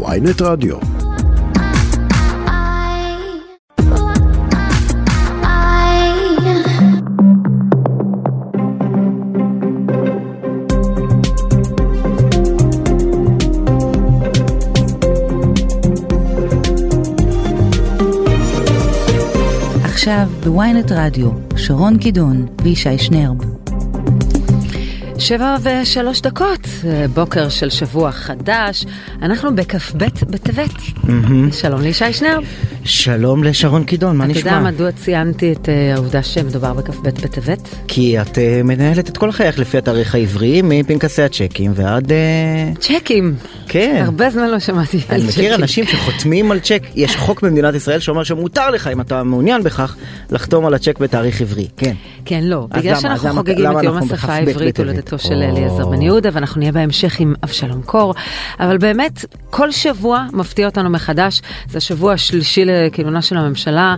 ויינט רדיו. עכשיו בוויינט רדיו, שרון קידון וישי שנרב. שבע ושלוש דקות, בוקר של שבוע חדש, אנחנו בכ"ב בטבת. שלום לישי שנרב. שלום לשרון קידון, מה אתה נשמע? יודע מדוע ציינתי את אה, העובדה שמדובר בכ"ב בטבת? כי את אה, מנהלת את כל חייך לפי התאריך העברי, מפנקסי הצ'קים ועד... אה, צ'קים. כן. הרבה זמן לא שמעתי על אני צ'קים. מכיר אנשים שחותמים על צ'ק, יש חוק במדינת ישראל שאומר שמותר לך, אם אתה מעוניין בכך, לחתום על הצ'ק בתאריך עברי. כן. כן, לא, אז בגלל? שאנחנו אז חוגגים את יום השפה בכ"ב העברית? הולדתו של. אליעזר בן יהודה, ואנחנו נהיה בהמשך עם אבשלום קור, אבל באמת, כל שבוע מפתיע אותנו מחדש, זה השבוע השלישי לכינונה של הממשלה,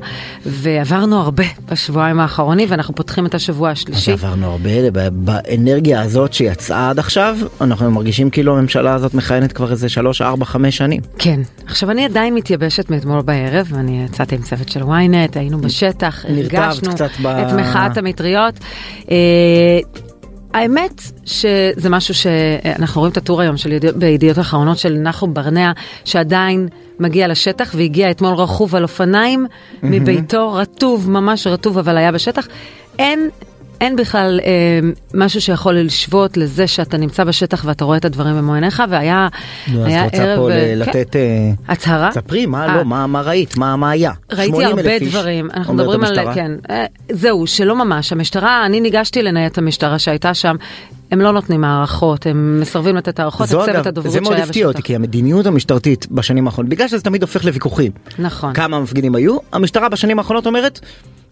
ועברנו הרבה בשבועיים האחרונים, ואנחנו פותחים את השבוע אז השלישי. עברנו הרבה, באנרגיה הזאת שיצאה עד עכשיו, אנחנו מרגישים כאילו הממשלה הזאת מכהנת כבר איזה 3, 4, 5 שנים. כן, עכשיו אני עדיין מתייבשת מאתמול בערב, אני יצאתי עם צוות של ynet, היינו בשטח, הרגשנו קצת ב- את מחאת המטריות. אה, האמת שזה משהו שאנחנו רואים את הטור היום של ידיעות, בידיעות אחרונות של נחום ברנע, שעדיין מגיע לשטח והגיע אתמול רכוב על אופניים מביתו, רטוב, ממש רטוב, אבל היה בשטח. אין... אין בכלל אה, משהו שיכול לשוות לזה שאתה נמצא בשטח ואתה רואה את הדברים במו עיניך, והיה נו, אז היה את רוצה ערב... פה אה, ל- כן. לתת... אה, הצהרה? ספרי, מה אה. לא, מה מה ראית, מה מה היה? ראיתי 80,000 הרבה דברים, אנחנו מדברים על. כן, אה, זהו, שלא ממש, המשטרה, אני ניגשתי לנייד את המשטרה שהייתה שם, הם לא נותנים הערכות, הם מסרבים לתת הערכות, הצוות הדוברות זה מאוד שהיה הפתיע אותי, בשטח. כי המדיניות המשטרתית בשנים האחרונות, בגלל שזה תמיד הופך לוויכוחים, נכון. כמה מפגינים היו, המשטרה בשנים האחרונות אומרת,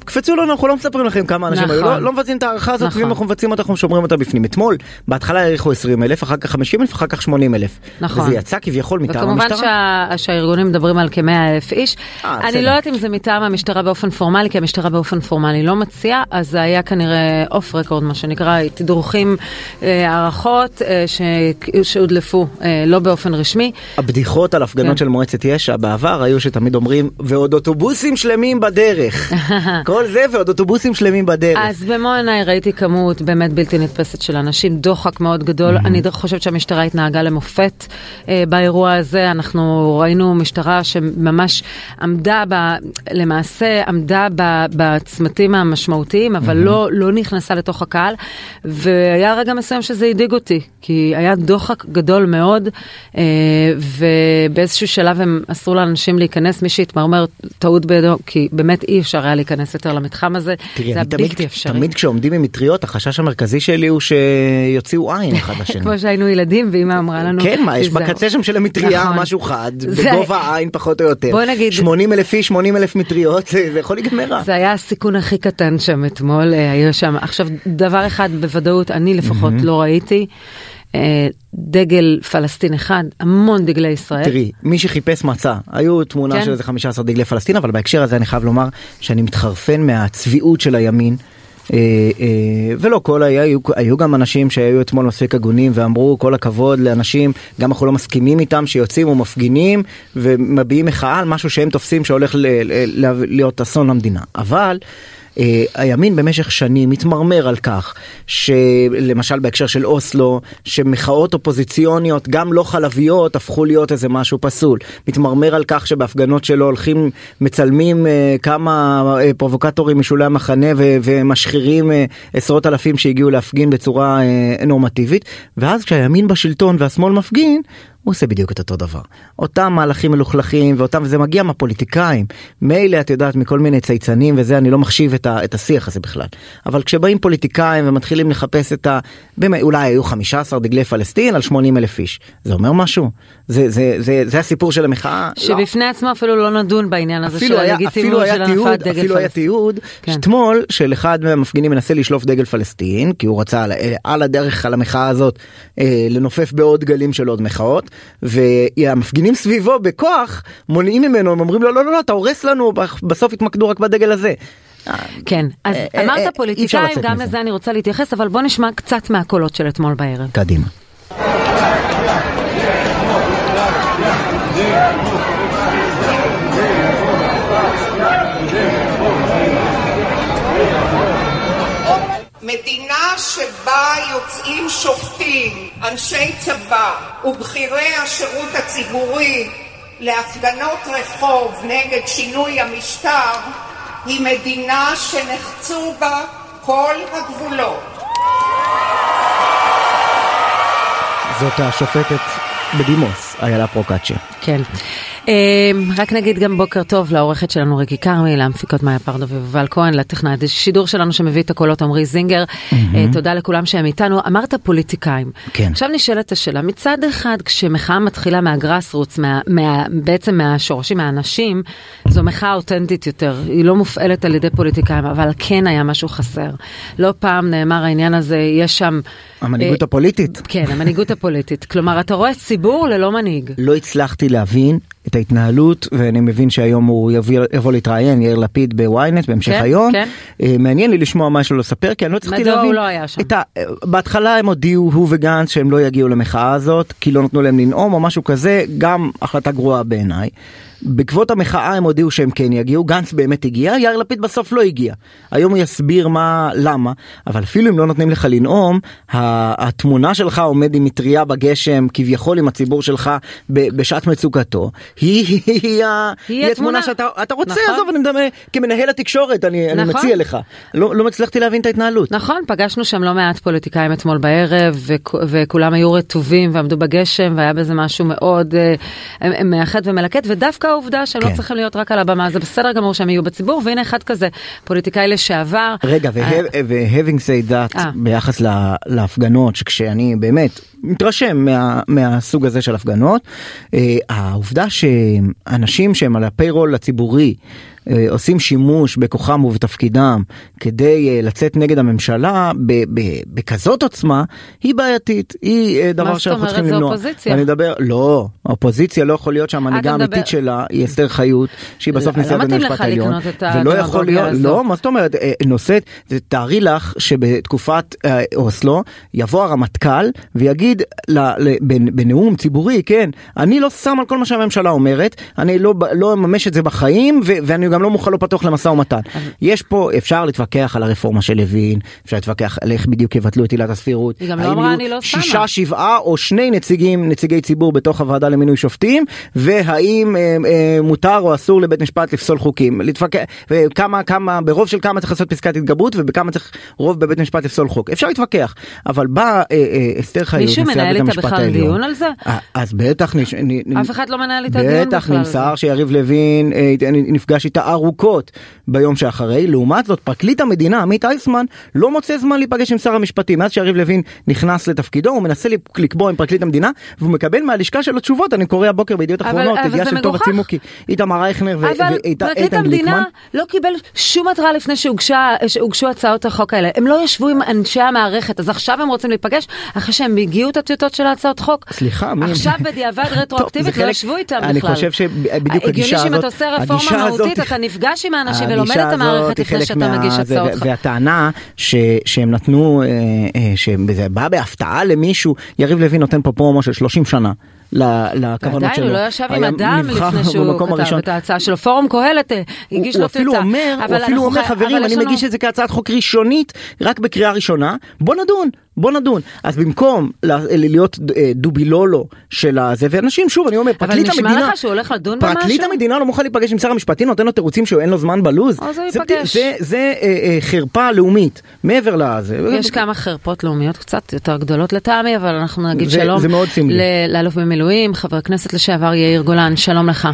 קפצו לנו, אנחנו לא מספרים לכם כמה אנשים היו, נכון. לא, לא מבצעים את ההערכה הזאת, נכון. ואם אנחנו מבצעים אותה, אנחנו שומרים אותה בפנים. אתמול, בהתחלה העריכו 20 אלף, אחר כך 50 אלף, אחר כך 80 אלף. נכון. וזה יצא כביכול מטעם וכמובן המשטרה. שה, שהארגונים מדברים על כ-100 אלף איש. אה, אני בסדר. לא יודעת אם זה מטעם המשטרה באופן פורמלי, כי המשטרה באופן פורמלי לא מציעה, אז זה היה כנראה אוף רקורד, מה שנקרא, תדרוכים, אה, הערכות אה, ש- שהודלפו אה, לא באופן רשמי. הבדיחות על הפגנות כן. של מועצת יש"ע בעבר היו שתמיד אומרים, ועוד אוטובוסים שלמים בדרך. כל זה ועוד אוטובוסים שלמים בדרך. אז במו עיניי ראיתי כמות באמת בלתי נתפסת של אנשים, דוחק מאוד גדול. אני חושבת שהמשטרה התנהגה למופת אה, באירוע הזה. אנחנו ראינו משטרה שממש עמדה, ב, למעשה עמדה ב, בצמתים המשמעותיים, אבל לא, לא נכנסה לתוך הקהל. והיה רגע מסוים שזה הדאיג אותי, כי היה דוחק גדול מאוד, אה, ובאיזשהו שלב הם אסרו לאנשים להיכנס, מי שהתמרמר טעות בידו, כי באמת אי אפשר היה להיכנס יותר למתחם הזה. תראי, זה היה תמיד, בלתי אפשרי. תמיד כשעומדים עם מטריות, החשש המרכזי שלי הוא שיוציאו עין אחד לשני. כמו שהיינו ילדים ואמא אמרה לנו, כן, מה, יש. בקצה שם של המטריה נכון. משהו חד, זה- בגובה העין פחות או יותר. בוא נגיד- 80 אלף איש, 80 אלף מטריות, זה יכול להיגמר רע. זה היה הסיכון הכי קטן שם אתמול, אה, היו שם. עכשיו, דבר אחד בוודאות, אני לפחות לא ראיתי, דגל פלסטין אחד, המון דגלי ישראל. תראי, מי שחיפש מצא, היו תמונה כן. של איזה 15 דגלי פלסטין, אבל בהקשר הזה אני חייב לומר שאני מתחרפן מהצביעות של הימין. אה, אה, ולא כל היה, היו, היו גם אנשים שהיו אתמול מספיק הגונים ואמרו כל הכבוד לאנשים, גם אנחנו לא מסכימים איתם, שיוצאים ומפגינים ומביעים מחאה על משהו שהם תופסים שהולך ל, ל, ל, להיות אסון למדינה. אבל אה, הימין במשך שנים מתמרמר על כך שלמשל בהקשר של אוסלו שמחאות אופוזיציוניות גם לא חלביות הפכו להיות איזה משהו פסול. מתמרמר על כך שבהפגנות שלו הולכים מצלמים אה, כמה אה, פרובוקטורים משולי המחנה ו- ומשחירים אה, עשרות אלפים שהגיעו להפגין בצורה אה, נורמטיבית. ואז כשהימין בשלטון והשמאל מפגין הוא עושה בדיוק את אותו דבר. אותם מהלכים מלוכלכים ואותם וזה מגיע מהפוליטיקאים. מילא את יודעת מכל מיני צייצנים וזה אני לא מחשיב את, ה, את השיח הזה בכלל. אבל כשבאים פוליטיקאים ומתחילים לחפש את ה... באמת, אולי היו 15 דגלי פלסטין על 80 אלף איש. זה אומר משהו? זה, זה, זה, זה הסיפור של המחאה? לא. שבפני עצמו אפילו לא נדון בעניין הזה של הלגיטימיות של הנפת דגל אפילו היה פלסטין. תיעוד כן. אתמול של אחד מהמפגינים מנסה לשלוף דגל פלסטין כי הוא רצה על, על הדרך על המחאה הזאת אה, לנופף בעוד דגלים של עוד מחאות והמפגינים סביבו בכוח מונעים ממנו הם אומרים לו לא לא לא אתה הורס לנו בסוף התמקדו רק בדגל הזה. כן, אז אה, אה, אה, אמרת פוליטיקאים, גם. לזה אני רוצה להתייחס, אבל בוא נשמע קצת מהקולות של אתמול בערב. קדימה. מדינה שבה יוצאים שופטים, אנשי צבא ובכירי השירות הציבורי להפגנות רחוב נגד שינוי המשטר היא מדינה שנחצו בה כל הגבולות. זאת השופטת בדימוס, איילה פרוקצ'יה. כן. רק נגיד גם בוקר טוב לעורכת שלנו ריקי כרמי, להמפיקות מאיה פרדו ויובל כהן, לטכנאי השידור שלנו שמביא את הקולות עמרי זינגר. תודה לכולם שהם איתנו. אמרת פוליטיקאים. כן. עכשיו נשאלת השאלה, מצד אחד כשמחאה מתחילה מהגראס רוץ, בעצם מהשורשים, מהאנשים, זו מחאה אותנטית יותר, היא לא מופעלת על ידי פוליטיקאים, אבל כן היה משהו חסר. לא פעם נאמר העניין הזה, יש שם... המנהיגות הפוליטית. כן, המנהיגות הפוליטית. כלומר, אתה רואה ציבור ללא מנהיג. לא הצלחתי להבין את ההתנהלות, ואני מבין שהיום הוא יבוא, יבוא להתראיין, יאיר לפיד בוויינט בהמשך כן, היום. כן. אה, מעניין לי לשמוע מה יש לו לספר, כי אני לא הצלחתי מדוע להבין. הוא לא היה שם? ה... בהתחלה הם הודיעו, הוא וגנץ, שהם לא יגיעו למחאה הזאת, כי לא נתנו להם לנאום או משהו כזה, גם החלטה גרועה בעיניי. בעקבות המחאה הם הודיעו שהם כן יגיעו, גנץ באמת הגיע, יאיר לפיד בסוף לא הגיע. היום הוא יסביר מה, למה, אבל אפילו אם לא נותנים לך לנאום, התמונה שלך עומד עם מטריה בגשם, כביכול עם הציבור שלך בשעת מצוקתו, היא, היא, היא, היא, היא התמונה. שאתה אתה רוצה, נכון. עזוב, אני מדבר כמנהל התקשורת, אני, אני נכון. מציע לך. לא, לא הצלחתי להבין את ההתנהלות. נכון, פגשנו שם לא מעט פוליטיקאים אתמול בערב, וכ- וכולם היו רטובים ועמדו בגשם, והיה בזה משהו מאוד אה, מאחד ומלקט, ודווקא העובדה שהם כן. לא צריכים להיות רק על הבמה, זה בסדר גמור שהם יהיו בציבור, והנה אחד כזה, פוליטיקאי לשעבר. רגע, ו-having said that אה. ביחס לה- להפגנות, שכשאני באמת מתרשם מה, מהסוג הזה של הפגנות, אה, העובדה שאנשים שהם על הפיירול הציבורי עושים שימוש בכוחם ובתפקידם כדי אה, לצאת נגד הממשלה בכזאת עוצמה, היא בעייתית, היא אה, דבר זאת שאנחנו אומרת? צריכים למנוע. אופוזיציה. אני מדבר, לא, האופוזיציה לא יכול להיות שהמנהיגה האמיתית שלה היא אסתר חיות, שהיא בסוף לא נשיאת בית המשפט העליון, ולא יכול להיות. לא, מה זאת אומרת, אה, נושאת, תארי לך שבתקופת אה, אוסלו יבוא הרמטכ"ל ויגיד בנאום ציבורי, כן, אני לא שם על כל מה שהממשלה אומרת, אני לא לא אממש את זה בחיים ואני גם לא מוכן לא פתוח למשא ומתן. יש פה, אפשר להתווכח על הרפורמה של לוין, אפשר להתווכח על איך בדיוק יבטלו את עילת הסבירות. היא גם לא אמרה, "אני לא שמה". שישה, שבעה או שני נציגים, נציגי ציבור בתוך הוועדה למינוי שופטים, והאם אה, אה, מותר או אסור לבית משפט לפסול חוקים. להתווכח, וכמה, כמה, ברוב של כמה צריך לעשות פסקת התגברות ובכמה צריך רוב בבית משפט לפסול חוק. אפשר להתווכח, אבל באה אה, אה, אסתר חיות, מישהו מנהל איתה בכלל. דיון על זה? אה, אז בטח, אף אחד לא מנהל איתה דיון בטח בכלל. נמסר שיריב לוין אה, נפגש איתה ארוכות ביום שאחרי. לעומת זאת, פרקליט המדינה עמית איסמן לא מוצא זמן להיפגש עם שר המשפטים. מאז שיריב לוין נכנס לתפקידו הוא מנסה לק- לקבוע עם פרקליט המדינה והוא מקבל מהלשכה שלו תשובות. אני קורא הבוקר בידיעות אבל- אחרונות, אבל זה של טובה. צימוקי, איתמר אייכנר ו- אבל ואיתן פרקליט המדינה גליקמן. לא קיבל שום התראה לפני שהוגשה- שהוגשו הצעות החוק האלה. הם לא ישבו עם אנשי המערכת, אז עכשיו הם רוצים להיפגש אחרי שהם הגיעו את הטיוטות של ההצעות חוק. סליחה, מי- עכשיו בדיעבד רטרואקטיבית לא ישבו איתם בכלל. אני חושב שבדיוק הגישה הזאת- הגישה הזאת- אתה נפגש עם האנשים ולומד את המערכת לפני שאתה מה- מגיש הצעות. והטענה ש- שהם נתנו, אה, אה, שזה בא בהפתעה למישהו, יריב לוין נותן פה פרומו של 30 שנה. לכוונות שלו. הוא לא ישב עם אדם לפני שהוא כתב הראשון. את ההצעה שלו. פורום קהלת אה, הגיש הוא לו אפילו טיוטה. אומר, הוא אפילו אומר חברים אני מגיש את זה כהצעת חוק ראשונית רק בקריאה ראשונה בוא נדון בוא נדון אז במקום להיות אה, דובילולו של הזה ואנשים שוב אני אומר פרקליט נשמע המדינה לך שהוא הולך לדון פרקליט במשהו? המדינה לא מוכן להיפגש עם שר המשפטים נותן לו תירוצים שאין לו זמן בלוז אז הוא זה- ייפגש. זה זה אה, אה, חרפה לאומית מעבר לזה יש כמה חרפות לאומיות קצת יותר גדולות לטעמי, אבל אנחנו נגיד זה- שלום זה מאוד סמלי. לאלוף במילואים, חבר הכנסת לשעבר יאיר גולן, שלום לך.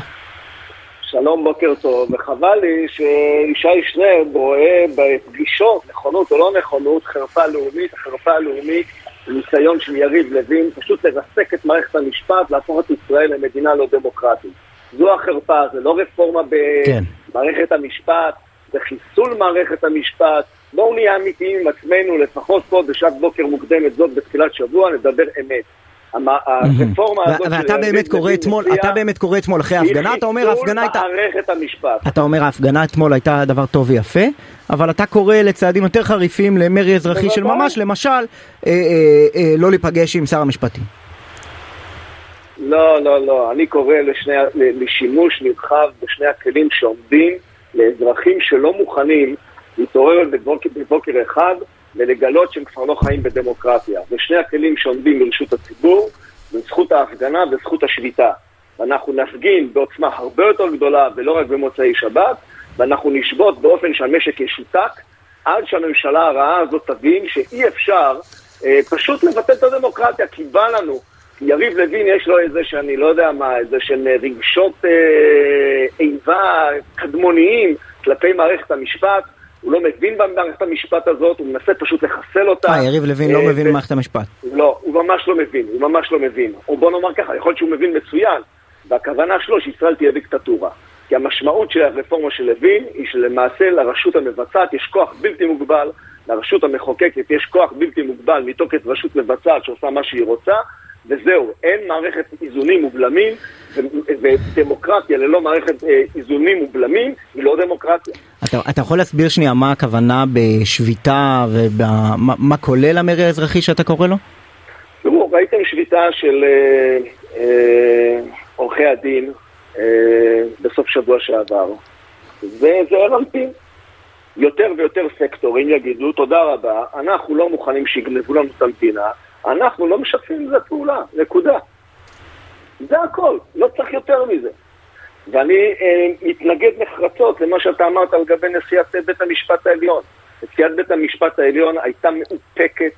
שלום, בוקר טוב, וחבל לי שישי שנרב רואה בפגישות, נכונות או לא נכונות, חרפה לאומית, החרפה הלאומית זה ניסיון של יריב לוין פשוט לרסק את מערכת המשפט, להפוך את ישראל למדינה לא דמוקרטית. זו החרפה, זה לא רפורמה כן. במערכת המשפט, זה חיסול מערכת המשפט. בואו נהיה אמיתיים עם עצמנו, לפחות פה בשעת בוקר מוקדמת זאת בתחילת שבוע, נדבר אמת. הרפורמה הזאת ואתה באמת קורא אתמול אתה באמת קורא אתמול אחרי ההפגנה אתה אומר ההפגנה הייתה היא חיסול מערכת המשפט. אתה אומר ההפגנה אתמול הייתה דבר טוב ויפה, אבל אתה קורא לצעדים יותר חריפים למרי אזרחי של. ממש, למשל, אה, אה, אה, לא להיפגש עם שר המשפטים. לא, לא, לא. אני קורא לשני, לשימוש נרחב בשני הכלים שעומדים לאזרחים שלא מוכנים להתעורר בבוקר אחד ולגלות שהם כבר לא חיים בדמוקרטיה. ושני הכלים שעומדים לרשות הציבור זה זכות ההפגנה וזכות השביתה. ואנחנו נפגין בעוצמה הרבה יותר גדולה ולא רק במוצאי שבת, ואנחנו נשבות באופן שהמשק ישותק עד שהממשלה הרעה הזאת תבין שאי אפשר אה, פשוט לבטל את הדמוקרטיה, כי בא לנו. יריב לוין יש לו איזה שאני לא יודע מה, איזה של רגשות אה, איבה קדמוניים כלפי מערכת המשפט. הוא לא מבין במערכת המשפט הזאת, הוא מנסה פשוט לחסל אותה. אה, יריב לוין לא אה, מבין במערכת המשפט. לא, הוא ממש לא מבין, הוא ממש לא מבין. או בוא נאמר ככה, יכול להיות שהוא מבין מצוין, והכוונה שלו שישראל תהיה דיקטטורה. כי המשמעות של הרפורמה של לוין היא שלמעשה לרשות המבצעת יש כוח בלתי מוגבל, לרשות המחוקקת יש כוח בלתי מוגבל מתוקף רשות מבצעת שעושה מה שהיא רוצה, וזהו, אין מערכת איזונים ובלמים, ודמוקרטיה ללא מערכת אה, איזונים ובלמים היא לא דמוקרטיה. אתה, אתה יכול להסביר שנייה מה הכוונה בשביתה ומה כולל המרי האזרחי שאתה קורא לו? תראו, ראיתם שביתה של אה, אה, עורכי הדין אה, בסוף שבוע שעבר, וזה הרמפים. יותר ויותר סקטורים יגידו, תודה רבה, אנחנו לא מוכנים שיגנבו לנו את המדינה, אנחנו לא משתפים עם פעולה, נקודה. זה הכל, לא צריך יותר מזה. ואני אה, מתנגד נחרצות למה שאתה אמרת לגבי נשיאת בית המשפט העליון. נשיאת בית המשפט העליון הייתה מאופקת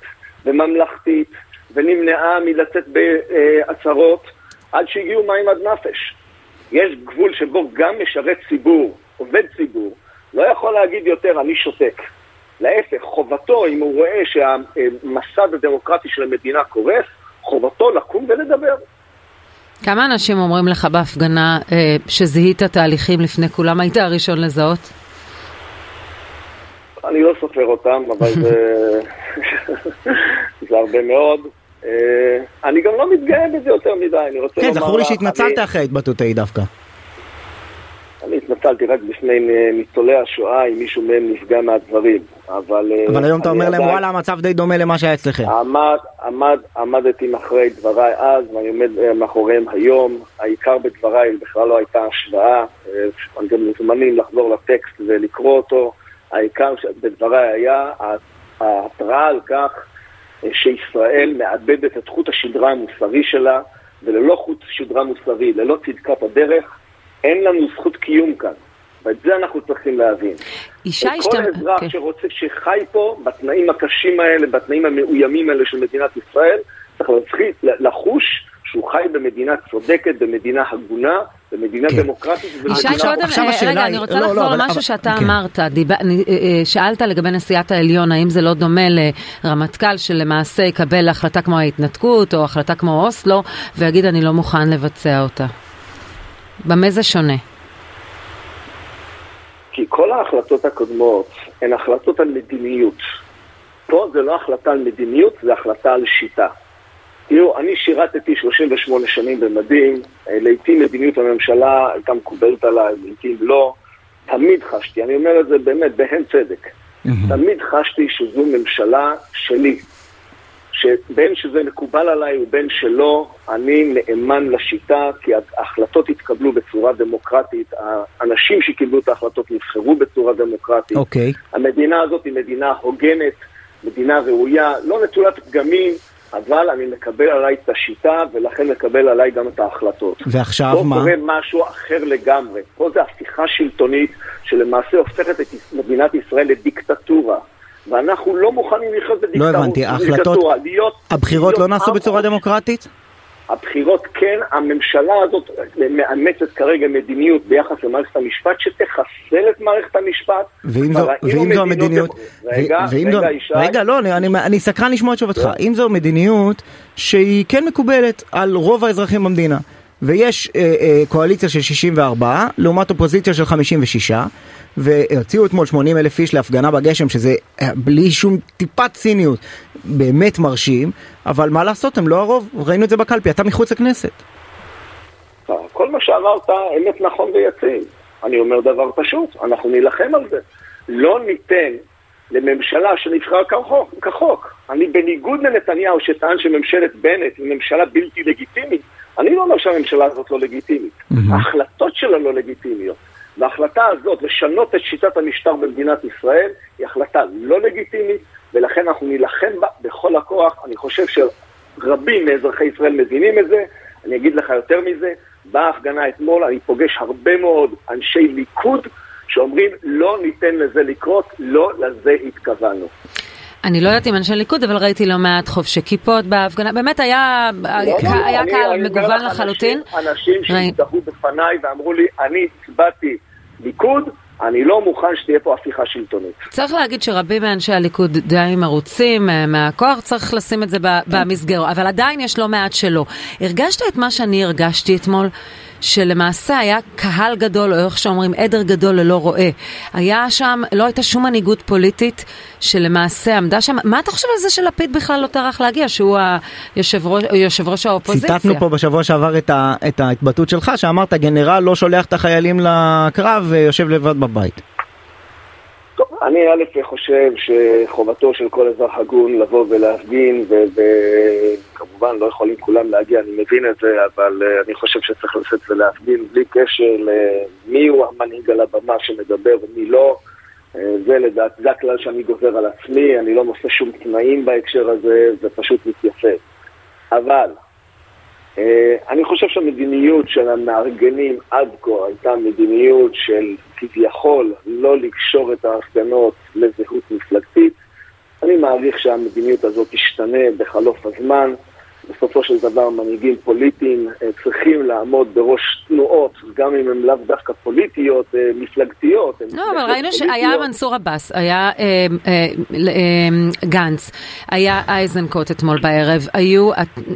וממלכתית ונמנעה מלצאת בהצהרות עד שהגיעו מים עד נפש. יש גבול שבו גם משרת ציבור, עובד ציבור, לא יכול להגיד יותר אני שותק. להפך, חובתו, אם הוא רואה שהמסד הדמוקרטי של המדינה קורס, חובתו לקום ולדבר. כמה אנשים אומרים לך בהפגנה אה, שזיהית תהליכים לפני כולם? היית הראשון לזהות? אני לא סופר אותם, אבל זה, זה הרבה מאוד. אה, אני גם לא מתגאה בזה יותר מדי, אני רוצה כן, לומר... כן, זכור לי שהתנצלת אני... אחרי ההתבטאות ההיא דווקא. אני התנצלתי רק בפני ניצולי השואה אם מישהו מהם נפגע מהדברים, אבל... אה, אבל היום אתה אומר להם וואלה המצב די דומה למה שהיה אצלכם. עמד, עמד, עמדתי מאחורי דבריי אז ואני עומד אה, מאחוריהם היום, העיקר בדבריי בכלל לא הייתה השוואה, אה, אני גם מוזמנים לחזור לטקסט ולקרוא אותו, העיקר בדבריי היה ההתראה על כך שישראל מאבדת את חוט השדרה המוסרי שלה וללא חוט שדרה מוסרי, ללא צדקת הדרך אין לנו זכות קיום כאן. ואת זה אנחנו צריכים להבין. אישה השתמ... כל אזרח okay. אוקיי. שרוצה, שחי פה, בתנאים הקשים האלה, בתנאים המאוימים האלה של מדינת ישראל, צריך להתחיל לחוש שהוא חי במדינה צודקת, במדינה הגונה, במדינה כן. דמוקרטית. ישי קודם, רגע, אני רוצה לא, לחזור לא, למשהו שאתה כן. אמרת, דיב... אה, אה, שאלת לגבי נשיאת העליון, האם זה לא דומה לרמטכ"ל שלמעשה יקבל החלטה כמו ההתנתקות, או החלטה כמו אוסלו, ויגיד אני לא מוכן לבצע אותה? במה זה שונה? כי כל ההחלטות הקודמות הן החלטות על מדיניות. פה זה לא החלטה על מדיניות, זה החלטה על שיטה. תראו, אני שירתתי 38 שנים במדים, לעיתים מדיניות הממשלה הייתה מקובלת עליי, לעיתים לא. תמיד חשתי, אני אומר את זה באמת בהן צדק, mm-hmm. תמיד חשתי שזו ממשלה שלי, שבין שזה מקובל עליי ובין שלא, אני נאמן לשיטה, כי ההחלטות התקבלו בצורה דמוקרטית, האנשים שקיבלו את ההחלטות נבחרו בצורה דמוקרטית. אוקיי. Okay. המדינה הזאת היא מדינה הוגנת, מדינה ראויה, לא נטולת פגמים, אבל אני מקבל עליי את השיטה, ולכן מקבל עליי גם את ההחלטות. ועכשיו פה מה? פה קורה משהו אחר לגמרי. פה זה הפיכה שלטונית, שלמעשה הופכת את מדינת ישראל לדיקטטורה. ואנחנו לא מוכנים לחיות בדיקטטורה. לא הבנתי, ההחלטות, הבחירות לא נעשו בצורה דמוקרטית? הבחירות כן, הממשלה הזאת מאמצת כרגע מדיניות ביחס למערכת המשפט שתחסל את מערכת המשפט. ואם זו, ואם זו המדיניות, רגע, רגע, זו, ישי. רגע, לא, אני, אני, אני סקרן לשמוע את תשובתך. כן. אם זו מדיניות שהיא כן מקובלת על רוב האזרחים במדינה. ויש אה, אה, קואליציה של 64 לעומת אופוזיציה של 56 והוציאו אתמול 80 אלף איש להפגנה בגשם שזה אה, בלי שום טיפת ציניות באמת מרשים אבל מה לעשות הם לא הרוב ראינו את זה בקלפי אתה מחוץ לכנסת. כל מה שאמרת אמת נכון ויציב אני אומר דבר פשוט אנחנו נילחם על זה לא ניתן לממשלה שנבחרה כחוק, כחוק. אני בניגוד לנתניהו שטען שממשלת בנט היא ממשלה בלתי לגיטימית אני לא אומר שהממשלה הזאת לא לגיטימית, ההחלטות שלה לא לגיטימיות. וההחלטה הזאת לשנות את שיטת המשטר במדינת ישראל היא החלטה לא לגיטימית, ולכן אנחנו נילחם בה בכל הכוח. אני חושב שרבים מאזרחי ישראל מבינים את זה. אני אגיד לך יותר מזה, בהפגנה אתמול אני פוגש הרבה מאוד אנשי ליכוד שאומרים לא ניתן לזה לקרות, לא לזה התכוונו. אני לא יודעת אם אנשי ליכוד, אבל ראיתי לא מעט חובשי כיפות בהפגנה, באמת היה, לא, לא, לא, קהל מגוון לחלוטין. אנשים, שהזדהו בפניי ואמרו לי, אני הצבעתי ליכוד, אני לא מוכן שתהיה פה הפיכה שלטונית. צריך להגיד שרבים מאנשי הליכוד די מרוצים אה, מהכוח, צריך לשים את זה במסגרת, אבל עדיין יש לא מעט שלא. הרגשת את מה שאני הרגשתי אתמול? שלמעשה היה קהל גדול, או איך שאומרים, עדר גדול ללא רועה. היה שם, לא הייתה שום מנהיגות פוליטית שלמעשה עמדה שם. מה אתה חושב על זה שלפיד בכלל לא טרח להגיע, שהוא היושב ראש, יושב ראש האופוזיציה? ציטטנו פה בשבוע שעבר את, ה, את ההתבטאות שלך, שאמרת, גנרל לא שולח את החיילים לקרב ויושב לבד בבית. אני א' חושב שחובתו של כל אזרח הגון לבוא ולהפגין, וכמובן לא יכולים כולם להגיע, אני מבין את זה, אבל uh, אני חושב שצריך לצאת ולהפגין בלי קשר למי הוא המנהיג על הבמה שמדבר ומי לא. Uh, זה לדעת, זה הכלל שאני גוזר על עצמי, אני לא נושא שום תנאים בהקשר הזה, זה פשוט מתייפה. אבל אה, אני חושב שהמדיניות של המארגנים עד כה הייתה מדיניות של כביכול לא לקשור את ההפגנות לזהות מפלגתית. אני מעריך שהמדיניות הזאת תשתנה בחלוף הזמן. בסופו של דבר מנהיגים פוליטיים אה, צריכים לעמוד בראש תנועות, גם אם הן לאו דווקא פוליטיות, אה, מפלגתיות. לא, אבל ראינו שהיה מנסור עבאס, היה אה, גנץ, היה אייזנקוט אתמול בערב, היו,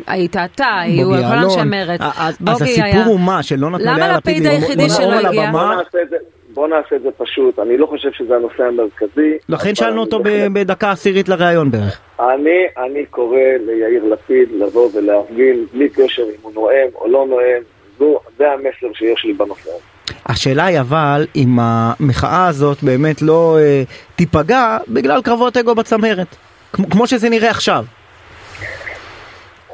היית אתה, היו כל אנשי מרצ. אז הסיפור הוא מה, שלא נתנו ליאיר לפיד היחידי שלא הגיע? בוא נעשה את זה פשוט, אני לא חושב שזה הנושא המרכזי. לכן שאלנו אותו בדקה עשירית לראיון בערך. אני, אני קורא ליאיר לפיד לבוא ולהפגין בלי קשר אם הוא נואם או לא נואם, זו, זה המסר שיש לי בנושא הזה. השאלה היא אבל אם המחאה הזאת באמת לא אה, תיפגע בגלל קרבות אגו בצמרת, כמו שזה נראה עכשיו.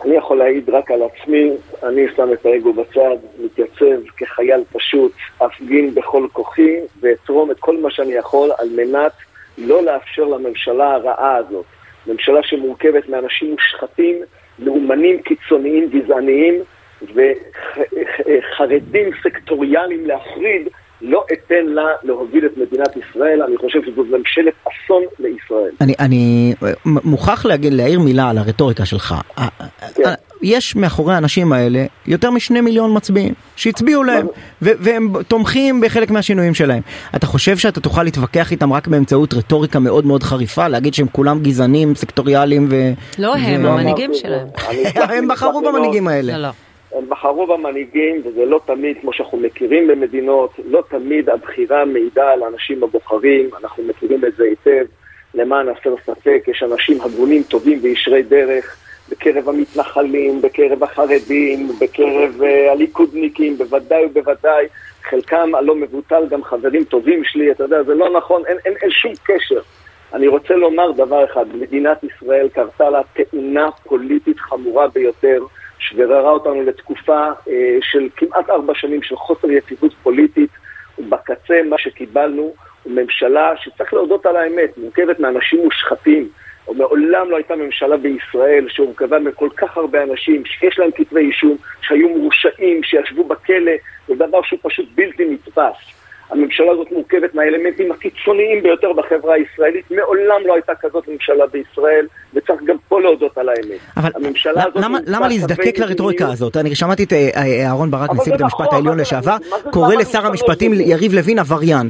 אני יכול להעיד רק על עצמי, אני שם את האגו בצד, מתייצב כחייל פשוט, אפגין בכל כוחי ואתרום את כל מה שאני יכול על מנת לא לאפשר לממשלה הרעה הזאת, ממשלה שמורכבת מאנשים מושחתים, לאומנים קיצוניים גזעניים וחרדים סקטוריאליים להפריד, לא אתן לה להוביל את מדינת ישראל, אני חושב שזו ממשלת אסון לישראל. אני, אני מוכרח להגיד, להעיר מילה על הרטוריקה שלך. כן. יש מאחורי האנשים האלה יותר משני מיליון מצביעים שהצביעו להם והם תומכים בחלק מהשינויים שלהם. אתה חושב שאתה תוכל להתווכח איתם רק באמצעות רטוריקה מאוד מאוד חריפה, להגיד שהם כולם גזענים, סקטוריאליים ו... לא הם, המנהיגים שלהם. הם בחרו במנהיגים האלה. הם בחרו במנהיגים, וזה לא תמיד, כמו שאנחנו מכירים במדינות, לא תמיד הבחירה מעידה על האנשים הבוחרים, אנחנו מכירים את זה היטב. למען הסר ספק, יש אנשים הגונים, טובים וישרי דרך בקרב המתנחלים, בקרב החרדים, בקרב uh, הליכודניקים, בוודאי ובוודאי. חלקם הלא מבוטל גם חברים טובים שלי, אתה יודע, זה לא נכון, אין, אין, אין שום קשר. אני רוצה לומר דבר אחד, מדינת ישראל קרתה לה תאונה פוליטית חמורה ביותר. שגררה אותנו לתקופה אה, של כמעט ארבע שנים של חוסר יציבות פוליטית, ובקצה מה שקיבלנו הוא ממשלה שצריך להודות על האמת, מורכבת מאנשים מושחתים, או מעולם לא הייתה ממשלה בישראל שהורכבה מכל כך הרבה אנשים שיש להם כתבי אישום, שהיו מורשעים, שישבו בכלא, זה דבר שהוא פשוט בלתי נתפס. הממשלה הזאת מורכבת מהאלמנטים הקיצוניים ביותר בחברה הישראלית. מעולם לא הייתה כזאת ממשלה בישראל, וצריך גם פה להודות על האמת. אבל הממשלה הזאת... למה, למה להזדקק לרטוריקה הזאת? אני שמעתי את אה, אה, אהרון ברק, נשיא בית המשפט נכון, העליון לשעבר, קורא לשר המשפטים יריב לוין עבריין.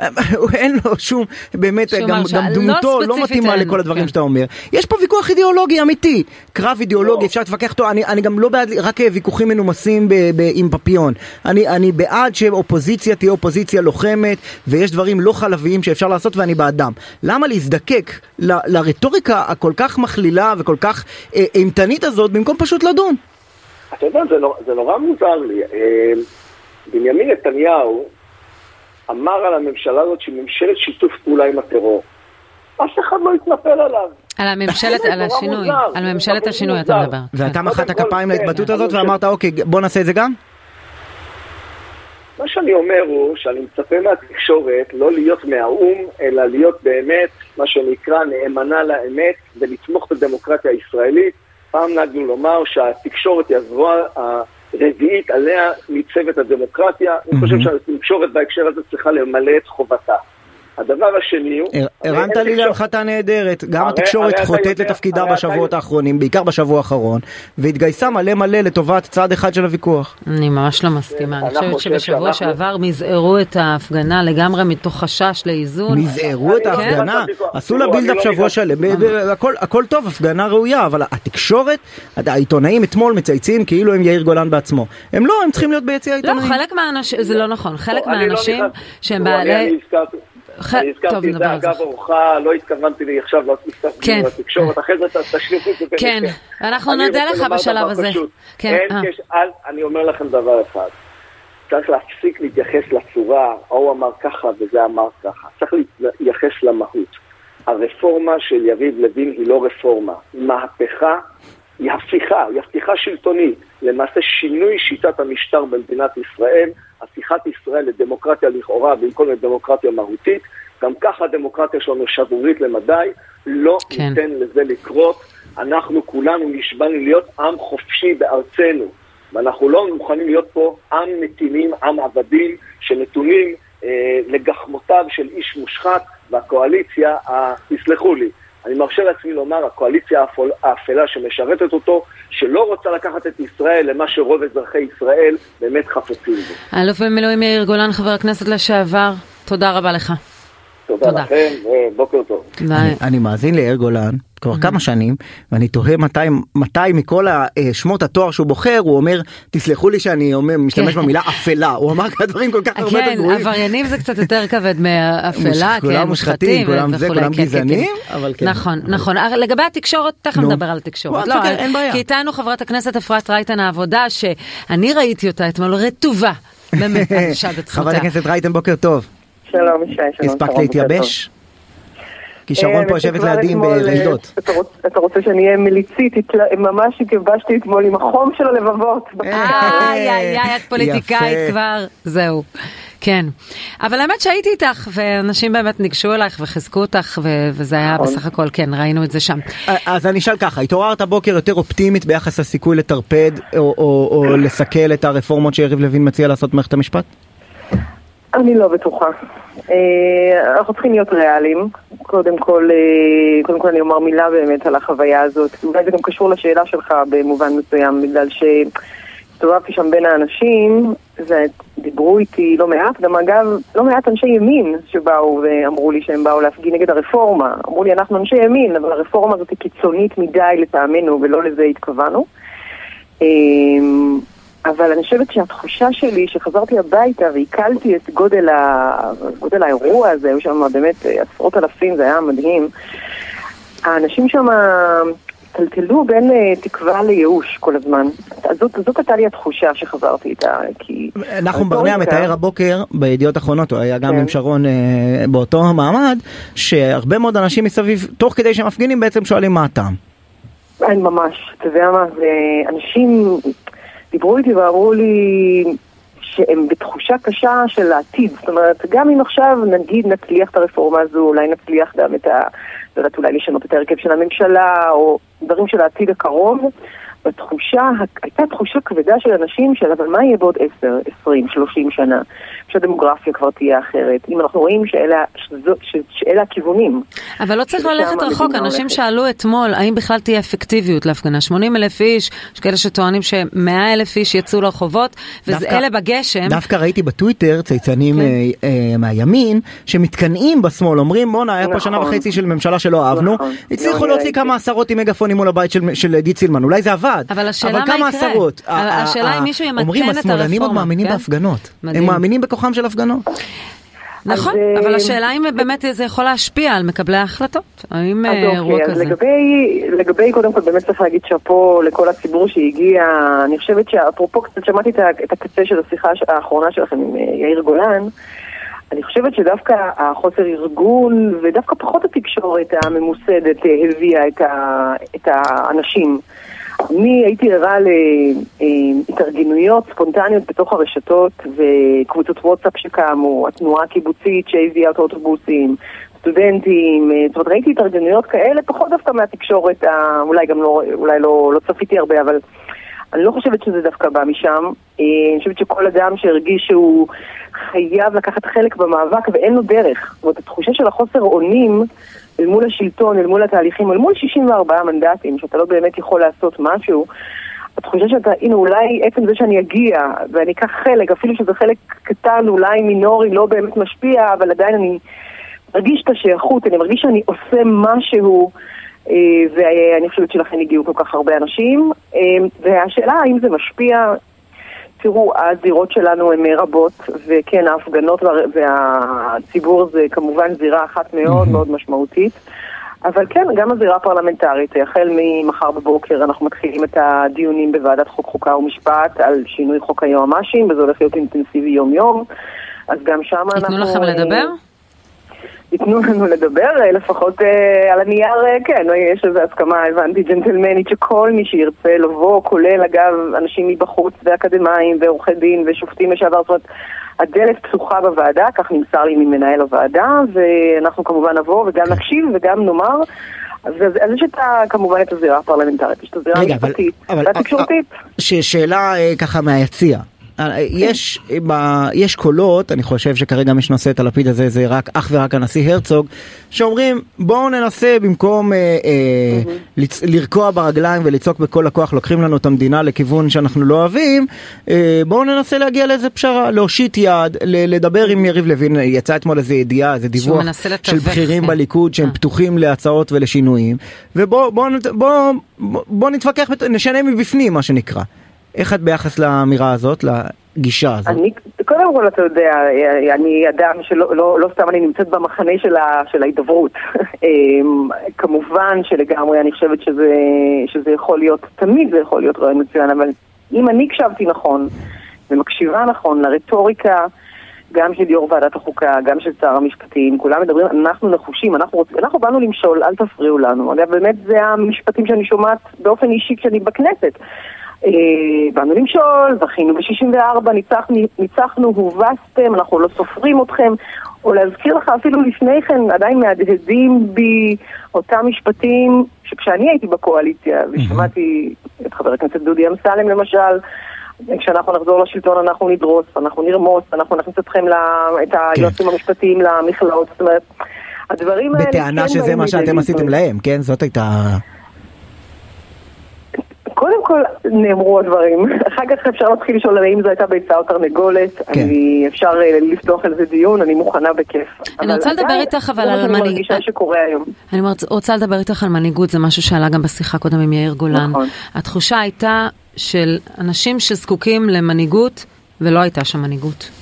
אין לו שום, באמת, גם, גם דמותו לא, לא מתאימה לכל הדברים כן. שאתה אומר. יש פה ויכוח אידיאולוגי אמיתי, קרב אידיאולוגי, לא. אפשר להתווכח אותו, אני, אני גם לא בעד רק ויכוחים מנומסים ב, ב, עם פפיון. אני, אני בעד שאופוזיציה תהיה אופוזיציה לוחמת, ויש דברים לא חלביים שאפשר לעשות ואני בעדם. למה להזדקק ל, לרטוריקה הכל כך מכלילה וכל כך אה, אימתנית הזאת, במקום פשוט לדון? אתה יודע, זה, נור, זה נורא מוזר לי. אה, בנימין נתניהו, אמר על הממשלה הזאת שהיא ממשלת שיתוף פעולה עם הטרור. אף אחד לא התנפל עליו. על הממשלת, על השינוי, על ממשלת השינוי אתה. מדבר. ואתה. מחאת כפיים כן, להתבטאות הזאת זה- ואמרת אוקיי בוא נעשה את זה גם? מה שאני אומר הוא שאני מצפה מהתקשורת לא להיות מהאו"ם, אלא להיות באמת, מה שנקרא, נאמנה לאמת ולתמוך בדמוקרטיה הישראלית. פעם נהגנו לומר שהתקשורת היא הזרוע הרביעית עליה ניצבת הדמוקרטיה. אני חושב שהתקשורת בהקשר הזה צריכה למלא את חובתה. הדבר השני הוא... הרמת לי להנחתה נהדרת, גם התקשורת חוטאת לתפקידה בשבועות האחרונים, בעיקר בשבוע האחרון, והתגייסה מלא מלא לטובת צד אחד של הוויכוח. אני ממש לא מסכימה, אני אני חושבת חושב שבשבוע שעבר מזערו את ההפגנה לגמרי מתוך חשש לאיזון. מזערו את לא ההפגנה. עשו לה בילדאפ לא שבוע שלם, הכל- טוב, הפגנה ראויה, אבל התקשורת, העיתונאים אתמול מצייצים כאילו הם יאיר גולן בעצמו. הם לא, הם צריכים להיות ביציע לא, העיתונאים. חלק מהאנשים, זה לא נכון, חלק לא מהאנשים שהם בעלי... אני הזכרתי- את זה. אגב אורחה, לא התכוונתי לי עכשיו להפסיק את כן. התקשורת, אחרי זה תשליכו את זה כן. אנחנו נודה לך בשלב הזה. כן, אה. אני אומר לכם דבר אחד, צריך להפסיק להתייחס לצורה, ההוא אמר ככה וזה אמר ככה, צריך להתייחס למהות. הרפורמה של יריב לוין היא לא רפורמה, היא מהפכה, היא הפיכה, היא הפיכה שלטונית, למעשה שינוי שיטת המשטר במדינת ישראל, הפיכת ישראל לדמוקרטיה לכאורה במקום לדמוקרטיה מהותית, גם ככה הדמוקרטיה שלנו שבורית למדי, לא כן. ניתן לזה לקרות, אנחנו כולנו נשבענו להיות עם חופשי בארצנו, ואנחנו לא מוכנים להיות פה עם נתינים, עם עבדים, שנתונים אה, לגחמותיו של איש מושחת, והקואליציה, אה, תסלחו לי, אני מרשה לעצמי לומר, הקואליציה האפלה שמשרתת אותו, שלא רוצה לקחת את ישראל למה שרוב אזרחי ישראל באמת חפצים בו. האלוף במילואים יאיר גולן, חבר הכנסת לשעבר, תודה רבה לך. תודה, תודה. לכם, ובוקר טוב. אני- אני מאזין ליאיר גולן כבר כמה שנים ואני תוהה מתי מתי מכל השמות התואר שהוא בוחר הוא אומר תסלחו לי שאני אומר משתמש כן. במילה אפלה הוא אמר כאן דברים כל כך הרבה יותר כן, גרועים. עבריינים זה קצת יותר כבד מאפלה, כולם כן, מושחתים, מושחתים כולם זה, כולם כן, כן, גזענים, כן. אבל כן. נכון, נכון. אה, לגבי התקשורת, תכף. נדבר על תקשורת. וואו, לא, כן, אין בעיה. כי איתנו חברת הכנסת אפרת רייטן העבודה, שאני ראיתי אותה אתמול רטובה, באמת, על שד חברת. הכנסת רייטן בוקר טוב שלום, ישי, שלום. הספקת להתייבש? כי. שרון אה, פה יושבת לידי אתמול, אה, באשדוד. אתה רוצ- אתה רוצה שאני אהיה מליצית? ממש התייבשתי אתמול עם החום של הלבבות. איי, איי, איי, את פוליטיקאית. כבר, זהו. כן. אבל האמת שהייתי איתך, ואנשים באמת ניגשו אלייך וחיזקו אותך, ו- וזה היה נכון. בסך הכל, כן, ראינו את זה שם. אז אני אשאל ככה, התעוררת בוקר יותר אופטימית ביחס לסיכוי לטרפד או- או או לסכל את הרפורמות שיריב לוין מציע לעשות במערכת המשפט? אני לא בטוחה. אה, אנחנו צריכים להיות ריאליים. קודם כל, אה, קודם כל אני אומר מילה באמת על החוויה הזאת. אולי זה גם קשור לשאלה שלך במובן מסוים, בגלל שהסתובבתי שם בין האנשים, ודיברו איתי לא מעט, גם אגב, לא מעט אנשי ימין שבאו ואמרו לי שהם באו להפגין נגד הרפורמה. אמרו לי, אנחנו אנשי ימין, אבל הרפורמה הזאת היא קיצונית מדי לטעמנו, ולא לזה התכוונו. אבל אני חושבת שהתחושה שלי שחזרתי הביתה ועיכלתי את גודל, ה... גודל האירוע הזה, היו שם באמת עשרות אלפים, זה היה מדהים. האנשים שם טלטלו בין אה, תקווה לייאוש כל הזמן. זאת, זאת הייתה לי התחושה שחזרתי איתה, כי... נחום ברנע מתאר הבוקר בידיעות אחרונות, הוא היה גם כן. עם שרון אה, באותו המעמד, שהרבה מאוד אנשים מסביב, תוך כדי שהם מפגינים בעצם שואלים מה הטעם. אין ממש, אתה יודע מה, ואנשים דיברו איתי ואמרו לי שהם בתחושה קשה של העתיד. זאת אומרת, גם אם עכשיו נגיד נצליח את הרפורמה הזו, אולי נצליח גם את ה... לא יודעת, אולי לשנות את ההרכב של הממשלה, או דברים של העתיד הקרוב, בתחושה, הייתה תחושה כבדה של אנשים של אבל מה יהיה בעוד 10, 20, 30 שנה, שהדמוגרפיה כבר תהיה אחרת, אם אנחנו רואים שאלה, שזו, ש, שאלה הכיוונים. אבל לא צריך ללכת רחוק, אנשים הולכת. שאלו אתמול, האם בכלל תהיה אפקטיביות להפגנה? 80 אלף איש, יש כאלה שטוענים ש-100 אלף איש יצאו לרחובות, דווקא- ואלה בגשם. דווקא ראיתי בטוויטר צייצנים כן. אה, אה, מהימין שמתקנאים בשמאל אומרים בואנה היה פה שנה נכון. וחצי של ממשלה שלא אהבנו נכון. הצליחו לא, להוציא אני כמה עשרות עם מגפונים מול הבית של- של עידית סילמן אולי זה עבד אבל השאלה מה כמה יקרה? עשרות אבל ה- השאלה ה- אם מישהו ימתן אומרים את השמאלנים עוד הרפורמה, מאמינים כן? בהפגנות מדהים. הם מאמינים בכוחם של הפגנות נכון, אז, אבל אה, השאלה אם באמת זה יכול להשפיע על מקבלי ההחלטות. האם אה, אירוע אוקיי, אז כזה? לגבי, לגבי, קודם כל באמת צריך להגיד שאפו לכל הציבור שהגיע, אני חושבת שאפרופו קצת שמעתי את הקצה של השיחה האחרונה שלכם עם אה, יאיר גולן, אני חושבת שדווקא החוסר ארגון ודווקא פחות התקשורת הממוסדת הביאה את, ה, את האנשים. אני הייתי ערה להתארגנויות ספונטניות בתוך הרשתות וקבוצות וואטסאפ שקמו, התנועה הקיבוצית שהביאה את האוטובוסים, סטודנטים, זאת אומרת ראיתי התארגנויות כאלה, פחות דווקא מהתקשורת, אולי גם לא, אולי לא, לא צפיתי הרבה, אבל אני לא חושבת שזה דווקא בא משם. אני חושבת שכל אדם שהרגיש שהוא חייב לקחת חלק במאבק ואין לו דרך, זאת אומרת התחושה של החוסר אונים אל מול השלטון, אל מול התהליכים, אל מול 64 מנדטים, שאתה לא באמת יכול לעשות משהו, התחושה שאתה, הנה אולי עצם זה שאני אגיע ואני אקח חלק, אפילו שזה חלק קטן, אולי מינורי, לא באמת משפיע, אבל עדיין אני מרגיש את השייכות, אני מרגיש שאני עושה משהו, אה, ואני חושבת שלכן הגיעו כל כך הרבה אנשים. אה, והשאלה האם זה משפיע, תראו, הזירות שלנו הן רבות, וכן, ההפגנות והציבור זה כמובן זירה אחת מאוד מאוד משמעותית. אבל כן, גם הזירה הפרלמנטרית, החל ממחר בבוקר אנחנו מתחילים את הדיונים בוועדת חוק חוקה ומשפט על שינוי חוק היועמ"שים, וזה הולך להיות אינטנסיבי יום-יום, אז גם שם אנחנו... ייתנו לכם לדבר? ייתנו לנו לדבר, לפחות על הנייר, כן, יש איזו הסכמה, הבנתי, ג'נטלמנית, שכל מי שירצה לבוא, כולל אגב אנשים מבחוץ ואקדמאים ועורכי דין ושופטים לשעבר, זאת אומרת, הדלת פתוחה בוועדה, כך נמסר לי ממנהל הוועדה, ואנחנו כמובן נבוא וגם נקשיב וגם נאמר. אז יש את כמובן את הזירה הפרלמנטרית, יש את הזירה המשפטית והתקשורתית. שאלה ככה מהיציע. יש, יש קולות, אני חושב שכרגע מי שנושא את הלפיד הזה זה רק אך ורק הנשיא הרצוג, שאומרים בואו ננסה במקום אה, אה, לצ, לרקוע ברגליים ולצעוק בכל הכוח לוקחים לנו את המדינה לכיוון שאנחנו לא אוהבים, אה, בואו ננסה להגיע לאיזה פשרה, להושיט יד, ל, לדבר עם יריב לוין, יצא אתמול איזה ידיעה, איזה דיווח של בכירים בליכוד שהם פתוחים להצעות ולשינויים, ובואו בוא, בוא, בוא, בוא נתווכח, נשנה מבפנים מה שנקרא. איך את ביחס לאמירה הזאת, לגישה הזאת? אני, קודם כל אתה יודע, אני אדם שלא לא, לא סתם אני נמצאת במחנה של, ה, של ההידברות. כמובן שלגמרי אני חושבת שזה, שזה יכול להיות, תמיד זה יכול להיות רעיון מצוין, אבל אם אני הקשבתי נכון ומקשיבה נכון לרטוריקה גם של יו"ר ועדת החוקה, גם של שר המשפטים, כולם מדברים, אנחנו נחושים, אנחנו, רוצ... אנחנו באנו למשול, אל תפריעו לנו. אגב, באמת זה המשפטים שאני שומעת באופן אישי כשאני בכנסת. באנו למשול, זכינו ב-64, ניצחנו, ניצחנו, הובסתם, אנחנו לא סופרים אתכם. או להזכיר לך אפילו לפני כן, עדיין מהדהדים בי אותם משפטים שכשאני הייתי בקואליציה, ושמעתי את חבר הכנסת דודי אמסלם למשל, כשאנחנו נחזור לשלטון אנחנו נדרוס, אנחנו נרמוס, אנחנו נכניס אתכם, לה, את היועצים כן. המשפטיים למכלאות, זאת אומרת, הדברים האלה... בטענה שזה מה שאתם עשיתם להם, כן? זאת הייתה... קודם כל נאמרו הדברים, אחר כך אפשר להתחיל לשאול האם זו הייתה ביצה או תרנגולת, כן. אני, אפשר לפתוח על זה דיון, אני מוכנה בכיף. אני רוצה לדבר איתך אבל על מנהיגות. אני מרגישה שקורה היום. אני רוצה לדבר איתך על מנהיגות, זה משהו שעלה גם בשיחה קודם עם יאיר גולן. נכון. התחושה הייתה של אנשים שזקוקים למנהיגות, ולא הייתה שם מנהיגות.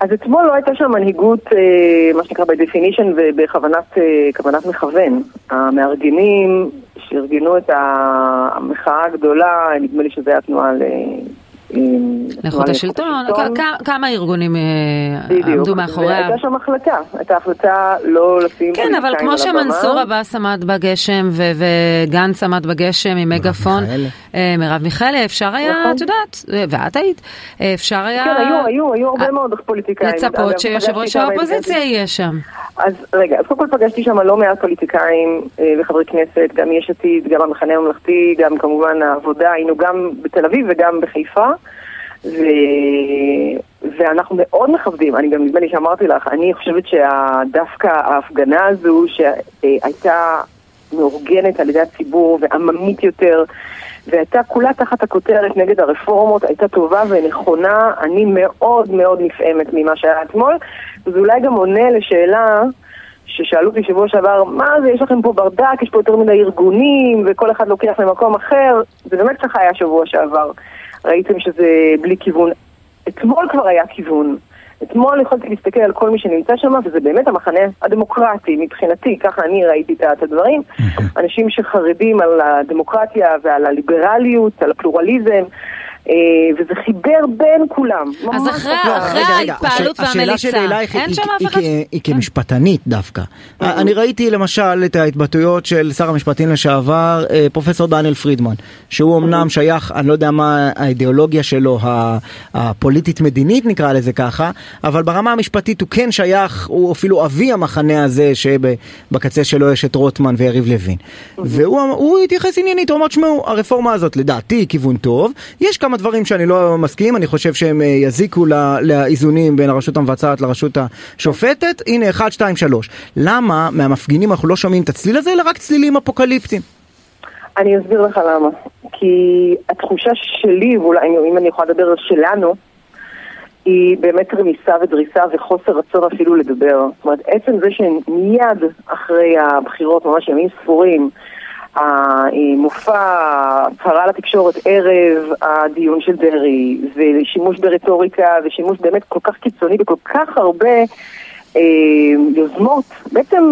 אז אתמול לא הייתה שם מנהיגות, אה, מה שנקרא by definition ובכוונת אה, מכוון. המארגנים שארגנו את המחאה הגדולה, נדמה לי שזה היה תנועה ל... לאיכות השלטון, כמה ארגונים אה, עמדו מאחוריה? הייתה שם החלטה, הייתה החלטה לא לשים כן, אבל כמו שמנסור עבאס עמד בגשם וגנץ עמד בגשם עם מגפון, אה, מרב מיכאלי, אפשר היה, נכון. את יודעת, ואת היית, אפשר היה... כן, היו, היו, היו הרבה מאוד פוליטיקאים. לצפות שיושב ראש האופוזיציה יהיה שם. אז רגע, אז קודם כל פגשתי שם לא מעט פוליטיקאים אה, וחברי כנסת, גם יש עתיד, גם המחנה הממלכתי, גם כמובן העבודה, היינו גם בתל אביב וגם בחיפה. ו... ואנחנו מאוד מכבדים, אני גם נדמה לי שאמרתי לך, אני חושבת שדווקא ההפגנה הזו שהייתה מאורגנת על ידי הציבור ועממית יותר והייתה כולה תחת הכותרת נגד הרפורמות, הייתה טובה ונכונה, אני מאוד מאוד נפעמת ממה שהיה אתמול וזה אולי גם עונה לשאלה ששאלו אותי שבוע שעבר, מה זה, יש לכם פה ברדק, יש פה יותר מדי ארגונים וכל אחד לוקח למקום אחר, זה באמת ככה היה שבוע שעבר. ראיתם שזה בלי כיוון. אתמול כבר היה כיוון. אתמול יכולתי להסתכל על כל מי שנמצא שם, וזה באמת המחנה הדמוקרטי מבחינתי, ככה אני ראיתי את הדברים. אנשים שחרדים על הדמוקרטיה ועל הליברליות, על הפלורליזם, וזה חיבר בין כולם. אז אחרי לא, ההתפעלות והמליצה, אין שם אף אחד? היא- כמשפטנית דווקא. אני ראיתי למשל את ההתבטאויות של שר המשפטים לשעבר, אה, פרופסור דניאל פרידמן, שהוא אמנם שייך, אני לא יודע מה האידיאולוגיה שלו, ה- הפוליטית-מדינית נקרא לזה ככה, אבל ברמה המשפטית הוא כן שייך, הוא אפילו אבי המחנה הזה שבקצה שלו יש את רוטמן ויריב לוין. והוא הוא התייחס עניינית, הוא אמר, תשמעו, הרפורמה הזאת לדעתי היא כיוון טוב, יש כמה דברים שאני לא מסכים, אני חושב שהם אה, יזיקו ל- לאיזונים בין הרשות המבצעת לרשות השופטת, הנה 1, 2, 3. למה מהמפגינים אנחנו לא שומעים את הצליל הזה, אלא רק צלילים אפוקליפטיים? אני אסביר לך למה. כי התחושה שלי, ואולי אם אני יכולה לדבר שלנו, היא באמת רמיסה ודריסה וחוסר רצון אפילו לדבר. זאת אומרת, עצם זה שמיד אחרי הבחירות, ממש ימים ספורים, המופע, הצהרה לתקשורת ערב הדיון של דרעי, ושימוש ברטוריקה, ושימוש באמת כל כך קיצוני בכל כך הרבה אה, יוזמות, בעצם,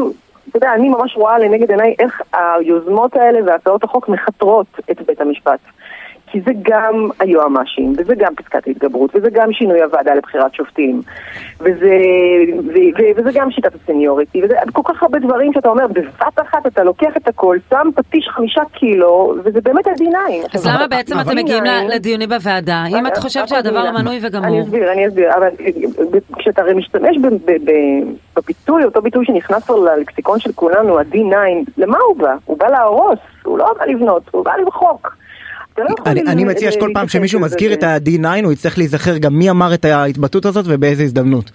אתה יודע, אני ממש רואה לנגד עיניי איך היוזמות האלה והצעות החוק מכתרות את בית המשפט. כי זה גם היועמ"שים, וזה גם פסקת ההתגברות, וזה גם שינוי הוועדה לבחירת שופטים, וזה, ו, ו, וזה גם שיטת הסניוריטי, וזה כל כך הרבה דברים שאתה אומר, בבת אחת אתה לוקח את הכל, שם פטיש חמישה קילו, וזה באמת ה-D9. אז למה בעצם אתם ה-D9 מגיעים ל- לדיונים בוועדה? אם את חושבת שהדבר מילה. מנוי אני וגמור. אסביר, אני אסביר, אבל כשאתה הרי משתמש ב- ב- ב- בביטוי, אותו ביטוי שנכנס כבר ללקסיקון של כולנו, ה-D9, למה הוא בא? הוא בא להרוס, הוא לא בא לבנות, הוא בא למחוק. לא אני, אני מציע שכל פעם שמישהו. מזכיר את ה-D9 הוא יצטרך להיזכר גם מי אמר את ההתבטאות הזאת ובאיזה הזדמנות.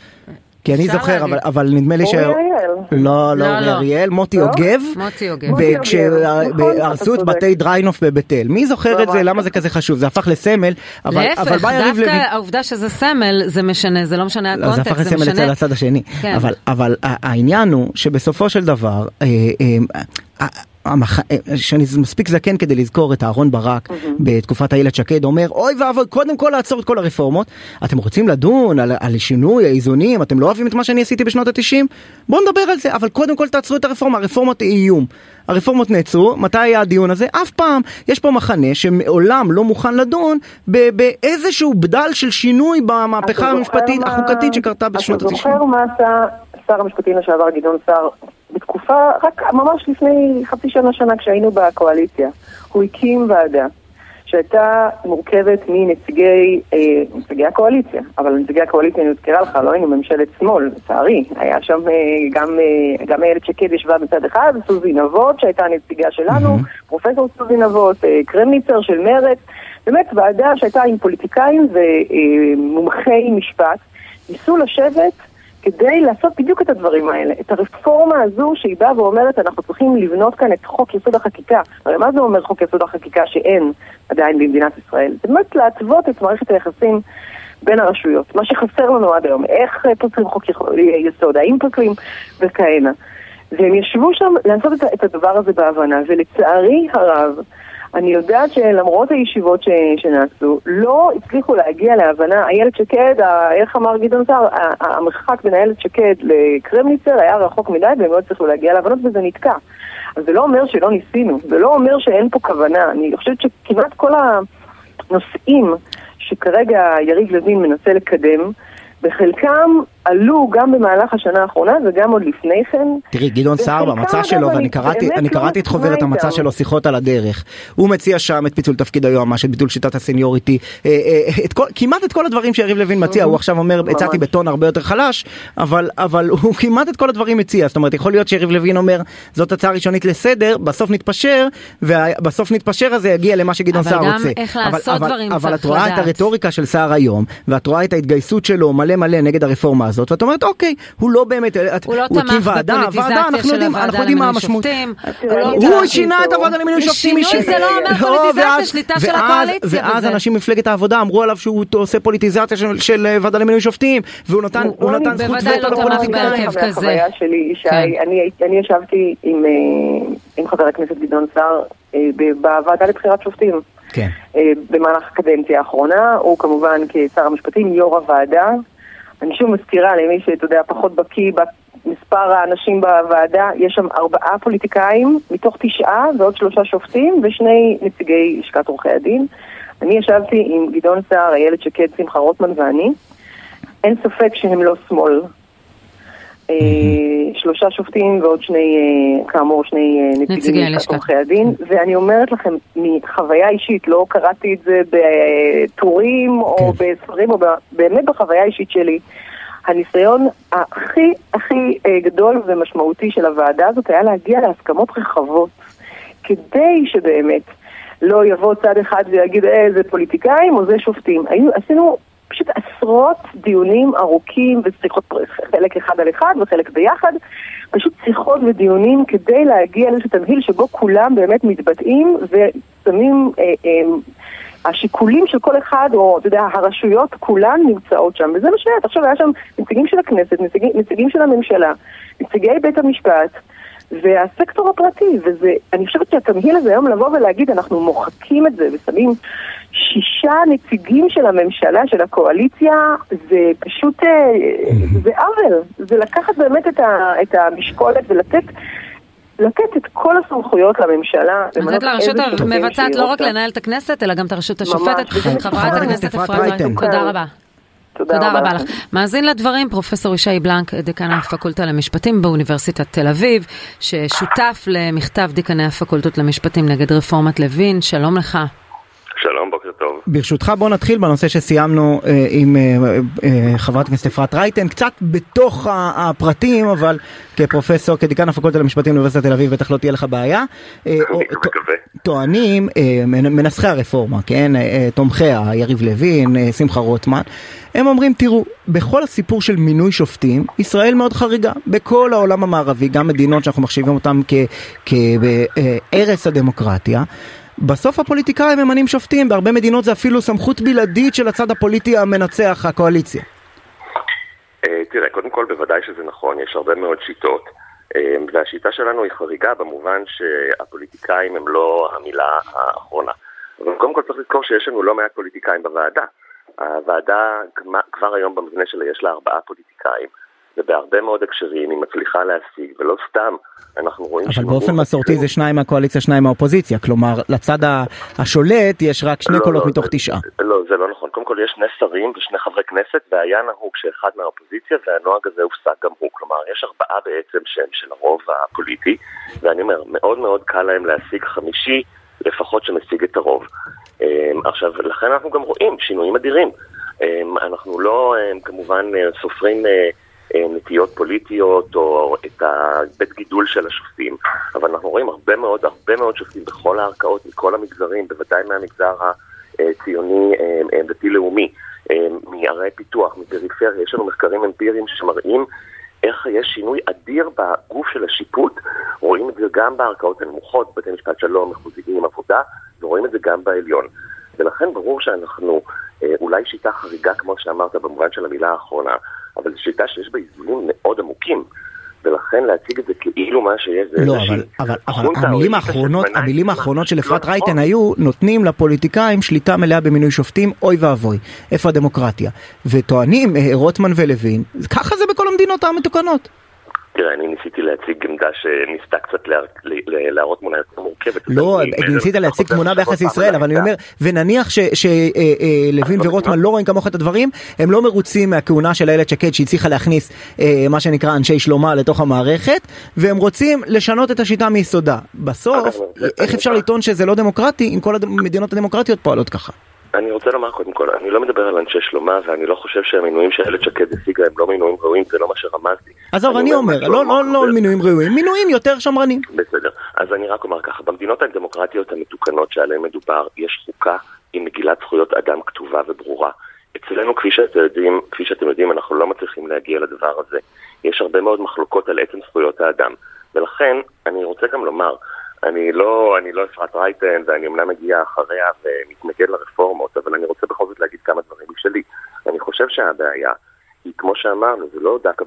כי אני זוכר, אבל. אבל נדמה לי ש... אורי אריאל. לא, לא לא, אורי לא. אריאל, מוטי לא? יוגב. מוטי יוגב. מוטי יוגב, נכון, כשהרסו את אתה צודק. בתי דריינוף בבית-אל. מי זוכר את זה? למה זה כזה חשוב? זה הפך לסמל, אבל, אבל להפך, בא יריב לוין... דווקא העובדה שזה סמל, זה משנה, זה לא משנה לא, זה הקונטקסט, הפך זה לסמל אצל משנה... הצד השני. כן. אבל, אבל העניין הוא שבסופו של דבר, אה, אה, אה, המח... אה, שאני מספיק זקן כדי לזכור את אהרון ברק בתקופת איילת שקד אומר אוי ואבוי קודם כל לעצור את כל הרפורמות. אתם רוצים לדון על, על שינוי האיזונים? אתם לא אוהבים את מה שאני עשיתי בשנות התשעים? בואו נדבר על זה אבל קודם כל תעצרו את הרפורמה הרפורמות היא איום. הרפורמות נעצרו מתי היה הדיון הזה? אף פעם. יש פה מחנה שמעולם לא מוכן לדון ב- באיזשהו בדל של שינוי במהפכה אתה המשפטית מה- החוקתית שקרתה בשנות אתה התשעים. זוכר מה עשה שר המשפטים לשעבר גדעון סער בתקופה, רק ממש לפני חצי שנה, שנה, כשהיינו בקואליציה. הוא הקים ועדה שהייתה מורכבת מנציגי אה, נציגי הקואליציה, אבל נציגי הקואליציה, אני מזכירה לך, לא היינו ממשלת שמאל, לצערי. היה שם אה, גם, אה, גם איילת שקד ישבה מצד אחד, סוזי נבות, שהייתה הנציגה שלנו, פרופסור סוזי נבות, אה, קרמניצר של מרצ, באמת ועדה שהייתה עם פוליטיקאים ומומחי משפט, ניסו לשבת כדי לעשות בדיוק את הדברים האלה, את הרפורמה הזו שהיא באה ואומרת אנחנו צריכים לבנות כאן את חוק יסוד החקיקה. הרי מה זה אומר חוק יסוד החקיקה שאין עדיין במדינת ישראל? זה באמת להתוות את מערכת היחסים בין הרשויות, מה שחסר לנו עד היום, איך אה, פותרים חוק יסוד, האם פותרים וכהנה. והם ישבו שם לעשות את הדבר הזה בהבנה, ולצערי הרב, אני יודעת שלמרות הישיבות ש, שנעשו, לא הצליחו להגיע להבנה. איילת שקד, איך אמר גדעון סער, המרחק בין איילת שקד לקרמניצר היה רחוק מדי והם לא הצליחו להגיע להבנות וזה נתקע. אז זה לא אומר שלא ניסינו, זה לא אומר שאין פה כוונה. אני חושבת שכמעט כל הנושאים שכרגע יריב לוין מנסה לקדם, בחלקם עלו גם במהלך השנה האחרונה וגם עוד לפני כן. תראי, גדעון סער במצע שלו, אני ואני קראתי, אני לא קראתי את חוברת המצע. שלו, שיחות על הדרך. הוא מציע שם את פיצול תפקיד היועמ"ש, את ביטול שיטת הסניוריטי, אה, אה, את כל, כמעט את כל הדברים שיריב לוין מציע, הוא עכשיו אומר, הצעתי. בטון הרבה יותר חלש, אבל, אבל הוא כמעט את כל הדברים מציע. זאת אומרת, יכול להיות שיריב לוין אומר, זאת הצעה ראשונית לסדר, בסוף נתפשר, ובסוף נתפשר הזה יגיע למה שגדעון אבל סער גם רוצה. איך אבל- לעשות אבל- דברים אבל צריך את רואה את לדעת. הרטוריקה של סער היום, ואת רואה את ההתגייסות שלו מלא מלא נגד הרפורמה הזאת, ואת אומרת, אוקיי, הוא לא באמת, את- הוא לא תמך בפוליטיזציה אנחנו של הוועדה למינוי. שופטים. לא הוא יודעת שינה את. הוועדה למינוי שופטים. שינוי זה לא אומר לא, פוליטיזציה, שליטה של הקואליציה ואז. אנשים ממפלגת העבודה אמרו עליו שהוא עושה פוליטיזציה של- של ועדה למינוי שופטים, והוא נתן לא, זכות בוודאי וטו לא תמך לפוליטיקאים. בהרכב כזה. מהחוויה שלי, ישי, כן. אני, אני ישבתי עם, אה, עם חבר הכנסת גדעון סער אה, בוועדה לבחירת שופטים. כן. אה, במהלך הקדנציה האחרונה, הוא כמובן כשר המשפטים, יו"ר הוועדה. אני שוב מזכירה למי שאתה יודע, פחות בקיא במספר האנשים בוועדה, יש שם ארבעה פוליטיקאים מתוך תשעה ועוד שלושה שופטים ושני נציגי לשכת עורכי הדין. אני ישבתי עם גדעון סער, איילת שקד, שמחה רוטמן ואני. אין ספק שהם לא שמאל. אה, שלושה שופטים ועוד שני, אה, כאמור, שני אה, נציגי נציגים. מלשכת עורכי הדין, ואני אומרת לכם, מחוויה אישית, לא קראתי את זה בטורים או כן. בספרים, או באמת בחוויה האישית שלי, הניסיון הכי הכי גדול ומשמעותי של הוועדה הזאת היה להגיע להסכמות רחבות, כדי שבאמת לא יבוא צד אחד ויגיד, אה, זה פוליטיקאים או זה שופטים. עשינו פשוט עשרות דיונים ארוכים ושיחות, חלק אחד על אחד וחלק ביחד, פשוט שיחות ודיונים כדי להגיע לאיזשהו תמהיל שבו כולם באמת מתבטאים ושמים, אה, אה, השיקולים של כל אחד, או אתה יודע, הרשויות כולן נמצאות שם, וזה מה שהיה. עכשיו היה שם נציגים של הכנסת, נציגים, נציגים של הממשלה, נציגי בית המשפט. והסקטור הפרטי, וזה, אני חושבת שהתמהיל הזה היום לבוא ולהגיד אנחנו מוחקים את זה ושמים שישה נציגים של הממשלה, של הקואליציה, זה פשוט, אה, זה עוול, זה לקחת באמת את, ה, את המשקולת ולתת לתת את כל הסמכויות לממשלה. לתת לרשות המבצעת לא רק. לנהל את הכנסת, אלא גם את הרשות השופטת. חברת חברת הכנסת אפרת רייטן, רייטן. תודה רבה. תודה, תודה רבה לך. מאזין לדברים, פרופסור ישי בלנק, דיקן הפקולטה למשפטים באוניברסיטת תל אביב, ששותף למכתב דיקני הפקולטות למשפטים נגד רפורמת לוין, שלום לך. שלום, בוקר טוב. ברשותך בוא נתחיל בנושא שסיימנו אה, עם אה, אה, חברת הכנסת אפרת רייטן, קצת בתוך הפרטים, אבל כפרופסור, כדיקן הפקולטה למשפטים באוניברסיטת תל אביב בטח לא תהיה לך בעיה. אה, או- מקווה. טוענים אה, מנ- מנסחי הרפורמה, כן, אה, אה, תומכיה, יריב לוין, אה, שמחה רוטמן, הם אומרים תראו, בכל הסיפור של מינוי שופטים, ישראל מאוד חריגה. בכל העולם המערבי, גם מדינות שאנחנו מחשיבים אותן כערש הדמוקרטיה. בסוף הפוליטיקאים ממנים שופטים, בהרבה מדינות זה אפילו סמכות בלעדית של הצד הפוליטי המנצח, הקואליציה. אה, תראה, קודם כל בוודאי שזה נכון, יש הרבה מאוד שיטות, אה, והשיטה שלנו היא חריגה במובן שהפוליטיקאים הם לא המילה האחרונה. אבל קודם כל צריך לזכור שיש לנו לא מעט פוליטיקאים בוועדה. הוועדה כבר היום במבנה שלה יש לה ארבעה פוליטיקאים, ובהרבה מאוד הקשרים היא מצליחה להשיג, ולא סתם אנחנו רואים... אבל באופן מסורתי זה שניים מהקואליציה, שניים מהאופוזיציה. כלומר, לצד השולט יש רק שני לא, קולות לא, מתוך תשעה. לא, זה לא נכון. קודם כל יש שני שרים ושני חברי כנסת, והיה נהוג שאחד מהאופוזיציה, והנוהג הזה הופסק גם הוא. כלומר, יש ארבעה בעצם שהם של הרוב הפוליטי, ואני אומר, מאוד מאוד קל להם להשיג חמישי, לפחות שמשיג את הרוב. אמ, עכשיו, לכן אנחנו גם רואים שינויים אדירים. אמ, אנחנו לא אמ, כמובן אה, סופרים אה, אה, נטיות פוליטיות או את הבית גידול של השופטים, אבל אנחנו רואים הרבה מאוד, הרבה מאוד שופטים בכל הערכאות, מכל המגזרים, בוודאי מהמגזר הציוני דתי-לאומי, מערי פיתוח, מפריפריה, יש לנו מחקרים אמפיריים שמראים איך יש שינוי אדיר בגוף של השיפוט, רואים את זה גם בערכאות הנמוכות, בתי משפט שלום, מחוזיים, עבודה, ורואים את זה גם בעליון. ולכן ברור שאנחנו אה, אולי שיטה חריגה, כמו שאמרת, במובן של המילה האחרונה, אבל זו שיטה שיש בה איזונים מאוד עמוקים. ולכן להציג את זה כאילו מה שיש זה לא, אבל, אבל, אבל המילים האחרונות, המילים. האחרונות של לא אפרת נכון. רייטן היו נותנים לפוליטיקאים שליטה מלאה במינוי שופטים, אוי ואבוי, איפה הדמוקרטיה? וטוענים אה, רוטמן ולוין, ככה זה בכל המדינות המתוקנות. תראה, אני ניסיתי להציג עמדה שניסתה קצת להראות תמונה יותר מורכבת. לא, אני- ניסית להציג חוזר- תמונה ביחס לישראל, אבל אני. אומר, ונניח שלוין לא ורוטמן מסכימה. לא רואים כמוך את הדברים, הם לא מרוצים מהכהונה של איילת שקד שהצליחה להכניס אה, מה שנקרא אנשי שלומה לתוך המערכת, והם רוצים לשנות את השיטה מיסודה. בסוף, איך אפשר לטעון שזה לא דמוקרטי אם כל המדינות הדמוקרטיות פועלות ככה? אני רוצה לומר קודם כל, אני לא מדבר על אנשי שלומה, ואני לא חושב שהמינויים שאיילת שקד השיגה הם לא מינויים ראויים, זה לא מה שרמזתי. עזוב, אני אומר, משהו לא- לא לא אחר. מינויים ראויים, מינויים יותר שמרנים. בסדר. אז אני רק אומר ככה, במדינות הדמוקרטיות המתוקנות שעליהן מדובר, יש חוקה עם מגילת זכויות אדם כתובה וברורה. אצלנו, כפי שאתם יודעים, כפי שאתם יודעים, אנחנו לא מצליחים להגיע לדבר הזה. יש הרבה מאוד מחלוקות על עצם זכויות האדם. ולכן, אני רוצה גם לומר, אני לא, אני לא אפרת רייטן, ואני אמנם מגיע אחריה ומתנגד לרפורמות, אבל אני רוצה בכל זאת להגיד כמה דברים משלי. אני חושב שהבעיה היא, כמו שאמרנו, זה לא דווקא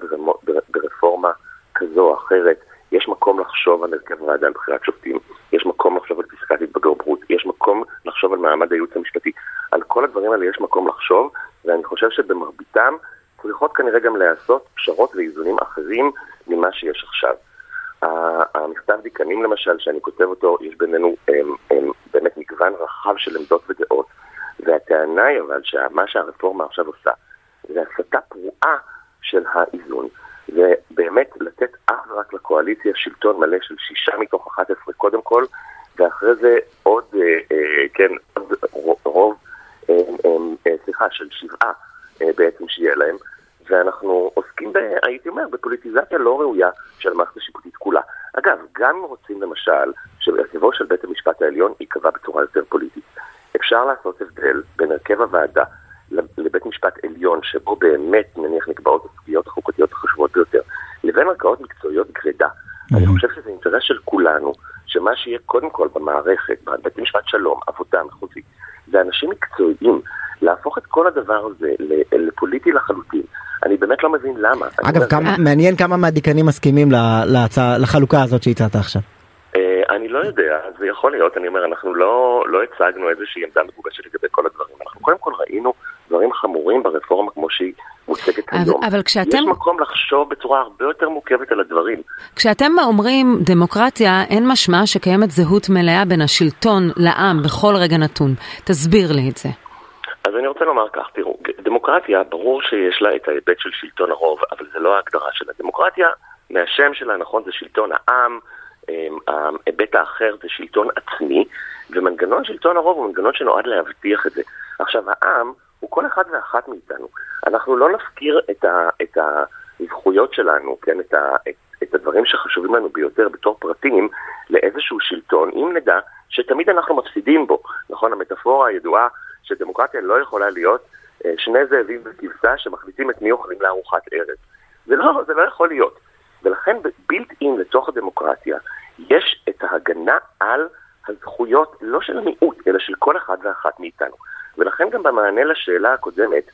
ברפורמה כזו או אחרת. יש מקום לחשוב על הרכב ועדה לבחירת שופטים, יש מקום לחשוב על פסקת התבגרות, יש מקום לחשוב על מעמד הייעוץ המשפטי. על כל הדברים האלה יש מקום לחשוב, ואני חושב שבמרביתם צריכות כנראה גם להיעשות פשרות ואיזונים אחרים ממה שיש עכשיו. המכתב דיקנים למשל, שאני כותב אותו, יש בינינו הם, הם, באמת מגוון רחב של עמדות ודעות, והטענה היא אבל שמה שהרפורמה עכשיו עושה זה הסתה פרועה של האיזון. ובאמת לתת אך ורק לקואליציה שלטון מלא של שישה מתוך 11 קודם כל, ואחרי זה עוד, אה, אה, כן, עוד רוב, אה, אה, אה, סליחה, של שבעה אה, בעצם שיהיה להם. ואנחנו עוסקים, ב, הייתי אומר, בפוליטיזציה לא ראויה של המערכת השיפוטית כולה. אגב, גם אם רוצים למשל שהרכבו של בית המשפט העליון ייקבע בצורה יותר פוליטית, אפשר לעשות הבדל בין הרכב הוועדה לבית משפט עליון, שבו באמת נניח נקבעות הסוגיות החוקתיות החשובות ביותר, לבין ערכאות מקצועיות גרידא. אני חושב שזה אינטרס של כולנו, שמה שיהיה קודם כל במערכת, בבית משפט שלום, עבודה מחוזית, זה אנשים מקצועיים, להפוך את כל הדבר הזה לפוליטי לחלוטין. אני באמת לא מבין למה. אגב, כמה, מעניין כמה מהדיקנים מסכימים להצע, לחלוקה הזאת שהצעת עכשיו. אה, אני לא יודע, זה יכול להיות, אני אומר, אנחנו לא, לא הצגנו איזושהי עמדה מגובשת לגבי כל הדברים. אנחנו קודם כל ראינו דברים חמורים ברפורמה כמו שהיא מוצגת היום. אבל כשאתם... יש מקום לחשוב בצורה הרבה יותר מורכבת על הדברים. כשאתם אומרים דמוקרטיה, אין משמע שקיימת זהות מלאה בין השלטון לעם בכל רגע נתון. תסביר לי את זה. אז אני רוצה לומר כך, תראו, דמוקרטיה, ברור שיש לה את ההיבט של שלטון הרוב, אבל זה לא ההגדרה שלה. דמוקרטיה, מהשם שלה, נכון, זה שלטון העם, ההיבט האחר זה שלטון עצמי, ומנגנון שלטון הרוב הוא מנגנון שנועד להבטיח את זה. עכשיו, העם הוא כל אחד ואחת מאיתנו. אנחנו לא נפקיר את, ה, את הזכויות שלנו, כן, את, ה, את, את הדברים שחשובים לנו ביותר בתור פרטים, לאיזשהו שלטון, אם נדע שתמיד אנחנו מפסידים בו. נכון, המטאפורה הידועה שדמוקרטיה לא יכולה להיות אה, שני זאבים בכבשה שמחליטים את מי אוכלים לארוחת ערב. זה לא, זה לא יכול להיות. ולכן בילט אין לתוך הדמוקרטיה יש את ההגנה על הזכויות, לא של המיעוט, אלא של כל אחד ואחת מאיתנו. ולכן גם במענה לשאלה הקודמת,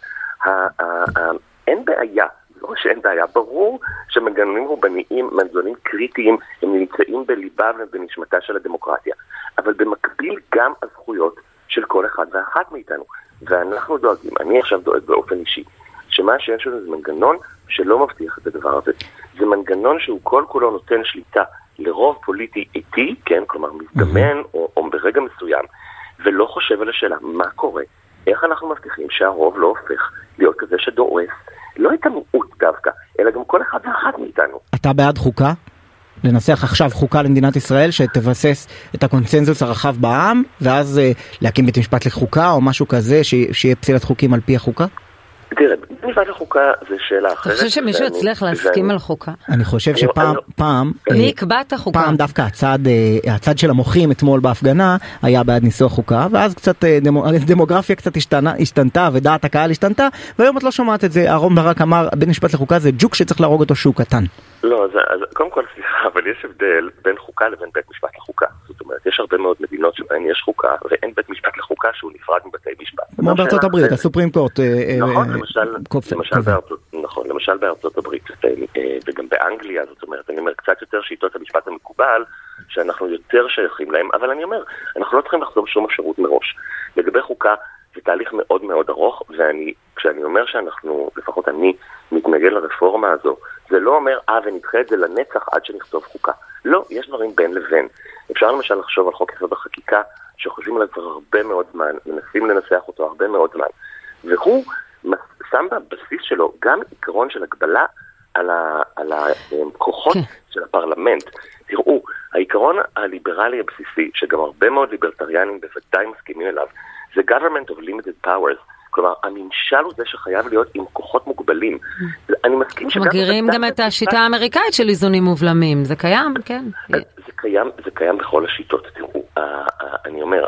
אין בעיה, לא שאין בעיה, ברור שמנגנונים רובניים, מנגנונים קריטיים, הם נמצאים בליבה ובנשמתה של הדמוקרטיה. אבל במקביל גם הזכויות של כל אחד ואחת מאיתנו. ואנחנו דואגים, אני עכשיו דואג באופן אישי, שמה שיש לנו זה מנגנון שלא מבטיח את הדבר הזה. זה מנגנון שהוא כל כולו נותן שליטה לרוב פוליטי איטי, כן, כלומר מזדמן או, או ברגע מסוים, ולא חושב על השאלה מה קורה, איך אנחנו מבטיחים שהרוב לא הופך להיות כזה שדורס לא את המיעוט דווקא, אלא גם כל אחד ואחת מאיתנו. אתה בעד חוקה? לנסח עכשיו חוקה למדינת ישראל שתבסס את הקונצנזוס הרחב בעם ואז uh, להקים בית משפט לחוקה או משהו כזה שיהיה פסילת חוקים על פי החוקה? תראה, משפט לחוקה זה שאלה אחרת. אתה חושב שמישהו יצליח להסכים על חוקה? אני חושב שפעם, פעם, מי אה, יקבע את החוקה? פעם דווקא הצד, אה, הצד של המוחים אתמול בהפגנה היה בעד ניסוח חוקה, ואז קצת דמוגרפיה קצת השתנתה ודעת הקהל השתנתה, והיום את לא שומעת את זה, אהרון ברק אמר בית משפט לחוקה זה ג'וק שצריך להרוג אותו שהוא קטן. לא, אז, אז קודם כל סליחה, אבל יש הבדל בין חוקה לבין בית משפט לחוקה. זאת אומרת, יש הרבה מאוד מדינות שבהן יש חוקה, ואין בית משפט לחוקה שהוא נפרד מבתי משפט. כמו בארצות הברית, הסופרים קורט. אה, אה, נכון, אה, למשל, למשל בארצות, נכון, למשל בארצות הברית, וגם באנגליה, זאת אומרת, אני אומר, קצת יותר שיטות המשפט המקובל, שאנחנו יותר שייכים להם, אבל אני אומר, אנחנו לא צריכים לחסום שום אפשרות מראש. לגבי חוקה, זה תהליך מאוד מאוד ארוך, ואני, כשאני אומר שאנחנו, לפחות אני, מתנגד לרפורמה הזו, זה לא אומר, אה, ונדחה את זה לנצח עד שנכתוב חוקה. לא, יש דברים בין לבין. אפשר למשל לחשוב על חוק יסוד החקיקה, שחושבים עליו כבר הרבה מאוד זמן, מנסים לנסח אותו הרבה מאוד זמן, והוא שם בבסיס שלו גם עיקרון של הגבלה על, ה, על הכוחות כן. של הפרלמנט. תראו, העיקרון הליברלי הבסיסי, שגם הרבה מאוד ליברטריאנים בוודאי מסכימים אליו, זה government of limited powers. כלומר, הממשל הוא זה שחייב להיות עם כוחות מוגבלים. אני מסכים שגם... מכירים גם את השיטה האמריקאית של איזונים מובלמים, זה קיים, כן. זה קיים, זה קיים בכל השיטות. תראו, אני אומר,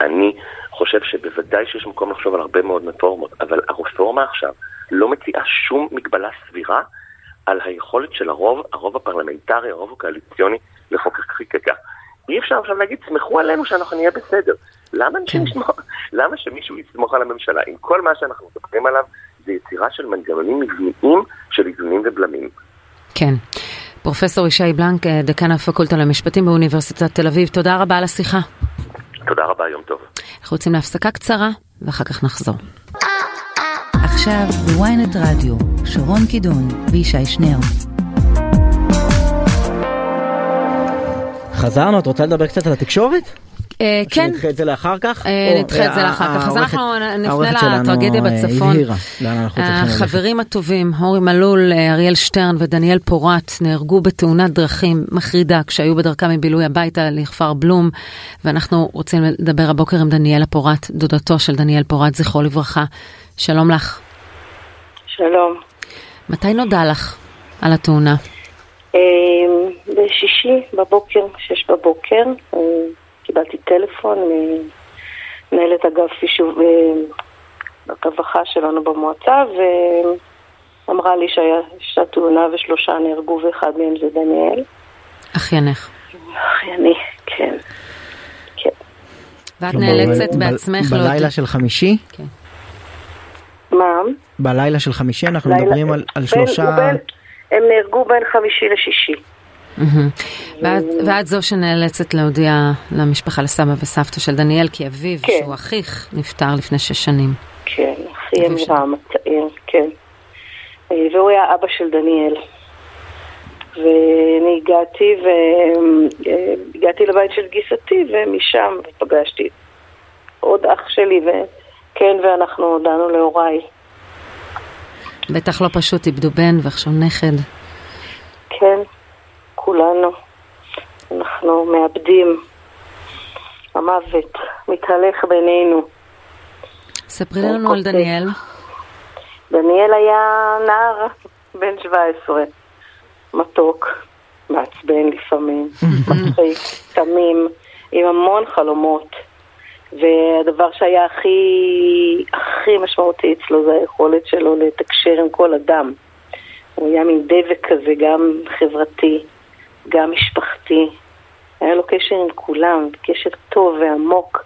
אני חושב שבוודאי שיש מקום לחשוב על הרבה מאוד רפורמות, אבל הרפורמה עכשיו לא מציעה שום מגבלה סבירה על היכולת של הרוב, הרוב הפרלמנטרי, הרוב הקואליציוני, לחוקק חקיקה. אי אפשר עכשיו להגיד, סמכו עלינו שאנחנו נהיה בסדר. למה, כן. למה שמישהו יסמוך על הממשלה? אם כל מה שאנחנו מדברים עליו זה יצירה של מנגנונים מבניים של איזונים ובלמים. כן. פרופסור ישי בלנק, אה, דקן הפקולטה למשפטים באוניברסיטת תל אביב, תודה רבה על השיחה. תודה רבה, יום טוב. אנחנו יוצאים להפסקה קצרה, ואחר כך נחזור. עכשיו בוויינט רדיו, שרון קידון וישי שנר. חזרנו, את רוצה לדבר קצת על התקשורת? אה, כן. שנדחה את זה לאחר כך? אה, או, נדחה את זה אה, לאחר כך. אז אנחנו נפנה לטרגדיה בצפון. החברים הטובים, אורי מלול, אריאל שטרן ודניאל פורט, נהרגו בתאונת דרכים מחרידה כשהיו בדרכם מבילוי הביתה לכפר בלום, ואנחנו רוצים לדבר הבוקר עם דניאלה פורט, דודתו של דניאל פורט, זכרו לברכה. שלום לך. שלום. מתי נודע לך על התאונה? בשישי בבוקר, שש בבוקר, קיבלתי טלפון ממנהלת אגף יישוב הרווחה שלנו במועצה, ואמרה לי שהייתה תאונה ושלושה נהרגו ואחד מהם זה דניאל. אחיינך. אחייני, כן. כן. ואת כלומר, נאלצת בעצמך בלילה להודיע- של חמישי? מה? בלילה של חמישי אנחנו מדברים על שלושה... הם נהרגו בין חמישי לשישי. ואת, זו שנאלצת להודיע למשפחה, לסבא וסבתא של דניאל, כי אביו, כן. שהוא אחיך, נפטר לפני שש שנים. כן, אחי. אמירם הצעיר, כן. אה, והוא היה אבא של דניאל. ואני הגעתי והגעתי לבית של גיסתי ומשם פגשתי עוד אח שלי וכן ואנחנו הודענו להוריי. בטח לא פשוט, איבדו בן ועכשיו נכד. כן, כולנו. אנחנו מאבדים. המוות מתהלך בינינו. ספרי לנו על דניאל. דניאל היה נער בן 17, מתוק, מעצבן לפעמים, מצחיק, תמים, עם המון חלומות. והדבר שהיה הכי, הכי משמעותי אצלו זה היכולת שלו לתקשר עם כל אדם. הוא היה מין דבק כזה, גם חברתי, גם משפחתי. היה לו קשר עם כולם, קשר טוב ועמוק.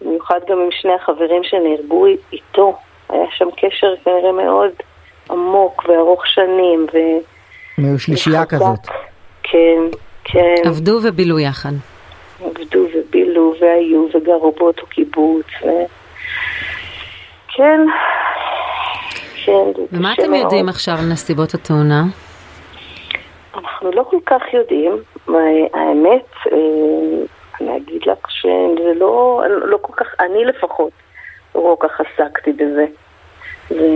במיוחד גם עם שני החברים שנהרגו איתו. היה שם קשר כנראה מאוד עמוק וארוך שנים. ו... הם היו שלישייה וחזק. כזאת. כן, כן. עבדו ובילו יחד. עבדו ובילו והיו וגרו באותו קיבוץ. ו... כן, כן. ומה אתם יודעים. עכשיו על נסיבות התאונה? אנחנו לא כל כך יודעים. האמת, אה, אני אגיד לך שזה לא, לא כל כך, אני לפחות, לא כל כך עסקתי בזה. זה,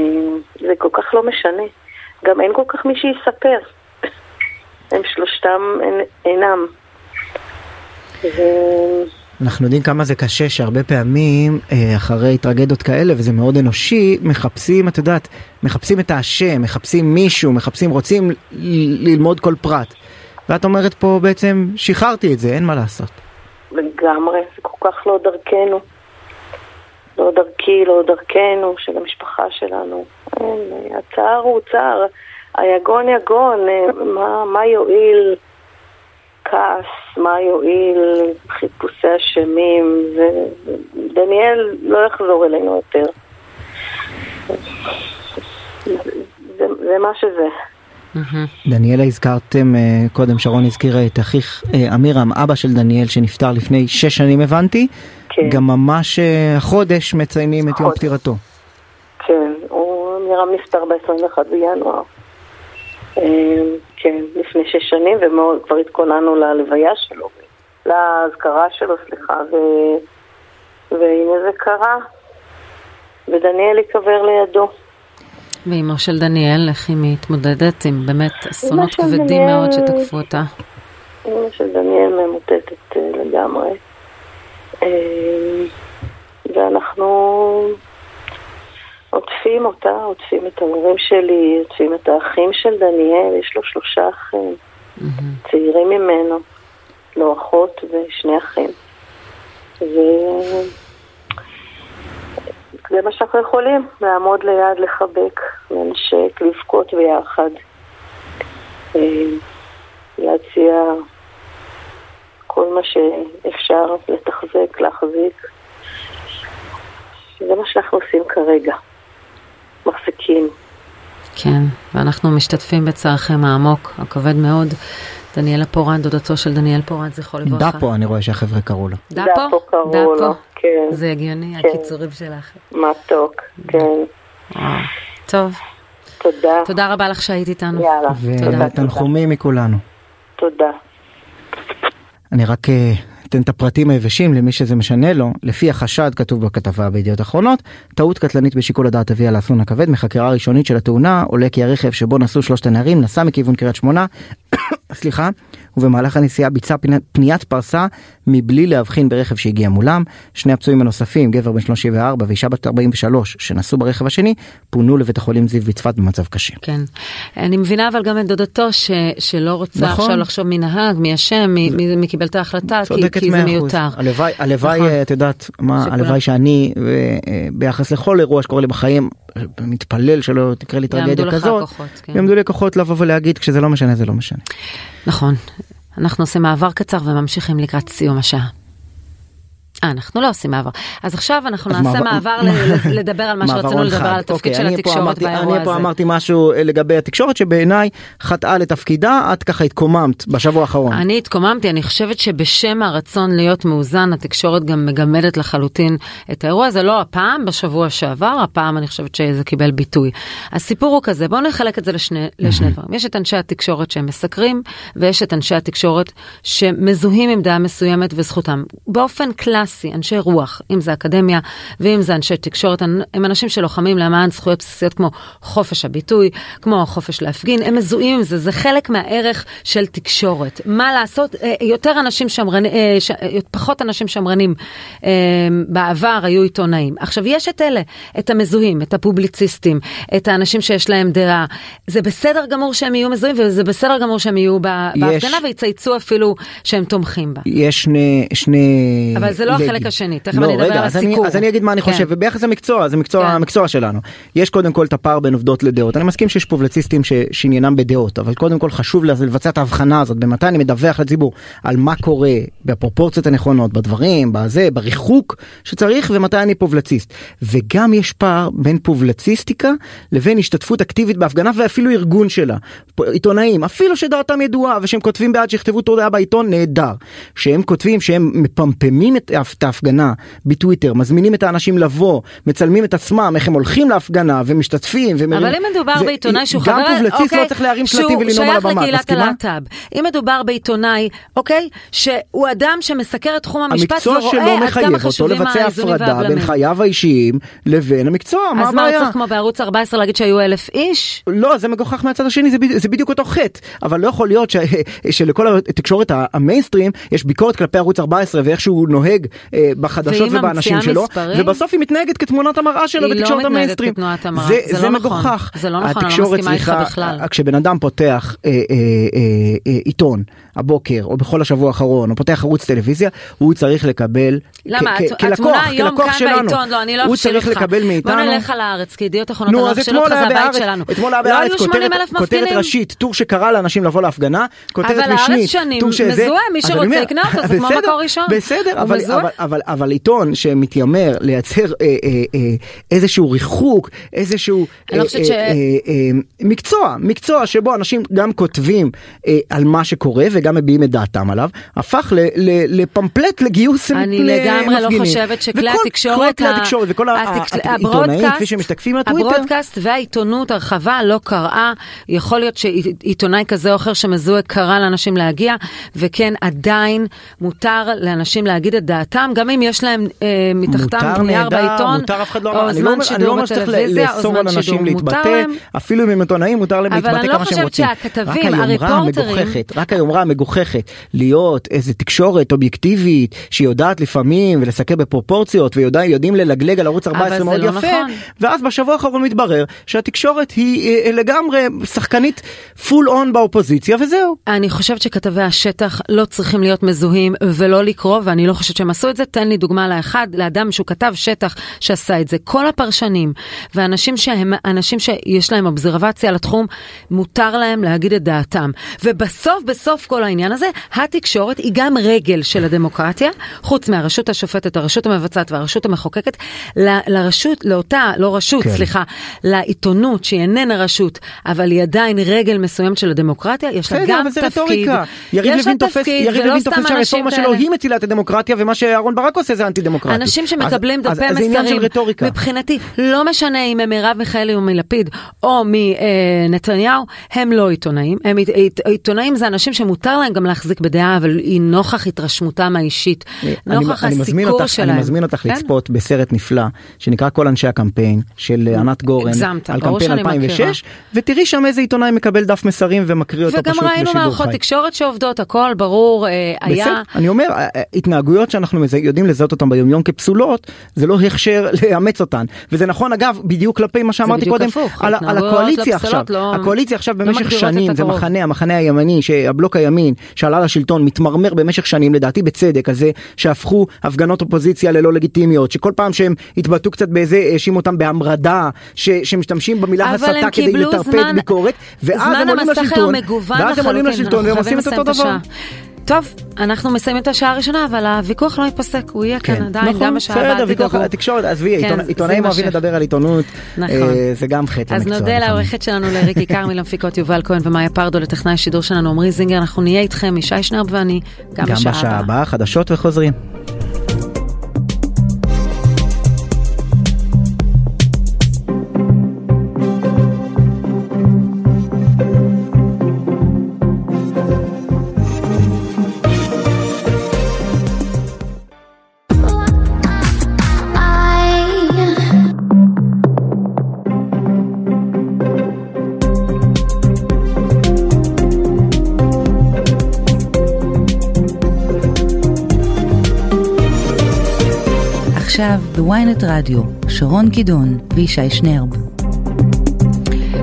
זה כל כך לא משנה. גם אין כל כך מי שיספר. הם שלושתם אינם. אנחנו יודעים כמה זה קשה שהרבה פעמים אה, אחרי טרגדיות כאלה וזה מאוד אנושי מחפשים את יודעת מחפשים את האשם מחפשים מישהו מחפשים רוצים ללמוד כל פרט. ואת אומרת פה בעצם שחררתי את זה אין מה לעשות. לגמרי, זה כל כך לא דרכנו. לא דרכי, לא דרכנו, של המשפחה שלנו. הצער הוא צער, היגון יגון, אה, מה, מה יועיל כעס, מה יועיל חיפושי אשמים, ודניאל לא יחזור אלינו יותר. זה, זה מה שזה. דניאלה הזכרתם אה, קודם שרון הזכירה את אחיך אה, אמירם אבא של דניאל שנפטר לפני שש שנים הבנתי. כן. גם ממש אה, החודש מציינים את יום. פטירתו. כן, הוא נראה נפטר ב-21 בינואר. אה, כן, לפני שש שנים, וכבר התכוננו ללוויה שלו, לאזכרה שלו, סליחה, ו... והנה זה קרה, ודניאל ייקבר לידו. ואימו של דניאל, איך היא מתמודדת עם באמת אסונות כבדים דניאל- מאוד שתקפו אותה? אמא של דניאל ממוטטת אה, לגמרי. אה, ואנחנו עוטפים אותה, עוטפים את ההורים שלי, עוטפים את האחים של דניאל, יש לו שלושה אחים, מהמם. צעירים ממנו, לא אחות ושני אחים. וזה מה שאנחנו יכולים, לעמוד ליד, לחבק, לנשק, לבכות ביחד. אה, להציע כל מה שאפשר לתחזק, להחזיק. זה מה שאנחנו עושים כרגע. מחזיקים. כן, ואנחנו משתתפים בצערכם העמוק, הכבד מאוד. דניאלה פורן, דודתו של דניאל פורן, זכרו לברכה. דפו אני רואה שהחבר'ה קראו לו. דפו? קראו לו, כן. זה הגיוני, כן. הקיצורים שלך. מתוק, כן. וואו. טוב, תודה. תודה רבה לך שהיית איתנו. יאללה. תודה. ותנחומים מכולנו. תודה. אני רק אה, אתן את הפרטים היבשים למי שזה משנה לו, לפי החשד כתוב בכתבה בידיעות אחרונות, טעות קטלנית בשיקול הדעת הביאה לאסון הכבד, מחקירה ראשונית של התאונה עולה כי הרכב שבו נסעו שלושת הנערים נסע מכיוון קריית שמונה, סליחה, ובמהלך הנסיעה ביצע פניית פרסה מבלי להבחין ברכב שהגיע מולם. שני הפצועים הנוספים, גבר בן 34 ואישה בת 43 שנסעו ברכב השני, פונו לבית החולים זיו בצפת במצב קשה. כן, אני מבינה אבל גם את דודתו ש, שלא רוצה נכון. עכשיו לחשוב מי נהג, מי אשם, מי, מי, מי קיבל את ההחלטה, כי, כי זה מיותר. הלוואי, הלוואי, נכון. את יודעת, מה, הלוואי שאני, אה, ביחס לכל אירוע שקורה לי בחיים, מתפלל שלא תקרה לי טרגדיה כזאת, כוחות, כן. יעמדו לי כוחות לבוא ולהגיד כשזה לא משנה זה לא משנה. נכון, אנחנו עושים מעבר קצר וממשיכים לקראת סיום השעה. אה, אנחנו לא עושים מעבר. אז עכשיו אנחנו נעשה מעבר, מעבר לדבר על מה שרצינו לדבר על התפקיד אוקיי, של התקשורת באירוע הזה. אני פה אמרתי משהו אה, לגבי התקשורת שבעיניי חטאה לתפקידה, את ככה התקוממת בשבוע האחרון. אני התקוממתי, אני חושבת שבשם הרצון להיות מאוזן, התקשורת גם מגמדת לחלוטין את האירוע הזה, לא הפעם, בשבוע שעבר, הפעם אני חושבת שזה קיבל ביטוי. הסיפור הוא כזה, בואו נחלק את זה לשני, לשני דברים. יש את אנשי התקשורת שהם מסקרים, ויש את אנשי התקשורת שמזוהים עם דעה מסוימת וזכותם. באופן קלאסי. קלאסי, אנשי רוח, אם זה אקדמיה ואם זה אנשי תקשורת, הם אנשים שלוחמים למען זכויות בסיסיות כמו חופש הביטוי, כמו החופש להפגין, הם מזוהים עם זה, זה חלק מהערך של תקשורת. מה לעשות, אה, יותר אנשים שמרנים, אה, פחות אנשים שמרנים אה, בעבר היו עיתונאים. עכשיו, יש את אלה, את המזוהים, את הפובליציסטים, את האנשים שיש להם דעה. זה בסדר גמור שהם יהיו מזוהים וזה בסדר גמור שהם יהיו בהפגנה ויצייצו אפילו שהם תומכים בה. יש שני, שני... אבל זה לא החלק השני, תכף לא, אני אדבר רגע, על הסיכור. אז אני אגיד מה אני כן. חושב, וביחס למקצוע, זה מקצוע, כן. המקצוע שלנו. יש קודם כל את הפער בין עובדות לדעות. אני מסכים שיש פובלציסטים שעניינם בדעות, אבל קודם כל חשוב לבצע את ההבחנה הזאת, במתי אני מדווח לציבור על מה קורה בפרופורציות הנכונות, בדברים, בזה, בריחוק שצריך, ומתי אני פובלציסט. וגם יש פער בין פובלציסטיקה לבין השתתפות אקטיבית בהפגנה ואפילו ארגון שלה. עיתונאים, אפילו שדעתם ידועה ושהם כותבים בעד שיכתבו תודעה בעיתון, נהדר. שהם כותבים שהם מפמפמים את את ההפגנה בטוויטר, מזמינים את האנשים לבוא, מצלמים את עצמם, איך הם הולכים להפגנה ומשתתפים. ומרים... אבל אם מדובר זה, בעיתונאי שהוא חבר, גם פובלציסט אוקיי, לא צריך להרים שלטים ולנאום על הבמה, מסכימה? שהוא שייך לקהילת הלהט"ב. אם מדובר בעיתונאי, אוקיי, שהוא אדם שמסקר את תחום המשפט ורואה עד כמה חשובים האיזונים והבלמים. המקצוע שלו מחייב אותו לבצע הפרדה בין חייו האישיים לבין המקצוע, מה הבעיה? אז מה צריך כמו בערוץ 14 להגיד שהיו אלף איש? לא, זה מגוחך מהצד השני, זה, זה בדיוק אותו חטא. אבל לא יכול להיות ש, שלכל התקשורת המיינסטרים יש ביקורת כלפי ערוץ 14 ואיך שהוא נוהג אה, בחדשות ובאנשים שלו, מספרים, ובסוף היא מתנהגת כתמונת המראה שלו בתקשורת המיינסטרים. היא לא מתנהגת כתמונת המראה, זה, זה, זה לא מגוחך. זה לא נכון, אני לא מסכימה איתך בכלל. כשבן אדם פותח אה, אה, אה, אה, עיתון הבוקר או בכל השבוע האחרון או פותח ערוץ טלוויזיה, הוא צריך לקבל למה? כלקוח, כלקוח שלנו. בעיתון, לא, אני לא הוא צריך לקבל מאיתנו. בוא נלך על הארץ, כי ידיעות אחרונות על הארץ זה הבית שלנו. אתמול היה בארץ כותרת ראשית, טור שקרא לאנשים לבוא להפגנה, כותרת משנית, אבל הארץ שנים מזוהה, מי שרוצה יקנה אותו, זה כמו מקור ראשון. בסדר, אבל עיתון שמתיימר לייצר אה, אה, אה, איזשהו ריחוק, איזשהו מקצוע, מקצוע שבו אנשים גם כותבים על מה שקורה וגם מביעים את דעתם עליו, הפך לפמפלט לגיוס אני לגמרי לא חושבת שכלי התקשורת, כל כלי התקשורת וכל העיתונאים כפי שמשתקפים מהטוויטר, הברודקאסט והעיתונות הרחבה לא קראה, יכול להיות שעיתונאי כזה או אחר שמזוהה קרא לאנשים להגיע, וכן עדיין מותר לאנשים להגיד את דעתם, גם אם יש להם אה, מתחתם נייר בעיתון, מותר, אף אחד לא או זמן שידור בטלוויזיה, או זמן שידור, מותר להם. אפילו אם הם עיתונאים מותר להם להתבטא לא כמה שהם רוצים. אבל אני לא חושבת שהכתבים, הריפורטרים... רק היומרה המגוחכת להיות איזה תקשורת אובייקטיבית שיודעת לפעמים ולסקר בפרופורציות ויודעים ללגלג על ערוץ 14 מאוד לא יפה, נכון. ואז בשבוע האחרון מתברר שהתקשורת היא אה, לגמרי שחקנית פול און באופוזיציה וזהו. אני חושבת שכתבי השטח לא צריכים להיות מזוהים ולא לקרוא ואני לא חושבת שהם עשו את זה. תן לי דוגמה לאחד, לאדם שהוא כתב שטח שעשה את זה. כל הפרשנים ואנשים שהם אנשים שיש להם אובזרבציה לתחום, מותר להם להגיד את דעתם. ובסוף בסוף כל העניין הזה, התקשורת היא גם רגל של הדמוקרטיה, חוץ מהרשות השופטת, הרשות המבצעת והרשות המחוקקת, ל, לרשות, לאותה, לא רשות, כן. סליחה, לעיתונות שהיא איננה רשות, אבל היא עדיין רגל מסוימת של הדמוקרטיה, יש לה גם תפקיד. יריב לוין תופס שהרפורמה שלו היא מצילה את הדמוקרטיה ומה ש... שאהרן ברק עושה זה אנטי דמוקרטי. אנשים שמקבלים דפי מסרים, רטוריקה. מבחינתי, לא משנה אם הם מרב מיכאלי או מלפיד או מנתניהו, הם לא עיתונאים. הם עית- עית- עיתונאים זה אנשים שמותר להם גם להחזיק בדעה, אבל היא נוכח התרשמותם האישית, אני- נוכח אני מזמין הסיקור אותך, שלהם. אני מזמין אותך כן? לצפות בסרט נפלא שנקרא כל אנשי הקמפיין של אה, ענת גורן הגזמת, על קמפיין שאני 2006 ותראי שם איזה עיתונאי מקבל דף מסרים ומקריא אותו וגם פשוט ראינו בשידור מערכות חי. תקשורת שעובדות, הכל ברור, אה, היה... בסדר, אני אומר, אה, אה, התנהגויות שאנחנו יודעים לזהות אותן ביומיום כפסולות, זה לא הכשר לאמץ אותן. וזה נכון אגב, בדיוק כלפי מה שאמרתי קודם, הפוך, על, על הקואליציה לא עכשיו. לא- הקואליציה עכשיו לא במשך שנים, זה. מחנה, המחנה הימני, הבלוק הימין, שעלה לשלטון, מתמרמר במשך שנים, לדעתי בצדק, על זה שהפכו הפגנות אופוזיציה ללא לגיטימיות, שכל פעם שהם התבטאו קצת באיזה, האשימו אותם בהמרדה, ש, שמשתמשים במילה הסתה כדי לטרפד זמן- ביקורת, ואז הם עולים לשלטון, ואז הם עולים לשלטון והם עושים את אותו דבר. טוב, אנחנו מסיימים את השעה הראשונה, אבל הוויכוח לא ייפסק, הוא יהיה כאן עדיין, נכון, גם בשעה הבאה, בסדר, אל ויכוח תדאגו. התקשורת, עזבי, כן, עיתונאים אוהבים. לדבר על עיתונות, נכון. אה, זה גם חטא אז המקצוע. נודה לפעמים. לעורכת שלנו לריקי כרמי, למפיקות יובל כהן ומאיה פרדו, לטכנאי השידור שלנו עמרי זינגר, אנחנו נהיה איתכם, ישי שנרב ואני, גם גם בשעה בשעה הבאה. הבאה, חדשות וחוזרים. בוויינט רדיו, שרון קידון וישי שנרב.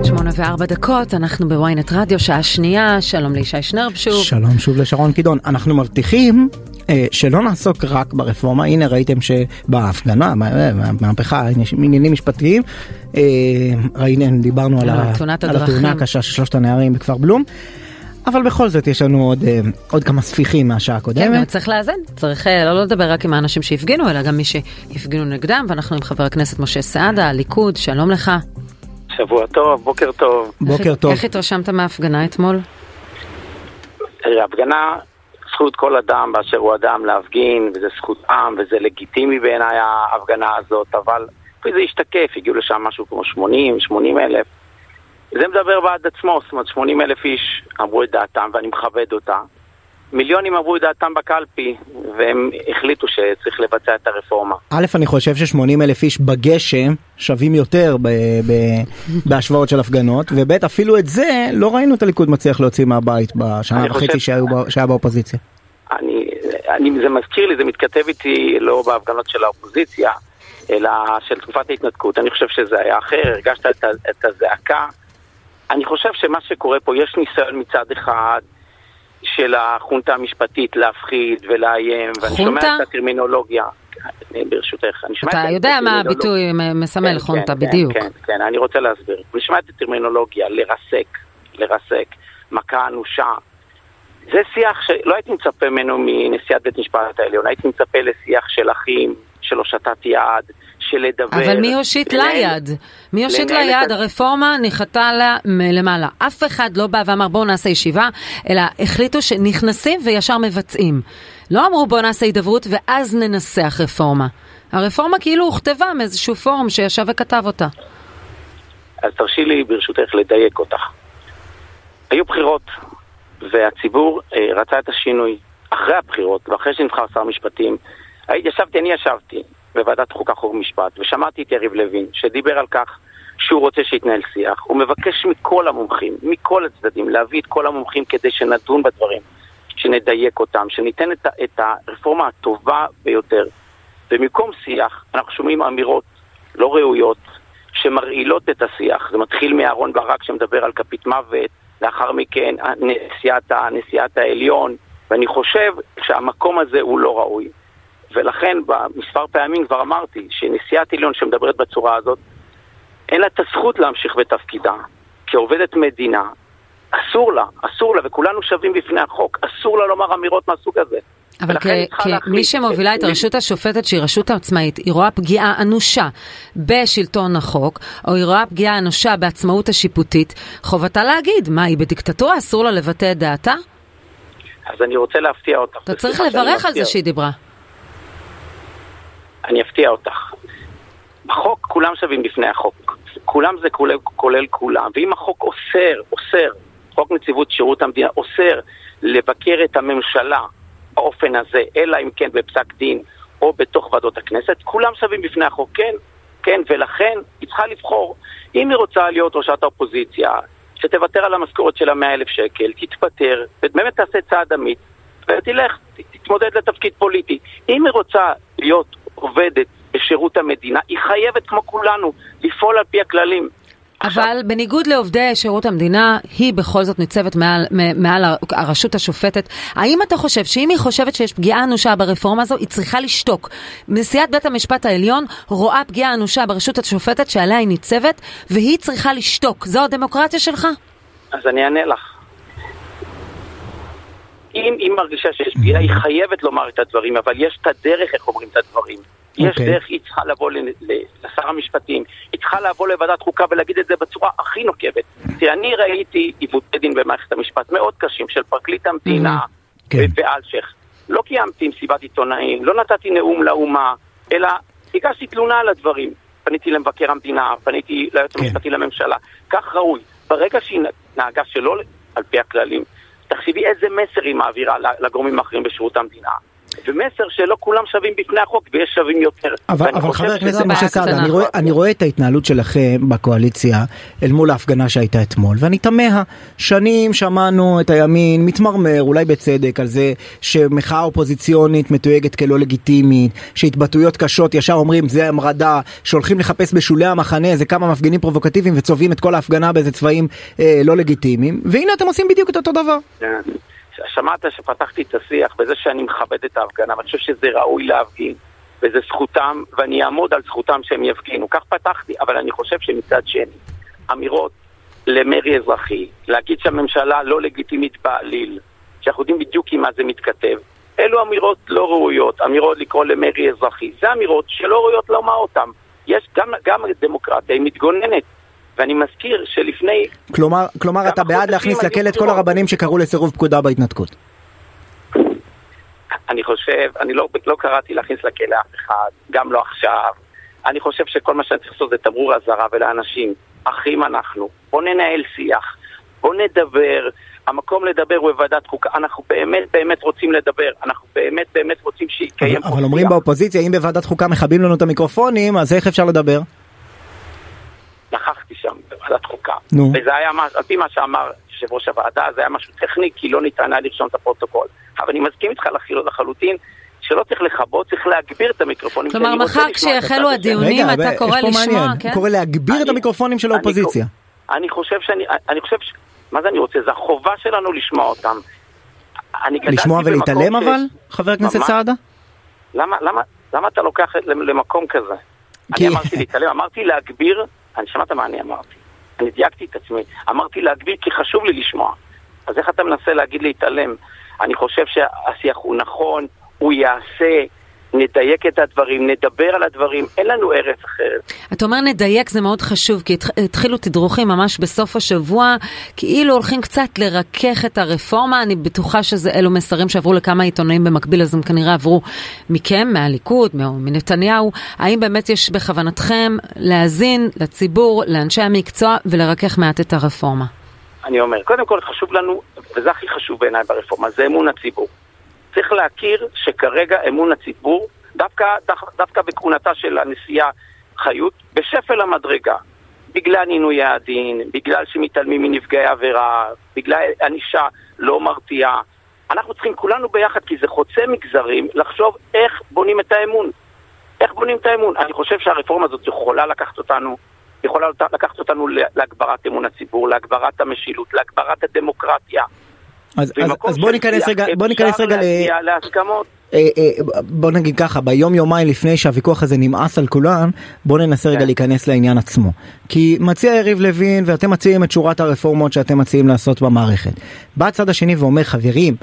שמונה וארבע דקות, אנחנו בוויינט רדיו, שעה שנייה, שלום לישי שנרב שוב. שלום שוב לשרון קידון. אנחנו מבטיחים אה, שלא נעסוק רק ברפורמה, הנה ראיתם שבהפגנה, אה, מהפכה, עניינים משפטיים, אה, ראינו, דיברנו על. התאונה הקשה של שלושת הנערים בכפר בלום. אבל בכל זאת יש לנו עוד, אה, עוד כמה ספיחים מהשעה כן, גם הקודמת. צריך לאזן, צריך אה, לא לדבר רק עם האנשים שהפגינו, אלא גם מי שהפגינו נגדם, ואנחנו עם חבר הכנסת משה סעדה, הליכוד, שלום לך. שבוע טוב, בוקר טוב. בוקר איך- טוב. איך התרשמת מההפגנה אתמול? תראי, הפגנה, זכות כל אדם באשר הוא אדם להפגין, וזה זכותם, וזה לגיטימי בעיניי ההפגנה הזאת, אבל זה השתקף, הגיעו לשם משהו כמו 80, 80 אלף. זה מדבר בעד עצמו, זאת אומרת 80 אלף איש אמרו את דעתם, ואני מכבד אותה. מיליונים אמרו את דעתם בקלפי, והם החליטו שצריך לבצע את הרפורמה. א', אני חושב ש-80 אלף איש בגשם שווים יותר ב- ב- בהשוואות של הפגנות, וב', אפילו את זה לא ראינו את הליכוד מצליח להוציא מהבית בשנה וחצי חושב- שהיה באופוזיציה. אני, אני, זה מזכיר לי, זה מתכתב איתי לא בהפגנות של האופוזיציה, אלא של תקופת ההתנתקות. אני חושב שזה היה אחר, הרגשת את, את הזעקה. אני חושב שמה שקורה פה, יש ניסיון מצד אחד של החונטה המשפטית להפחיד ולאיים, ואני חונטה? שומע את הטרמינולוגיה. ברשותך, אני שומע אתה את יודע מה. הביטוי מסמל כן, חונטה, כן, בדיוק. כן, כן, אני רוצה להסביר. אני שומע את הטרמינולוגיה, לרסק, לרסק, מכה אנושה. זה שיח שלא הייתי מצפה ממנו מנשיאת בית משפט העליון, הייתי מצפה לשיח של אחים, של הושטת יד, של לדבר. אבל מי הושיט לה יד? מי הושיט לה יד? הרפורמה נחתה לה מלמעלה. אף אחד לא בא ואמר בואו נעשה ישיבה, אלא החליטו שנכנסים וישר מבצעים. לא אמרו בואו נעשה הידברות ואז ננסח רפורמה. הרפורמה כאילו הוכתבה מאיזשהו פורום שישב וכתב אותה. אז תרשי לי ברשותך לדייק אותך. היו בחירות, והציבור אה, רצה את השינוי. אחרי הבחירות, ואחרי שנבחר שר משפטים, ישבתי, אני ישבתי בוועדת חוקה חוק ומשפט, ושמעתי את יריב לוין, שדיבר על כך שהוא רוצה שיתנהל שיח. הוא מבקש מכל המומחים, מכל הצדדים, להביא את כל המומחים כדי שנדון בדברים, שנדייק אותם, שניתן את, את הרפורמה הטובה ביותר. במקום שיח, אנחנו שומעים אמירות לא ראויות, שמרעילות את השיח. זה מתחיל מאהרון ברק שמדבר על כפית מוות, לאחר מכן נשיאת, נשיאת העליון, ואני חושב שהמקום הזה הוא לא ראוי. ולכן במספר פעמים כבר אמרתי שנשיאת עליון שמדברת בצורה הזאת, אין לה את הזכות להמשיך בתפקידה. כעובדת מדינה, אסור לה, אסור לה, וכולנו שווים בפני החוק, אסור לה לומר אמירות מהסוג הזה. אבל כמי. שמובילה את הרשות השופטת שהיא רשות עצמאית, היא רואה פגיעה אנושה בשלטון החוק, או היא רואה פגיעה אנושה בעצמאות השיפוטית, חובתה להגיד, מה, היא בדיקטטורה? אסור לה לבטא את דעתה? אז אני רוצה להפתיע אותך. אתה צריך לברך על זה שהיא דיברה. אני אפתיע אותך. בחוק כולם שווים בפני החוק. כולם זה כולל, כולל כולם. ואם החוק אוסר, אוסר, חוק נציבות שירות המדינה אוסר לבקר את הממשלה באופן הזה, אלא אם כן בפסק דין או בתוך ועדות הכנסת, כולם שווים בפני החוק, כן, כן, ולכן היא צריכה לבחור. אם היא רוצה להיות ראשת האופוזיציה, שתוותר על המשכורת של המאה אלף שקל, תתפטר, ובאמת תעשה צעד אמיץ, ותלך, תתמודד לתפקיד פוליטי. אם היא רוצה להיות עובדת בשירות המדינה, היא חייבת כמו כולנו לפעול על פי הכללים. אבל בניגוד לעובדי שירות המדינה, היא בכל זאת ניצבת מעל, מעל הרשות השופטת. האם אתה חושב שאם היא חושבת שיש פגיעה אנושה ברפורמה הזו, היא צריכה לשתוק? נשיאת בית המשפט העליון רואה פגיעה אנושה ברשות השופטת שעליה היא ניצבת, והיא צריכה לשתוק. זו הדמוקרטיה שלך? אז אני אענה לך. אם היא מרגישה שיש פגיעה, היא חייבת לומר את הדברים, אבל יש את הדרך איך אומרים את הדברים. יש okay. אוקיי. דרך, היא צריכה לבוא לשר המשפטים, היא צריכה לבוא לוועדת חוקה ולהגיד את זה בצורה הכי נוקבת. תראה, אני ראיתי עיוותי דין במערכת המשפט מאוד קשים של פרקליט המדינה mm-hmm. כן. ואלשיך. לא קיימתי מסיבת עיתונאים, לא נתתי נאום לאומה, אלא הגשתי תלונה על הדברים. פניתי למבקר המדינה, פניתי ליועץ כן. המשפטי לממשלה. כך ראוי. ברגע שהיא נהגה שלא על פי הכללים, תחשבי איזה מסר היא מעבירה לגורמים האחרים בשירות המדינה. ומסר שלא כולם שווים בפני החוק ויש שווים יותר. אבל, אבל חבר הכנסת משה סעדה, אני, רואה, אני רואה את ההתנהלות שלכם בקואליציה אל מול ההפגנה שהייתה אתמול, ואני תמה, שנים שמענו את הימין מתמרמר, אולי בצדק, על זה שמחאה אופוזיציונית מתויגת כלא לגיטימית, שהתבטאויות קשות ישר אומרים זה המרדה, שהולכים לחפש בשולי המחנה איזה כמה מפגינים פרובוקטיביים וצובעים את כל ההפגנה באיזה צבעים אה, לא לגיטימיים, והנה אתם עושים בדיוק את אותו דבר. שמעת שפתחתי את השיח בזה שאני מכבד את ההפגנה, ואני חושב שזה ראוי להפגין, וזה זכותם, ואני אעמוד על זכותם שהם יפגינו. כך פתחתי, אבל אני חושב שמצד שני, אמירות למרי אזרחי, להגיד שהממשלה לא לגיטימית בעליל, שאנחנו יודעים בדיוק עם מה זה מתכתב, אלו אמירות לא ראויות, אמירות לקרוא למרי אזרחי. זה אמירות שלא ראויות לומר אותן. יש גם, גם דמוקרטיה, היא מתגוננת ואני מזכיר שלפני... כלומר, כלומר אתה בעד להכניס לכלא את כל הרבנים שקראו לסירוב פקודה בהתנתקות. אני חושב, אני לא, לא קראתי להכניס לכלא אף אחד, גם לא עכשיו. אני חושב שכל מה שאני צריך לעשות זה תמרור אזהרה ולאנשים, אחים אנחנו, בוא ננהל שיח, בוא נדבר, המקום לדבר הוא בוועדת חוקה, אנחנו באמת באמת רוצים לדבר, אנחנו באמת באמת רוצים שיתקיים אבל, אבל אומרים באופוזיציה, אם בוועדת חוקה מכבים לנו את המיקרופונים, אז איך אפשר לדבר? נכחתי שם בוועדת חוקה. נו. וזה היה, על פי מה שאמר יושב ראש הוועדה, זה היה משהו טכני, כי לא ניתן היה לרשום את הפרוטוקול. אבל אני מסכים איתך לחלוטין. שלא צריך לכבות, צריך להגביר את המיקרופונים. כלומר, מחר כשיחלו הדיונים אתה קורא לשמוע, כן? הוא קורא להגביר את המיקרופונים של האופוזיציה. אני חושב שאני, אני חושב, מה זה אני רוצה? זה החובה שלנו לשמוע אותם. לשמוע ולהתעלם אבל, חבר הכנסת סעדה? למה אתה לוקח למקום כזה? אני אמרתי להתעלם, אמרתי להגביר אני שמעת מה אני אמרתי. אני דייקתי את עצמי. אמרתי להגביל כי חשוב לי לשמוע. אז איך אתה מנסה להגיד להתעלם? אני חושב שהשיח הוא נכון, הוא יעשה, נדייק את הדברים, נדבר על הדברים, אין לנו ארץ אחרת. אתה אומר נדייק זה מאוד חשוב, כי התחילו תדרוכים ממש בסוף השבוע, כאילו הולכים קצת לרכך את הרפורמה, אני בטוחה שזה אלו מסרים שעברו לכמה עיתונאים במקביל, אז הם כנראה עברו מכם, מהליכוד, מנתניהו. האם באמת יש בכוונתכם להאזין לציבור, לאנשי המקצוע, ולרכך מעט את הרפורמה? אני אומר, קודם כל חשוב לנו, וזה הכי חשוב בעיניי ברפורמה, זה אמון הציבור. צריך להכיר שכרגע אמון הציבור, דווקא, דווקא בכהונתה של הנשיאה חיות, בשפל המדרגה. בגלל עינוי הדין, בגלל שמתעלמים מנפגעי עבירה, בגלל ענישה לא מרתיעה. אנחנו צריכים כולנו ביחד, כי זה חוצה מגזרים, לחשוב איך בונים את האמון. איך בונים את האמון? אני חושב שהרפורמה הזאת יכולה לקחת אותנו, יכולה לקחת אותנו להגברת אמון הציבור, להגברת המשילות, להגברת הדמוקרטיה. אז, אז, אז בוא ניכנס רגע, בוא ניכנס רגע ל... להסכמות. אה, אה, בוא נגיד ככה, ביום יומיים לפני שהוויכוח הזה נמאס על כולם, בוא ננסה רגע כן. להיכנס לעניין עצמו. כי מציע יריב לוין ואתם מציעים את שורת הרפורמות שאתם מציעים לעשות במערכת. בא הצד השני ואומר חברים,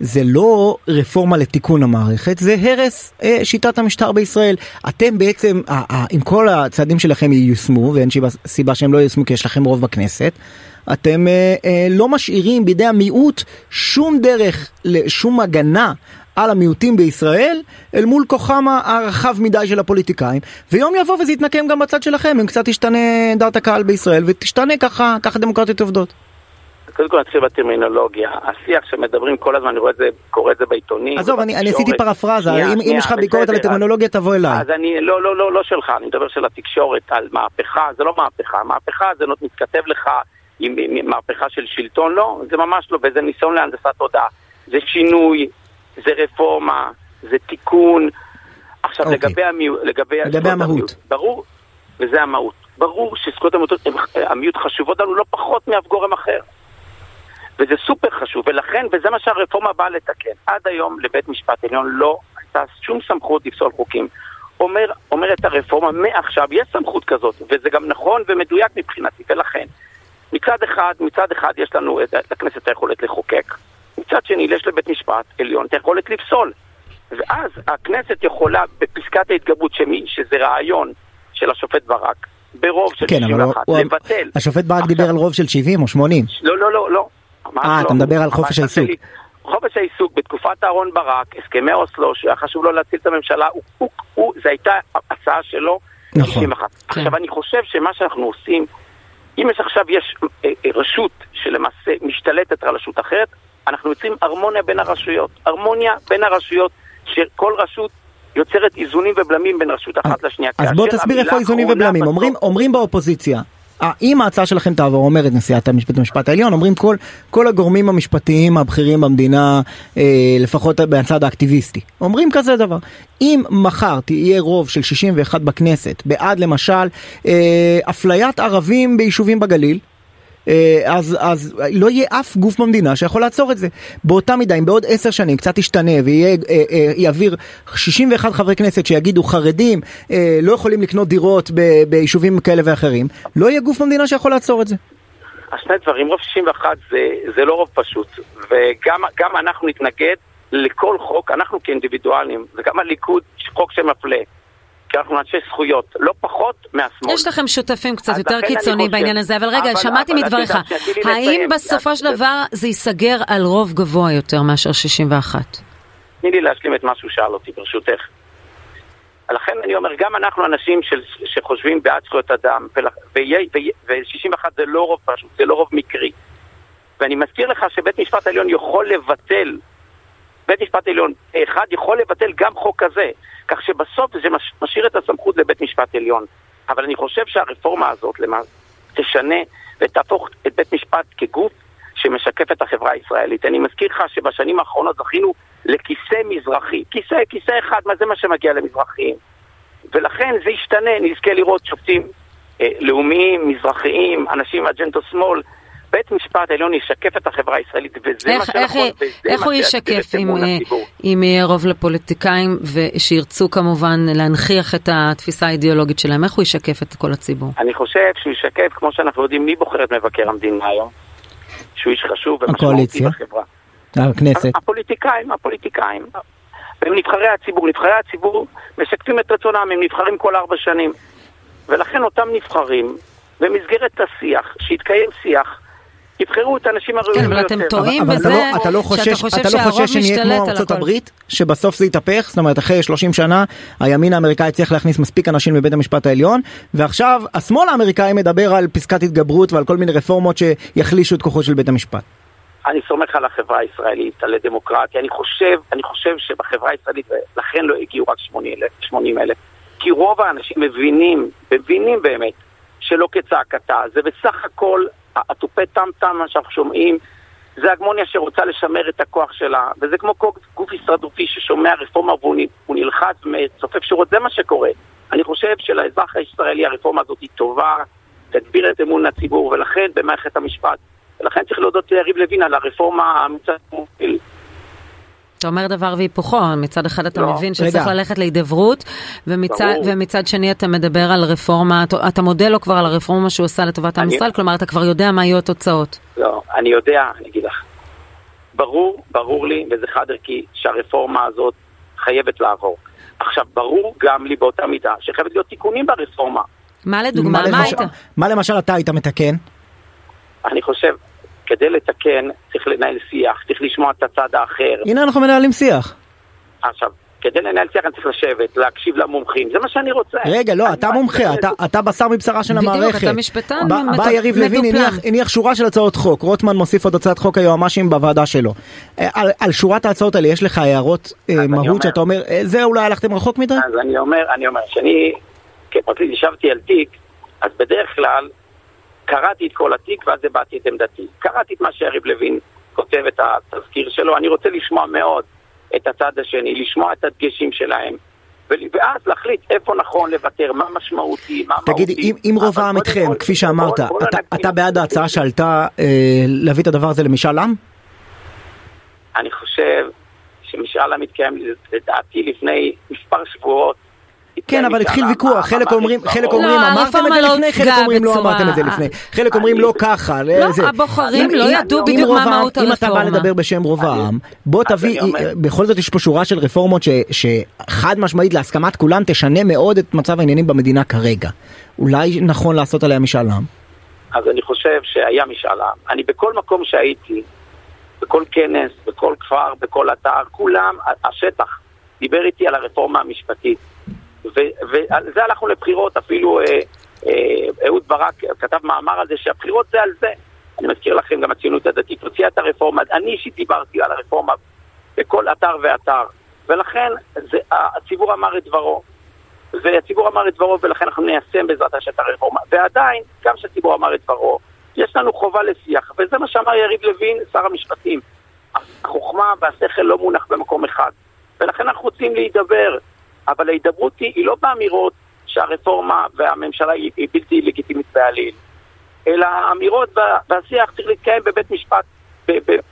זה לא רפורמה לתיקון המערכת, זה הרס אה, שיטת המשטר בישראל. אתם בעצם, אה, אה, אם כל הצעדים שלכם ייושמו, ואין סיבה שהם לא ייושמו כי יש לכם רוב בכנסת, אתם אה, אה, לא משאירים בידי המיעוט שום דרך, שום הגנה על המיעוטים בישראל אל מול כוחם הרחב מדי של הפוליטיקאים ויום יבוא וזה יתנקם גם בצד שלכם אם קצת תשתנה דעת הקהל בישראל ותשתנה ככה, ככה דמוקרטיות עובדות. קודם כל נתחיל בטרמינולוגיה. השיח שמדברים כל הזמן, אני רואה את זה, קורא את זה בעיתונים. עזוב, אני, אני עשיתי פרפרזה, שנייה, אם, שנייה, אם יש לך ביקורת על הטרמינולוגיה תבוא אליי. אז אני, לא, לא, לא, לא שלך, אני מדבר של התקשורת על מהפכה, זה לא מהפכה, מהפכה זה מתכתב לך עם, עם מהפכה של שלטון, לא, זה ממש לא, וזה ניסיון להנדסת תודעה. זה שינוי, זה רפורמה, זה תיקון. עכשיו אוקיי. לגבי, המיעוט, לגבי, לגבי המהות. המיעוט, ברור, וזה המהות. ברור שזכויות המיעוט חשובות לנו לא פחות מאף גורם אחר. וזה סופר חשוב, ולכן, וזה מה שהרפורמה באה לתקן. עד היום לבית משפט עליון לא הייתה שום סמכות לפסול חוקים. אומר, אומרת הרפורמה, מעכשיו יש סמכות כזאת, וזה גם נכון ומדויק מבחינתי, ולכן, מצד אחד, מצד אחד יש לנו לכנסת היכולת לחוקק, מצד שני יש לבית משפט עליון את היכולת לפסול. ואז הכנסת יכולה, בפסקת ההתגברות, שמי, שזה רעיון של השופט ברק, ברוב של כן, 61, לבטל. השופט ברק עכשיו, דיבר על רוב של 70 או 80. לא, לא, לא, לא. אה, אתה מדבר על חופש העיסוק. חופש העיסוק בתקופת אהרן ברק, הסכמי אוסלו, שהיה חשוב לו להציל את הממשלה, הוא, הוא, הוא, זו הייתה הצעה שלו. נכון. כן. עכשיו, אני חושב שמה שאנחנו עושים, אם יש עכשיו יש אה, אה, רשות שלמעשה משתלטת על רשות אחרת, אנחנו יוצרים הרמוניה בין הרשויות. הרמוניה בין הרשויות, שכל רשות יוצרת איזונים ובלמים בין רשות אחת לשנייה. אז בוא תסביר איפה איזונים ובלמים. אומרים, אומרים באופוזיציה, אם ההצעה שלכם תעבור, אומרת נשיאת המשפט המשפט העליון, אומרים כל, כל הגורמים המשפטיים הבכירים במדינה, אה, לפחות מהצד האקטיביסטי, אומרים כזה דבר. אם מחר תהיה רוב של 61 בכנסת בעד למשל אה, אפליית ערבים ביישובים בגליל, אז, אז לא יהיה אף גוף במדינה שיכול לעצור את זה. באותה מידה, אם בעוד עשר שנים קצת ישתנה ויעביר אה, אה, 61 חברי כנסת שיגידו חרדים לא יכולים לקנות דירות ביישובים כאלה ואחרים, לא יהיה גוף במדינה שיכול לעצור את זה. אז שני דברים, רוב 61 זה, זה לא רוב פשוט, וגם אנחנו נתנגד לכל חוק, אנחנו כאינדיבידואלים, וגם הליכוד, חוק שמפלה. כי אנחנו אנשי זכויות, לא פחות מהשמאל. יש לכם שותפים קצת יותר קיצוני בעניין הזה, אבל רגע, אבל, שמעתי אבל מדבריך, האם בסופו של דבר זה ייסגר על רוב גבוה יותר מאשר 61? תני לי להשלים את מה שהוא שאל אותי, ברשותך. לכן אני אומר, גם אנחנו אנשים של, שחושבים בעד זכויות אדם, ו-61 זה לא רוב פשוט, זה לא רוב מקרי. ואני מזכיר לך שבית משפט העליון יכול לבטל, בית משפט עליון אחד יכול לבטל גם חוק כזה. כך שבסוף זה משאיר את הסמכות לבית משפט עליון. אבל אני חושב שהרפורמה הזאת למעשה תשנה ותהפוך את בית משפט כגוף שמשקף את החברה הישראלית. אני מזכיר לך שבשנים האחרונות זכינו לכיסא מזרחי. כיסא, כיסא אחד, מה זה מה שמגיע למזרחים? ולכן זה ישתנה, נזכה לראות שופטים אה, לאומיים, מזרחיים, אנשים מאג'נדו שמאל, בית משפט העליון ישקף את החברה הישראלית, וזה איך, מה שנכון, איך, וזה איך הוא ישקף אם, אם יהיה רוב לפוליטיקאים, ושירצו כמובן להנכיח את התפיסה האידיאולוגית שלהם, איך הוא ישקף את כל הציבור? אני חושב שהוא ישקף, כמו שאנחנו יודעים, מי בוחר את מבקר המדינה היום? שהוא איש חשוב ומשמעותי בחברה. הכנסת. הפוליטיקאים, הפוליטיקאים. הם נבחרי הציבור. נבחרי הציבור משקפים את רצונם, הם נבחרים כל ארבע שנים. ולכן אותם נבחרים, במסגרת השיח, שיתקיים שיח, יבחרו את האנשים הראויים כן, אבל אתם טועים בזה לא- אתה לא חושש, שאתה חושב אתה לא חושש שנהיה כמו ארצות הברית, שבסוף זה יתהפך? זאת אומרת, אחרי 30 שנה הימין האמריקאי צריך להכניס מספיק אנשים לבית המשפט העליון, ועכשיו השמאל האמריקאי מדבר על פסקת התגברות ועל כל מיני רפורמות שיחלישו את כוחו של בית המשפט. אני סומך על החברה הישראלית, על הדמוקרטיה. אני חושב, אני חושב שבחברה הישראלית, לכן לא הגיעו רק 80 אלף, כי רוב האנשים מבינים, מבינים באמת, שלא כצעקתה. זה בסך הכל התופי טם-טם, שאנחנו שומעים, זה הגמוניה שרוצה לשמר את הכוח שלה, וזה כמו גוף הישרדותי ששומע רפורמה והוא נלחץ מצופף שורות, זה מה שקורה. אני חושב שלאזרח הישראלי הרפורמה הזאת היא טובה, תגביר את אמון הציבור, ולכן במערכת המשפט, ולכן צריך להודות ליריב לוין על הרפורמה מוביל. אתה אומר דבר והיפוכו, מצד אחד אתה לא, מבין שצריך רגע. ללכת להידברות, ומצד, ומצד שני אתה מדבר על רפורמה, אתה, אתה מודה לו כבר על הרפורמה שהוא עשה לטובת עם ישראל, כלומר אתה כבר יודע מה יהיו התוצאות. לא, אני יודע, אני אגיד לך. ברור, ברור לי, וזה חד ערכי, שהרפורמה הזאת חייבת לעבור. עכשיו, ברור גם לי באותה מידה שחייבת להיות תיקונים ברפורמה. מה לדוגמה, מה, מה היית? מה למשל אתה היית מתקן? אני חושב, כדי לתקן צריך לנהל שיח, צריך לשמוע את הצד האחר. הנה אנחנו מנהלים שיח. עכשיו, כדי לנהל שיח אני צריך לשבת, להקשיב למומחים, זה מה שאני רוצה. רגע, לא, אתה מומחה, אתה- אתה בשר מבשרה של בדיוק, המערכת. אתה משפטן בא- בא יריב לוין. הניח- הניח שורה של הצעות חוק, רוטמן מוסיף עוד הצעת חוק היועמ"שים בוועדה שלו. אה, על- על שורת ההצעות האלה יש לך הערות אה, מהות אומר- שאתה אומר, אה, זה אולי הלכתם רחוק מדי? אז אני אומר, אני אומר, שאני כפרקליט ישבתי על תיק, אז בדרך כלל קראתי את כל התיק ואז הבעתי את עמדתי. קראתי את מה שיריב לוין כותב את התזכיר שלו, אני רוצה לשמוע מאוד את הצד השני, לשמוע את הדגשים שלהם, ואז להחליט איפה נכון לוותר, מה משמעותי, מה תגיד, מהותי. אם, אם רוב העם איתכם, כל- כפי שאמרת, בוא- בוא אתה, נקים- אתה בעד ההצעה שעלתה אה, להביא את הדבר הזה למשאל עם? אני חושב שמשאל עם מתקיים לדעתי לפני מספר שבועות. כן, התקיים אבל התחיל ויכוח, חלק אומרים, חלק. אומרים לא, אמרתם את הרפורמה זה לא לפני, חלק אומרים לא אמרתם את זה לפני, חלק אומרים לא ככה, לא. הבוחרים לא ידעו בדיוק מה מהות אם אתה בא הרפורמה. לדבר בשם רוב העם, בוא תביא, בכל זאת יש פה שורה של רפורמות ש- שחד משמעית להסכמת כולם תשנה מאוד את מצב העניינים במדינה כרגע. אולי נכון לעשות עליה משאל עם? אז אני חושב שהיה משאל עם. אני בכל מקום שהייתי, בכל כנס, בכל כפר, בכל אתר, כולם, השטח דיבר איתי על הרפורמה המשפטית. ועל זה הלכנו לבחירות, אפילו אה, אה, אהוד ברק כתב מאמר על זה שהבחירות זה על זה. אני מזכיר לכם, גם הציונות הדתית הוציאה את הרפורמה, אני אישית דיברתי על הרפורמה בכל אתר ואתר, ולכן זה, הציבור אמר את דברו. והציבור אמר את דברו ולכן אנחנו ניישם בעזרת את הרפורמה. ועדיין, גם כשהציבור אמר את דברו, יש לנו חובה לשיח, וזה מה שאמר יריב לוין, שר המשפטים. החוכמה והשכל לא מונח במקום אחד, ולכן אנחנו רוצים להידבר, אבל ההידברות היא, היא לא באמירות שהרפורמה והממשלה היא, היא בלתי לגיטימית בעליל, אלא האמירות וה- והשיח צריך להתקיים בבית משפט,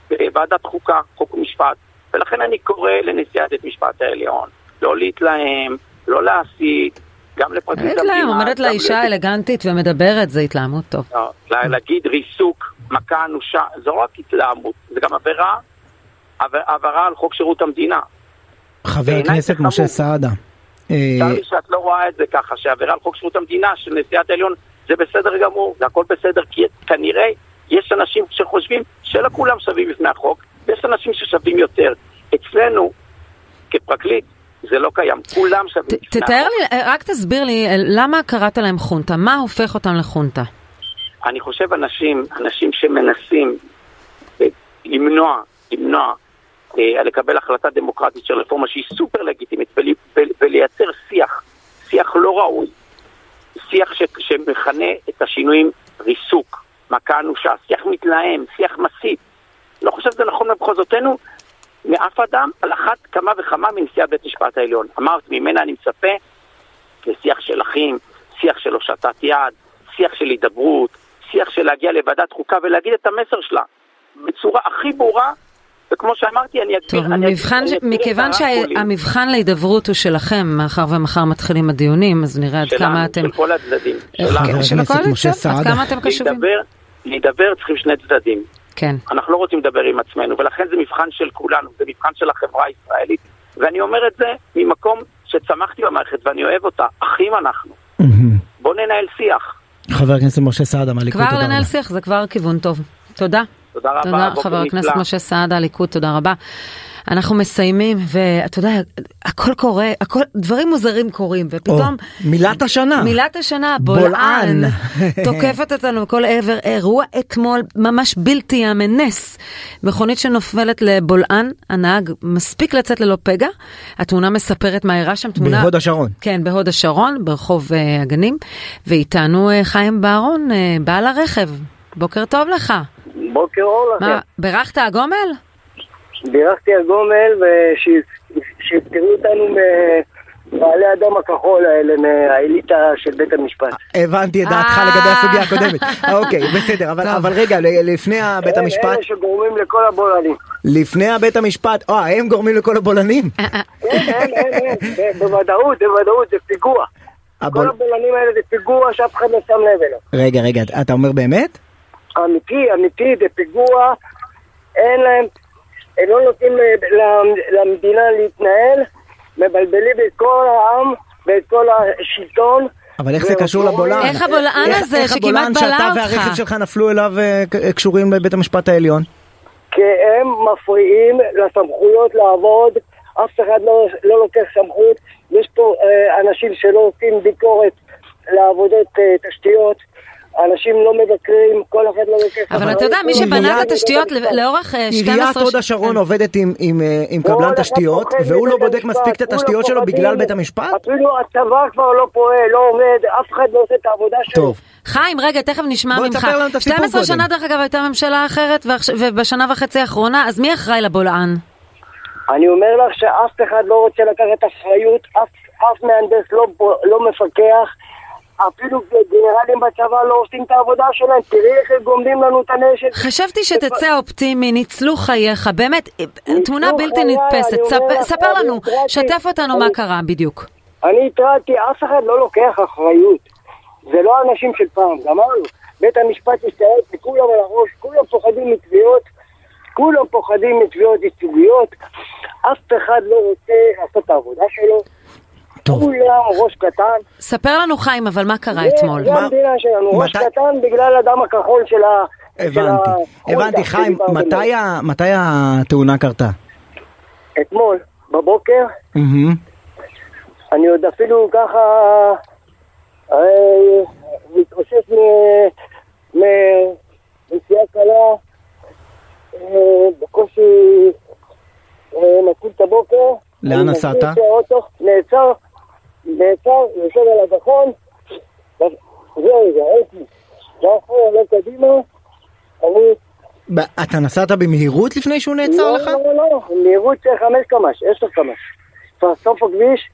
בוועדת חוקה, חוק ומשפט, ולכן אני קורא לנשיאת בית משפט העליון, לא להתלהם, לא להסית, גם לפרקליט המדינה. להם, עומדת לה אישה אלגנטית ומדברת, זה התלהמות טוב. לא, לה- להגיד ריסוק, מכה אנושה, זו לא רק התלהמות, זה גם עבירה, עבירה על חוק שירות המדינה. חבר הכנסת. משה סעדה. אה, צר לי שאת לא רואה את זה ככה, שעבירה על חוק שירות המדינה של נשיאת העליון זה בסדר גמור, זה הכל בסדר, כי כנראה יש אנשים שחושבים שלא כולם שווים בפני החוק, ויש אנשים ששווים יותר. אצלנו, כפרקליט, זה לא קיים, כולם שווים בפני תתאר החוק. לי, רק תסביר לי, למה קראת להם חונטה? מה הופך אותם לחונטה? אני חושב אנשים, אנשים שמנסים אה, למנוע, למנוע, אה, לקבל החלטה דמוקרטית של רפורמה שהיא סופר לגיטימית ול, ול, ולייצר שיח, שיח לא ראוי, שיח ש, שמכנה את השינויים ריסוק, מכה אנושה, שיח מתלהם, שיח מסית. לא חושב שזה נכון במחוזותינו מאף אדם, על אחת כמה וכמה מנשיאת בית משפט העליון. אמרת, ממנה אני מצפה לשיח של אחים, שיח של הושטת יד, שיח של הידברות, שיח של להגיע לוועדת חוקה ולהגיד את המסר שלה בצורה הכי ברורה, וכמו שאמרתי, אני אגדיר... טוב, אני מבחן, אני אגדיר מכיוון שהמבחן להידברות הוא שלכם, מאחר ומחר מתחילים הדיונים, אז נראה עד כמה אתם... של כל הצדדים. חבר של הקואליציה? משה עד. כמה אתם קשובים? להידבר, להידבר צריכים שני צדדים. כן. אנחנו לא רוצים לדבר עם עצמנו, ולכן זה מבחן של כולנו, זה מבחן של החברה הישראלית. ואני אומר את זה ממקום שצמחתי במערכת ואני אוהב אותה, אחים אנחנו. מהמם. בוא ננהל שיח. חבר הכנסת משה סעדה מהליכוד, כבר תודה לנהל רבה. שיח זה כבר כיוון טוב. תודה. תודה רבה, תודה בוקר חבר הכנסת. משה סעדה, הליכוד, תודה רבה. אנחנו מסיימים, ואתה יודע, הכל קורה, הכל, דברים מוזרים קורים, או, ופתאום... מילת השנה. מילת השנה, בולען. תוקפת אותנו מכל עבר. אירוע אתמול ממש בלתי יאמן, נס. מכונית שנופלת לבולען, הנהג מספיק לצאת ללא פגע. התמונה מספרת מה אירע שם, תמונה... בהוד השרון. כן, בהוד השרון, ברחוב uh, הגנים, ואיתנו uh, חיים בארון, uh, בעל הרכב. בוקר טוב לך. בוקר אור לכם. מה, בירכת הגומל? בירכתי על גומל ושיפטרו אותנו מבעלי הדם הכחול האלה, מהאליטה של בית המשפט. הבנתי את דעתך אה. לגבי הסוגיה הקודמת. אוקיי, בסדר, אבל- רגע, ל- לפני בית המשפט, אלה שגורמים לכל הבולענים. לפני בית המשפט, אה, הם גורמים לכל הבולענים? הם, הם, הם, בוודאות, בוודאות, זה פיגוע. כל הבול- הבולענים האלה זה פיגוע שאף אחד לא שם לב אליו. רגע, רגע, אתה אומר באמת? אמיתי, אמיתי, זה פיגוע, אין להם, הם לא נותנים למדינה להתנהל, מבלבלים את כל העם ואת כל השלטון. אבל איך זה קשור לבולען? איך הבולען איך- הזה איך שכמעט הבולען בלע שאתה אותך? והרכב שלך נפלו אליו אה, ק- קשורים לבית המשפט העליון? כי הם מפריעים לסמכויות לעבוד אף אחד לא, לא לוקח סמכות, יש פה אה, אנשים שלא עושים ביקורת לעבודות אה, תשתיות. אנשים לא מבקרים, כל אחד לא לוקח... אבל אתה יודע, מי שבנה את התשתיות לאורך אה, 12... עיריית הוד השרון עובדת עם- עם, אה, קבלן תשתיות, והוא לא בודק מספיק את התשתיות כולם שלו בגלל. בית המשפט? אפילו הצבא כבר לא פועל, לא עובד, אף אחד לא עושה את העבודה שלו. טוב. חיים, רגע, תכף נשמע בוא ממך. תספר לנו את הסיפור 12 קודם. שנה, דרך אגב, הייתה ממשלה אחרת, ובשנה וחצי האחרונה, אז מי אחראי לבולען? אני אומר לך שאף אחד לא רוצה לקחת אחריות, אף, אף מהנדס לא, לא מפקח, אפילו גנרלים בצבא לא עושים את העבודה שלהם, תראי איך הם גומדים לנו את הנשק. חשבתי שתצא אופטימי, ניצלו חייך, באמת, תמונה בלתי נתפסת. ספר- לנו. שתף אותנו מה קרה בדיוק. אני התרעתי, אף אחד לא לוקח אחריות. זה לא אנשים של פעם, גמרנו. בית המשפט השתלט לכולם על הראש, כולם פוחדים מתביעות, כולם פוחדים מתביעות ייצוגיות, אף אחד לא רוצה לעשות את העבודה שלו. טוב. כולם ראש קטן. ספר לנו, חיים, אבל מה קרה אתמול? זה מה- המדינה שלנו, ראש קטן בגלל הדם הכחול של ה... הבנתי, הבנתי, חיים, מתי התאונה קרתה? אתמול, בבוקר. אני עוד אפילו ככה אה, מתאושש מנסיעה קלה, אה, בקושי אה, נציל את הבוקר. לאן נסעת? נעצר, נעצר, יושב על הגחון, זהו, זה הייתי. לא אחורה, לא קדימה, אני... אתה נסעת במהירות לפני שהוא נעצר לא, לך? לא, לא, מהירות של חמש קמ"ש, עשר קמ"ש. סוף הכביש,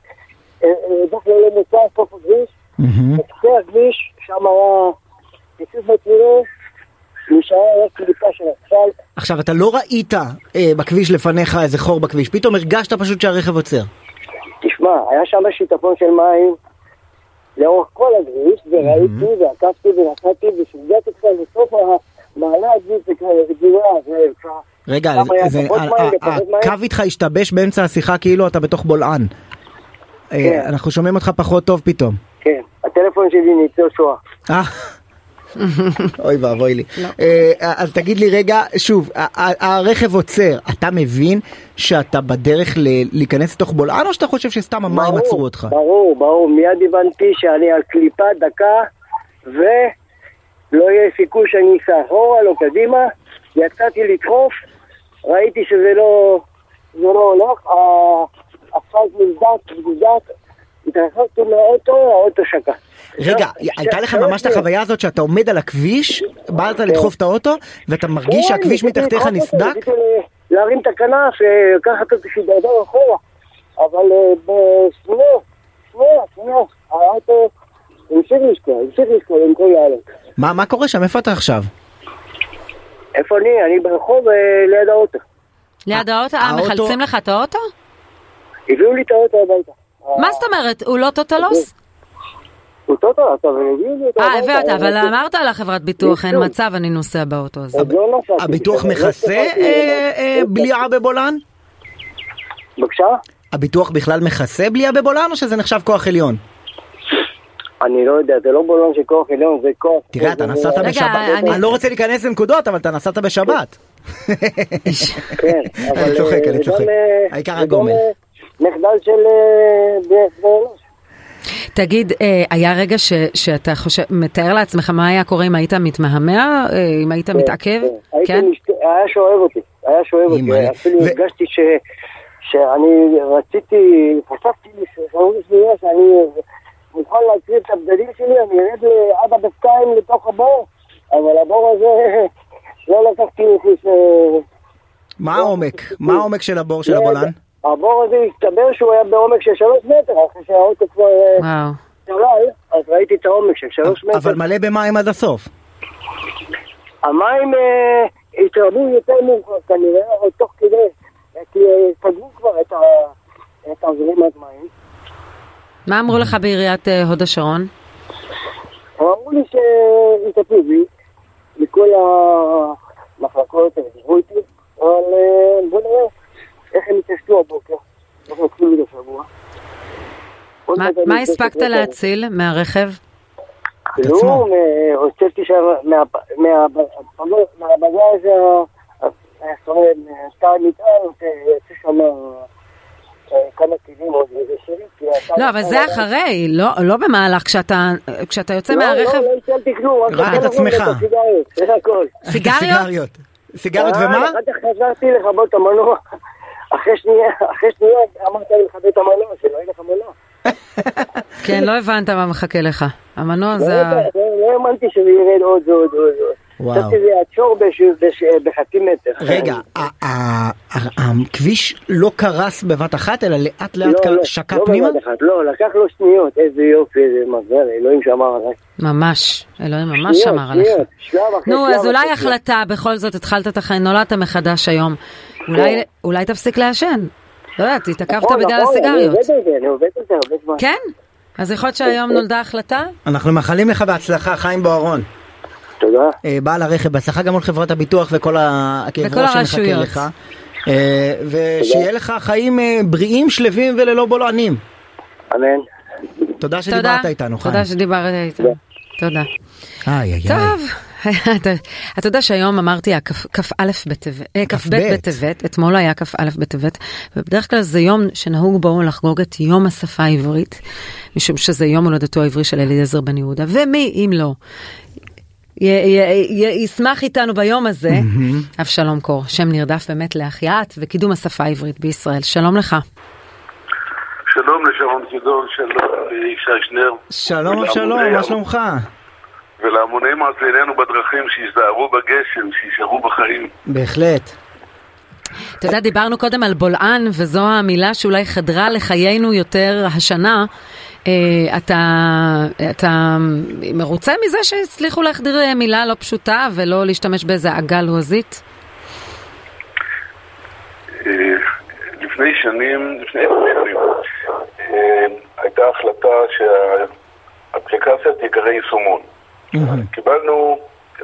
אה, אה, דוח לא מוצא, סוף הכביש. בקצה הכביש, שם היה קיצוץ בצינור, נשאר רק קליפה של אספלט. עכשיו, אתה לא ראית אה, בכביש לפניך איזה חור בכביש, פתאום הרגשת פשוט שהרכב עוצר. תשמע, היה שם שיטפון של מים לאורך כל הכביש, וראיתי ועקבתי ונסעתי, וכשהגעתי כבר לסוף המעלה כבר... רגע. הקו איתך השתבש באמצע השיחה כאילו אתה בתוך בולען. אה, כן. אנחנו שומעים אותך פחות טוב פתאום. כן, הטלפון שלי ניצול שואה. אוי ואבוי לי. אה, אז תגיד לי רגע, שוב, הרכב עוצר, אתה מבין שאתה בדרך ל- להיכנס לתוך בולען או שאתה חושב שסתם המים עצרו אותך? ברור, ברור, מיד הבנתי שאני על קליפה דקה ולא יהיה סיכוי שאני אסע אחורה, לא קדימה. יצאתי לדחוף, ראיתי שזה לא, זה לא הולך, האספלט נבדק, נבדק, התרחקתי מהאוטו, האוטו שקע. רגע, הייתה לך ממש את החוויה הזאת שאתה עומד על הכביש, באת לדחוף את האוטו, ואתה מרגיש כן, שהכביש מתחתיך נסדק? להרים את הכנף, אה, לקחת אותו שידרדר אחורה, אבל אה, בשנייה, שנייה, שנייה, האוטו המשיך לשקוע, המשיך לשקוע במקום לעלות. מה מה קורה שם? איפה אתה עכשיו? איפה אני? אני ברחוב אה, ליד האוטו. ליד האוטו? אה, האוטו- מחלצים לך את האוטו? הביאו לי את האוטו הביתה. מה זאת אומרת? הוא לא טוטלוס? הוא טוטו, אתה והביאו לי אותו אה. הבאת, אבל אמרת לחברת ביטוח, אין. מצב, אני נוסע באוטו הזה. לא. הביטוח מכסה אה, אה, בליעה בבולען? בבקשה? הביטוח בכלל מכסה בליעה בבולען או שזה נחשב כוח עליון? אני לא יודע, זה לא בולון של כוח עליון, זה כוח... תראה, אתה נסעת בשבת, אני- לא רוצה להיכנס לנקודות, אבל אתה נסעת בשבת. כן, אבל... אני צוחק, אה, אני צוחק. אה, העיקר הגומל. אה, מחדל של... תגיד, אה, היה רגע ש- שאתה חושב, מתאר לעצמך מה היה קורה אם היית מתמהמה? אה, אם היית מתעכב? הייתי כן? משת- היה שואב אותי, היה שואב אותי, אימא'לה. אפילו ו- הרגשתי ש... שאני רציתי, חשבתי שאני מוכן להקריב את הבגדים שלי, אני ארד עד הברכיים לתוך הבור, אבל הבור הזה לא לקחתי אותי ש... מה העומק? מה העומק של הבור של הבולען? הבור הזה הסתבר שהוא היה בעומק של שלוש מטר, אחרי שהאוטו כבר אה, וואו. צלל, אז ראיתי את העומק של שלוש מטר. אבל מלא במים עד הסוף. המים אה, התרבו יותר מאוחר כנראה, אבל תוך כדי, כי אה, סגרו כבר את ה- את הזרימת מים. מה אמרו לך בעיריית אה, הוד השרון? הם אמרו לי שיטפלו בי, מכל המחלקות, הם דיברו איתי, אבל אה, בוא נראה איך הם יתעשתו הבוקר, איך יתחילו את השבוע. מה- הספקת. להציל מהרכב? כלום, אה, הוצאתי שם מה- מה- מהבגז, זאת אומרת, מהתא המטען, יוצא שם אה, כמה טילים עוד איזה שירים. לא, אבל זה אחרי, לא, לא במהלך, כשאתה, יוצא לא, מהרכב. לא, לא הצלתי כלום, רק את עצמך. סיגריות? סיגריות. סיגריות אה, ומה? אחר כך חזרתי לכבות את המנוע. אחרי שנייה, אחרי שנייה אמרת לי לכבות את המנוע, שלא יהיה לך מנוע. כן, לא הבנת מה מחכה לך. המנוע לא זה... ה- לא- לא האמנתי שזה ירד עוד ועוד ועוד. וואו. חשבתי שזה יעצור בחצי מטר. רגע, הכביש לא קרס בבת אחת, אלא לאט לאט לא, לא, שקע לא פנימה? בבת אחת, לא, לקח לו שניות, איזה יופי, איזה מזל, אלוהים שמר עליי. ממש, אלוהים ממש שמר עליך. שניות, שלב אחרי נו, אז אולי. החלטה, בכל זאת התחלת את החיים, נולדת מחדש היום. אולי- אולי תפסיק לעשן. לא יודעת, התעכבת נכון, בגלל נכון, אני הסיגריות. עובד על זה, אני עובד על זה הרבה זמן. כן? אז יכול להיות שהיום נולדה החלטה? אנחנו מאחלים לך בהצלחה, חיים בוארון. תודה. אה, בעל הרכב, בהצלחה גם מול חברת הביטוח וכל הכאב ראש שמחכה. לך. אה, ושיהיה לך חיים אה, בריאים, שלווים וללא בולענים. אמן. תודה תודה. שדיברת איתנו, חיים. תודה שדיברת איתנו. תודה. איי, איי, איי. טוב, אתה- אתה יודע שהיום אמרתי הכ"א בטבת, אה, כ"ב כ"ב. בטבת, אתמול היה כ"א בטבת, ובדרך כלל זה יום שנהוג בו לחגוג את יום השפה העברית, משום שזה יום הולדתו העברי של אליעזר בן יהודה, ומי אם לא. י- י- י- ישמח איתנו ביום הזה, אבשלום קור, שם נרדף באמת להחייאת וקידום השפה העברית בישראל. שלום לך. שלום לשרון צידון, שלום לישי שנר. שלום אבשלום, מה שלומך? ולהמוני מאזיננו בדרכים שיזדהרו בגשם, שישארו בחיים. בהחלט. אתה יודע, דיברנו קודם על בולען, וזו המילה שאולי חדרה לחיינו יותר השנה. אה, אתה, אתה מרוצה מזה שהצליחו להחדיר אה, מילה לא פשוטה ולא להשתמש באיזה עגל לועזית? אה, לפני שנים, לפני עשר שנים, הייתה החלטה שהאפליקציה תיקרא יישומון. קיבלנו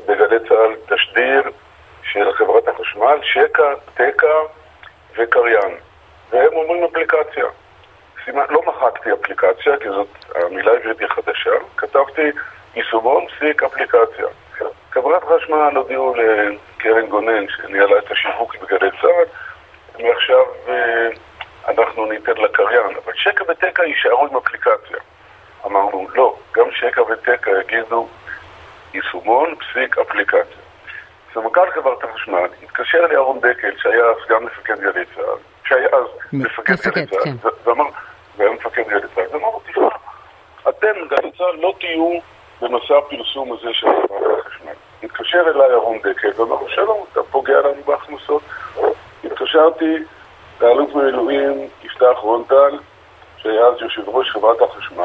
בגלי צה"ל תשדיר של חברת החשמל, שקע, תקע וקריין. והם אומרים אפליקציה. סימן, לא מחקתי אפליקציה, כי זאת, המילה העברית היא חדשה, כתבתי יישומון פסיק אפליקציה. חברת חשמל הודיעו לקרן גונן, שניהלה את השיווק בגלי צה"ל, מעכשיו אה, אנחנו ניתן לקריין, אבל שקע ותקע יישארו עם אפליקציה. אמרנו, לא, גם שקע ותקע יגידו יישומון פסיק אפליקציה. סמנכ"ל חברת החשמל התקשר לאהרון דקל, שהיה סגן מפקד גלי צה"ל, שהיה אז מפקד גלי כן. צה"ל, ו- ואמר, והיה מפקד גלי צה"ל, ואמר לו, תשמע, אתם, גלי צה"ל, לא תהיו במסע הפרסום הזה של חברת החשמל. התקשר אליי אהרון דקל ואמר לו, שלום, אתה פוגע לנו בהכנסות. התקשרתי לאלוף במילואים יפתח רונטל, שהיה אז יושב ראש חברת החשמל,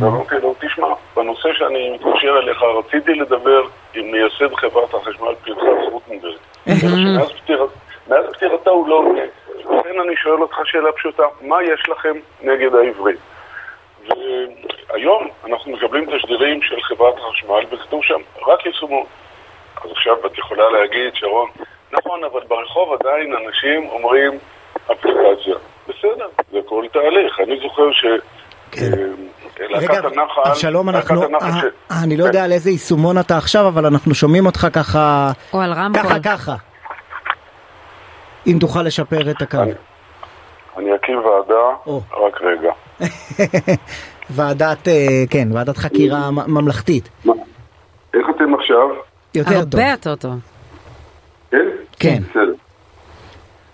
ואמרתי לו, תשמע, בנושא שאני מתקשר אליך, רציתי לדבר עם מייסד חברת החשמל, פרחס רוטנברג. מאז פטירת- מאז פטירתה הוא לא עונה. לכן אני שואל אותך שאלה פשוטה, מה יש לכם נגד העברית? והיום אנחנו מקבלים תשדירים של חברת החשמל וכתוב שם רק יישומון. אז עכשיו את יכולה להגיד, שרון, נכון, אבל ברחוב עדיין אנשים אומרים אפליקציה. בסדר, זה כל תהליך. אני זוכר ש... אה, רגע, הנחל... אבשלום, אנחנו... הנחל אה, ש- אה, אני לא יודע על איזה יישומון אתה עכשיו, אבל אנחנו שומעים אותך ככה... או על רמקול. ככה, ככה. אם תוכל לשפר את הקו. אני אקים ועדה, או. רק רגע. ועדת, כן, ועדת חקירה ממלכתית. איך אתם עכשיו? יותר טוב. הרבה יותר טוב. כן? כן. בסדר.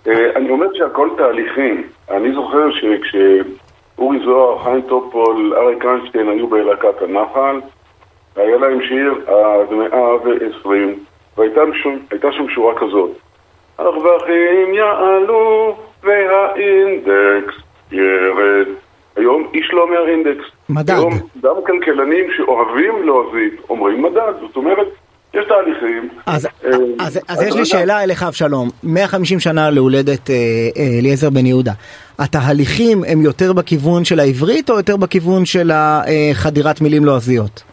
אה, אני אומר שהכל תהליכים. אני זוכר שכשאורי זוהר, חיים טופול, אריק איינשטיין היו בלהקת הנחל, היה להם שיר עד מאה ועשרים, והייתה שם, שורה כזאת: הרווחים יעלו והאינדקס ירד. היום איש לא אומר אינדקס. מדד. היום גם כלכלנים שאוהבים להוזיל אומרים מדד. זאת אומרת, יש תהליכים. אז, אה, אז, אז יש לי רגע. שאלה אליך אבשלום, 150 שנה להולדת אה, אה, אליעזר בן יהודה, התהליכים הם יותר בכיוון של העברית או יותר בכיוון של אה, חדירת מילים לועזיות?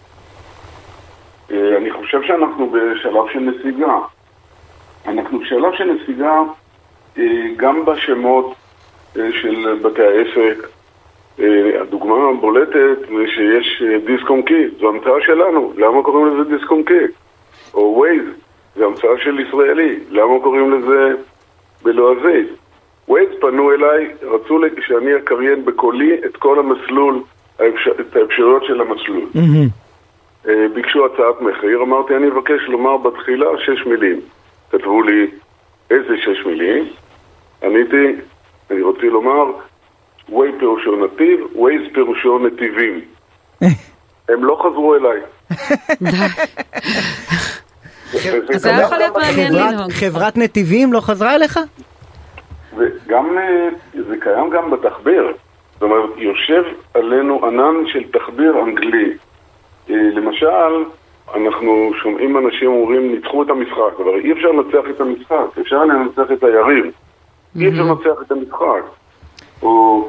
אה, אני חושב שאנחנו בשלב של נסיגה. אנחנו בשלב של נסיגה אה, גם בשמות של בתי העסק. הדוגמה הבולטת זה שיש אה, דיסקום קי, זו המצאה שלנו, למה קוראים לזה דיסקום קי? או ווייז, זו המצאה של ישראלי, למה קוראים לזה בלועזית? ווייז פנו אליי, רצו לי שאני אקריין בקולי את כל המסלול, האפשר, את האפשרויות של המסלול. אה, ביקשו הצעת מחיר, אמרתי אני אבקש לומר בתחילה שש מילים. כתבו לי איזה שש מילים? עניתי, אני רוצה לומר, way פירושו נתיב, ways פירושו נתיבים. הם לא חזרו אליי. אז זה היה יכול להיות מעניין לנהוג. חברת נתיבים לא חזרה אליך? וגם, אה, זה קיים גם בתחביר. זאת אומרת, יושב עלינו ענן של תחביר אנגלי. אה, למשל, אנחנו שומעים אנשים אומרים, ניצחו את המשחק, אבל אי אפשר לנצח את המשחק, אפשר לנצח את היריב. אי אפשר לנצח את המשחק. או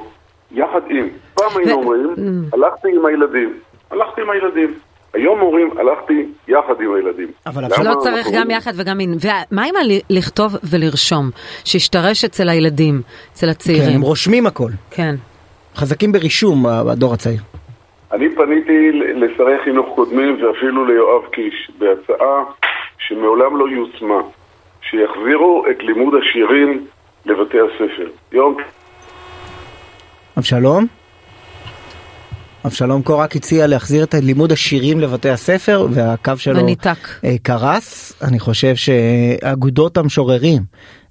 יחד עם. פעם היינו אומרים, הלכתי עם הילדים. הלכתי עם הילדים. היום אומרים, הלכתי יחד עם הילדים. אבל למה לא צריך גם אומרים- יחד וגם אין. ומה עם לכתוב ולרשום? שישתרש אצל הילדים, אצל כן, הצעירים. הם רושמים הכל. כן. חזקים ברישום בדור הצעיר. אני פניתי לשרי חינוך קודמים ואפילו ליואב קיש בהצעה שמעולם לא יושמה, שיחזירו את לימוד השירים לבתי הספר. יום אבשלום? אבשלום קורק הציע להחזיר את לימוד השירים לבתי הספר והקו שלו וניתק. אה, קרס. אני חושב שאגודות המשוררים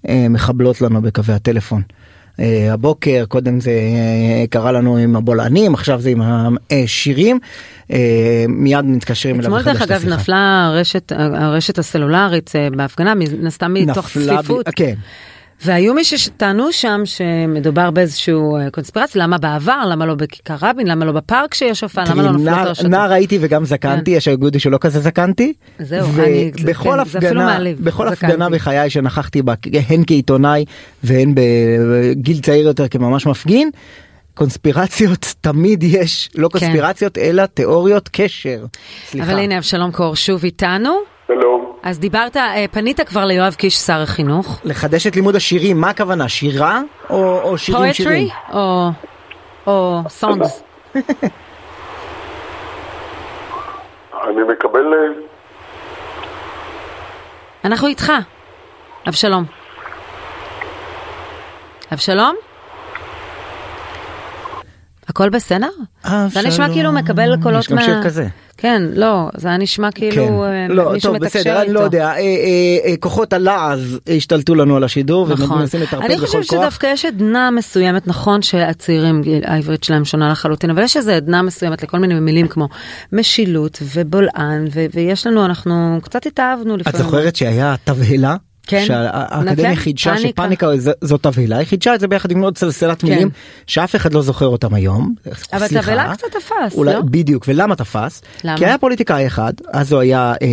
אה, מחבלות לנו בקווי הטלפון. אה, הבוקר קודם זה קרה לנו עם הבולענים עכשיו זה עם השירים מיד מתקשרים אליו אתמול דרך אגב. נפלה הרשת, הרשת הסלולרית בהפגנה, מן הסתם מתוך נפלה ב- צפיפות. כן. והיו מי שטענו שם שמדובר באיזשהו אה, קונספירציה, למה בעבר, למה לא בכיכר רבין, למה לא בפארק שיש הופעה, למה לא נפלו את הרשתות. נער הייתי וגם זקנתי, יש אגודי שלא כזה זקנתי. זהו, אני- זה- כן, זה אפילו מעליב, בכל. הפגנה בחיי שנכחתי בה, הן כעיתונאי והן בגיל צעיר יותר כממש מפגין, קונספירציות תמיד יש, לא קונספירציות אלא תיאוריות קשר. סליחה. כן. אבל הנה אבשלום קור שוב איתנו. אז דיברת, אה, פנית כבר ליואב קיש, שר החינוך. לחדש את לימוד השירים, מה הכוונה? שירה או, או שירים שירים? פואטרי או או סונגס? אני מקבל... אה, אנחנו איתך. אבשלום. אבשלום? הכל בסדר? זה נשמע אבשלום. כאילו מקבל קולות יש גם מה... שיר כזה. כן, לא, זה היה נשמע כאילו אה, לא, מישהו טוב, מתקשר בסדר, איתו. אני לא יודע, אה, אה, אה, כוחות הלעז השתלטו לנו על השידור, נכון. ומנסים לטרפד אני בכל חושבת כוח. שדווקא יש עדנה מסוימת, נכון שהצעירים, העברית שלהם שונה לחלוטין, אבל יש איזו עדנה מסוימת לכל מיני מילים כמו משילות ובולען, ו- ויש לנו, אנחנו קצת התאהבנו את לפעמים. זוכרת שהיה תבהלה? כן. שהאקדמיה חידשה פאניקה. שפאניקה ז- זו תבהלה, היא חידשה את זה ביחד עם עוד סלסלת כן. מילים שאף אחד לא זוכר אותם היום. אבל. תבהלה קצת תפס, אולי, לא? בדיוק, ולמה תפס? למה? כי היה פוליטיקאי אחד, אז הוא היה אה,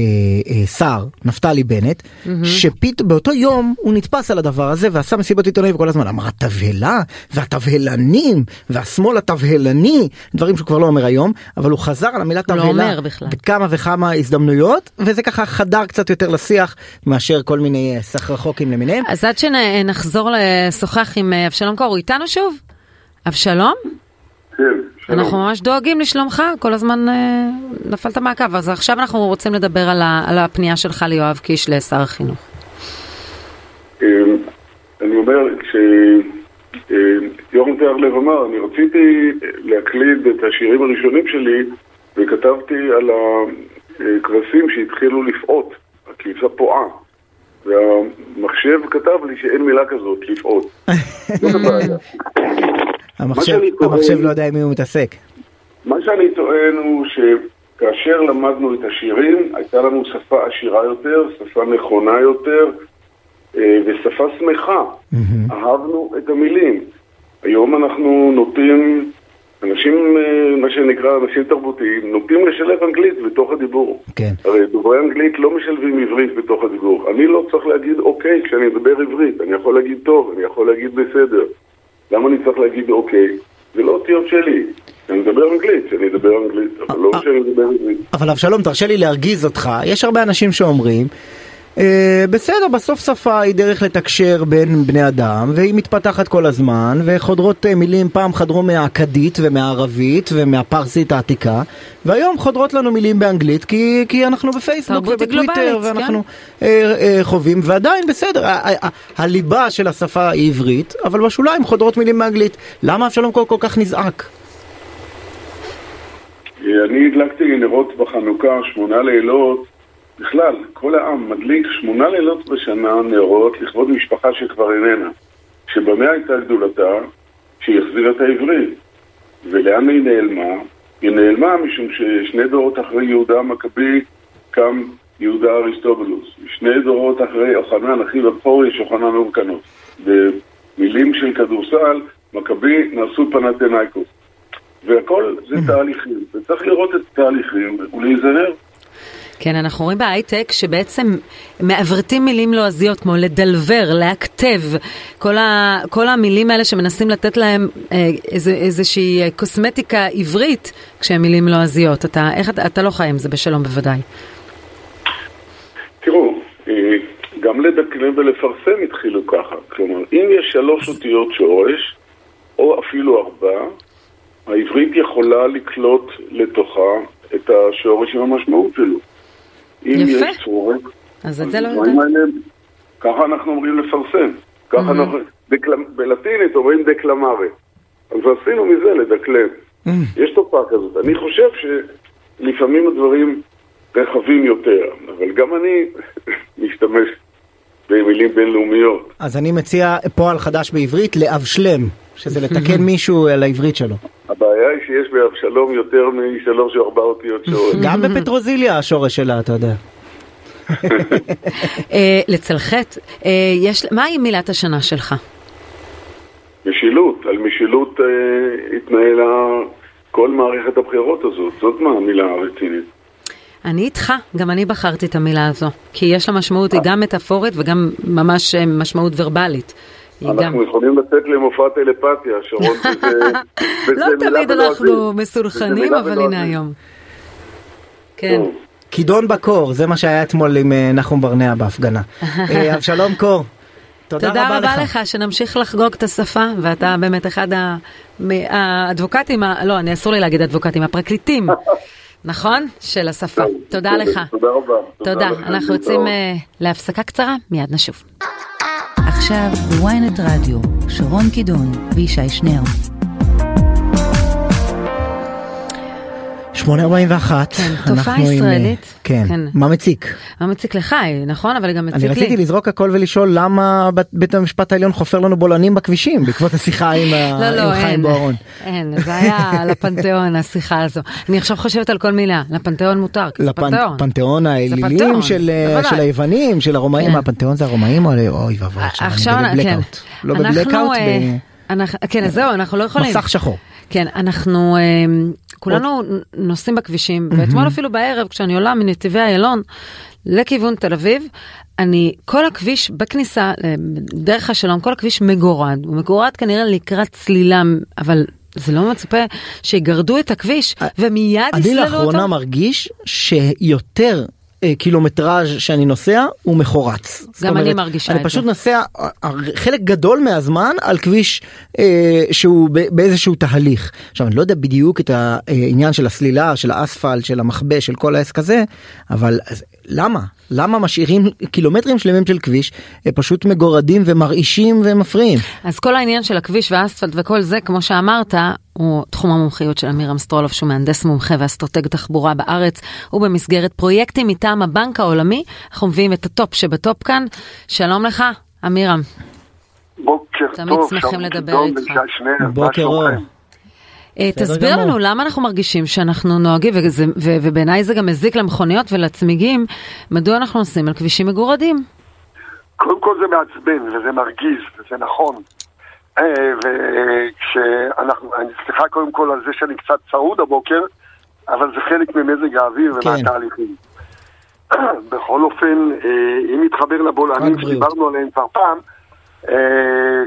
אה, שר, נפתלי בנט, שפתאום באותו יום הוא נתפס על הדבר הזה ועשה מסיבות עיתונאים וכל הזמן אמר התבהלה והתבהלנים והשמאל התבהלני, דברים שהוא כבר לא אומר היום, אבל הוא חזר על המילה לא תבהלה. בכמה וכמה הזדמנויות, וזה ככה חדר קצת יותר לשיח מאשר כל מיני אה, סחרחוקים למיניהם. אז עד שנחזור לשוחח עם אה, אבשלום קור, הוא איתנו שוב? אבשלום? כן, שלום. אנחנו ממש דואגים לשלומך, כל הזמן אה, נפלת מהקו, אז עכשיו אנחנו רוצים לדבר על, ה, על הפנייה שלך ליואב קיש לשר החינוך. אה, אני אומר, כשיורם תיארלב אמר, אני רציתי להקליד את השירים הראשונים שלי וכתבתי על הכבשים שהתחילו לפעוט, הכבשה פועה. והמחשב כתב לי שאין מילה כזאת, לפעוט. זאת הבעיה. המחשב, שאני טוען- המחשב לא יודע עם מי הוא מתעסק. מה שאני טוען הוא שכאשר למדנו את השירים, הייתה לנו שפה עשירה יותר, שפה נכונה יותר אה, ושפה שמחה. אהבנו את המילים. היום אנחנו נוטים, אנשים, אה, מה שנקרא אנשים תרבותיים, נוטים לשלב אנגלית בתוך הדיבור. כן. הרי דוברי אנגלית לא משלבים עברית בתוך הדיבור. אני לא צריך להגיד אוקיי כשאני מדבר עברית, אני יכול להגיד טוב, אני יכול להגיד בסדר. למה אני צריך להגיד אוקיי? זה לא אותיות שלי. אני מדבר אנגלית, שאני אדבר אנגלית, אבל לא שאני מדבר עברית. אבל אבשלום, תרשה לי להרגיז אותך, יש הרבה אנשים שאומרים, אה, בסדר, בסוף שפה היא דרך לתקשר בין בני אדם, והיא מתפתחת כל הזמן, וחודרות אה, מילים, פעם חדרו מהאכדית ומהערבית ומהפרסית העתיקה, והיום חודרות לנו מילים באנגלית, כי, כי אנחנו בפייסבוק ובטוויטר, גלובלית, ואנחנו אה, אה, חווים, ועדיין בסדר, ה- ה- ה- הליבה של השפה היא עברית, אבל בשוליים חודרות מילים באנגלית. למה אבשלום קור כל כך נזעק? אני הדלקתי נרות בחנוכה, שמונה לילות, בכלל, כל העם מדליק שמונה לילות בשנה נרות לכבוד משפחה שכבר איננה. שבמה הייתה גדולתה? שהיא החזירה את העברית. ולאן היא נעלמה? היא נעלמה משום ששני דורות אחרי יהודה המכבי קם יהודה אריסטובולוס. שני דורות אחרי יוחנן, אחיו הבכור, יש יוחנן אורקנות. במילים של כדורסל, מכבי נעשו פנתנאיקוס. והכל זה תהליכים, וצריך לראות את התהליכים ולהיזהר. כן, אנחנו רואים בהייטק שבעצם מעברתים מילים לועזיות כמו לדלבר, להכתב, כל, ה, כל המילים האלה שמנסים לתת להם אה, איזו, איזושהי אה, קוסמטיקה עברית כשהם מילים לועזיות. אתה, איך, אתה, אתה לא חי עם זה בשלום בוודאי. תראו, אה, גם לדקלם ולפרסם התחילו ככה. כלומר, אם יש שלוש אותיות שורש, או אפילו ארבע, העברית יכולה לקלוט לתוכה את השורש עם המשמעות שלו. אם יפה. יש צורך, אז את זה לא יודעת. האלה, ככה אנחנו אומרים לפרסם. ככה אנחנו, דקלם, בלטינית אומרים דקלמרה. אז עשינו מזה לדקלם. יש תופעה כזאת. אני חושב שלפעמים הדברים רחבים יותר, אבל גם אני משתמש במילים בינלאומיות. אז אני מציע פועל חדש בעברית, לאבשלם, שזה לתקן מישהו על העברית שלו. הבעיה היא שיש באבשלום יותר משלוש או ארבע אותיות שורש. גם בפטרוזיליה השורש שלה, אתה יודע. אה, לצלחת, אה, יש, מהי מילת השנה שלך? משילות, על משילות אה, התנהלה כל מערכת הבחירות הזאת, זאת מה המילה הרצינית. אני איתך, גם אני בחרתי את המילה הזו, כי יש לה משמעות, היא גם מטאפורית וגם ממש משמעות ורבלית. אנחנו יכולים לצאת למופע טלפתיה, שרון, וזה, לא תמיד. אנחנו מילה אבל. הנה היום. כן. כידון בקור, זה מה שהיה אתמול עם אה, נחום ברנע בהפגנה. אה, אבשלום קור, תודה תודה רבה רבה לך. לך, שנמשיך לחגוג את השפה, ואתה באמת אחד האדבוקטים, לא, אני אסור לי להגיד אדבוקטים, הפרקליטים, נכון? של השפה. תודה לך. תודה רבה. תודה. אנחנו יוצאים אה, להפסקה קצרה, מיד נשוב. עכשיו בוויינט רדיו, שרון קידון וישי שנר. 841, כן, תופעה עם, ישראלית. כן, כן. מה מציק? מה מציק לך, נכון? אבל גם מציק אני לי. רציתי לזרוק הכל ולשאול למה בית- המשפט העליון חופר לנו בולענים בכבישים בעקבות השיחה עם ה- לא, לא, עם חיים בוארון. אין, זה היה על הפנתיאון, השיחה הזו. אני עכשיו חושבת על כל מילה, לפנתיאון מותר, כי זה פנתיאון. פנתיאון האלילים של אה. של היוונים, של הרומאים, כן. הפנתיאון זה הרומאים או אוי ואבוי, עכשיו עכשיו, אני כן, בבלקאוט. לא אנחנו, בבלקאוט, אה, אנחנו- כן, זהו, אנחנו לא יכולים. במסך שחור. כן, אנחנו אה, כולנו נוסעים בכבישים, ואתמול אפילו בערב, כשאני עולה מנתיבי איילון לכיוון תל אביב, אני, כל הכביש בכניסה, אה, דרך השלום, כל הכביש מגורד. הוא מגורד כנראה לקראת צלילה, אבל זה לא מצופה שיגרדו את הכביש ומיד אני יסללו אותו. לאחרונה מרגיש שיותר אה, קילומטראז' שאני נוסע הוא מחורץ. גם אני אומרת, מרגישה אני את פשוט זה. נוסע אה, אה, חלק גדול מהזמן על כביש אה, שהוא באיזשהו תהליך. עכשיו אני לא יודע בדיוק את העניין של הסלילה, של האספלט, של המכבש, של כל העסק הזה, אבל למה? למה משאירים קילומטרים שלמים של כביש אה, פשוט מגורדים ומרעישים ומפריעים? אז כל העניין של הכביש והאספלט וכל זה, כמו שאמרת, הוא תחום המומחיות של אמירם סטרולוב, שהוא מהנדס מומחה ואסטרטג תחבורה בארץ, ובמסגרת פרויקטים מטעם הבנק העולמי, אנחנו מביאים את הטופ שבטופ כאן. שלום לך, אמירם. בוקר תמיד טוב, שמחים שלום לדבר איתך. בוקר אור. אה, תסביר גמור. לנו למה אנחנו מרגישים שאנחנו נוהגים, וזה- ו- ובעיניי זה גם מזיק למכוניות ולצמיגים, מדוע אנחנו נוסעים על כבישים מגורדים. קודם כל זה מעצבן וזה מרגיז וזה נכון. אה, וכשאנחנו, אני סליחה קודם כל על זה שאני קצת צרוד הבוקר, אבל זה חלק ממזג האוויר כן. ומהתהליכים. בכל אופן, אה, אם נתחבר לבולענים. שדיברנו עליהם כבר פעם,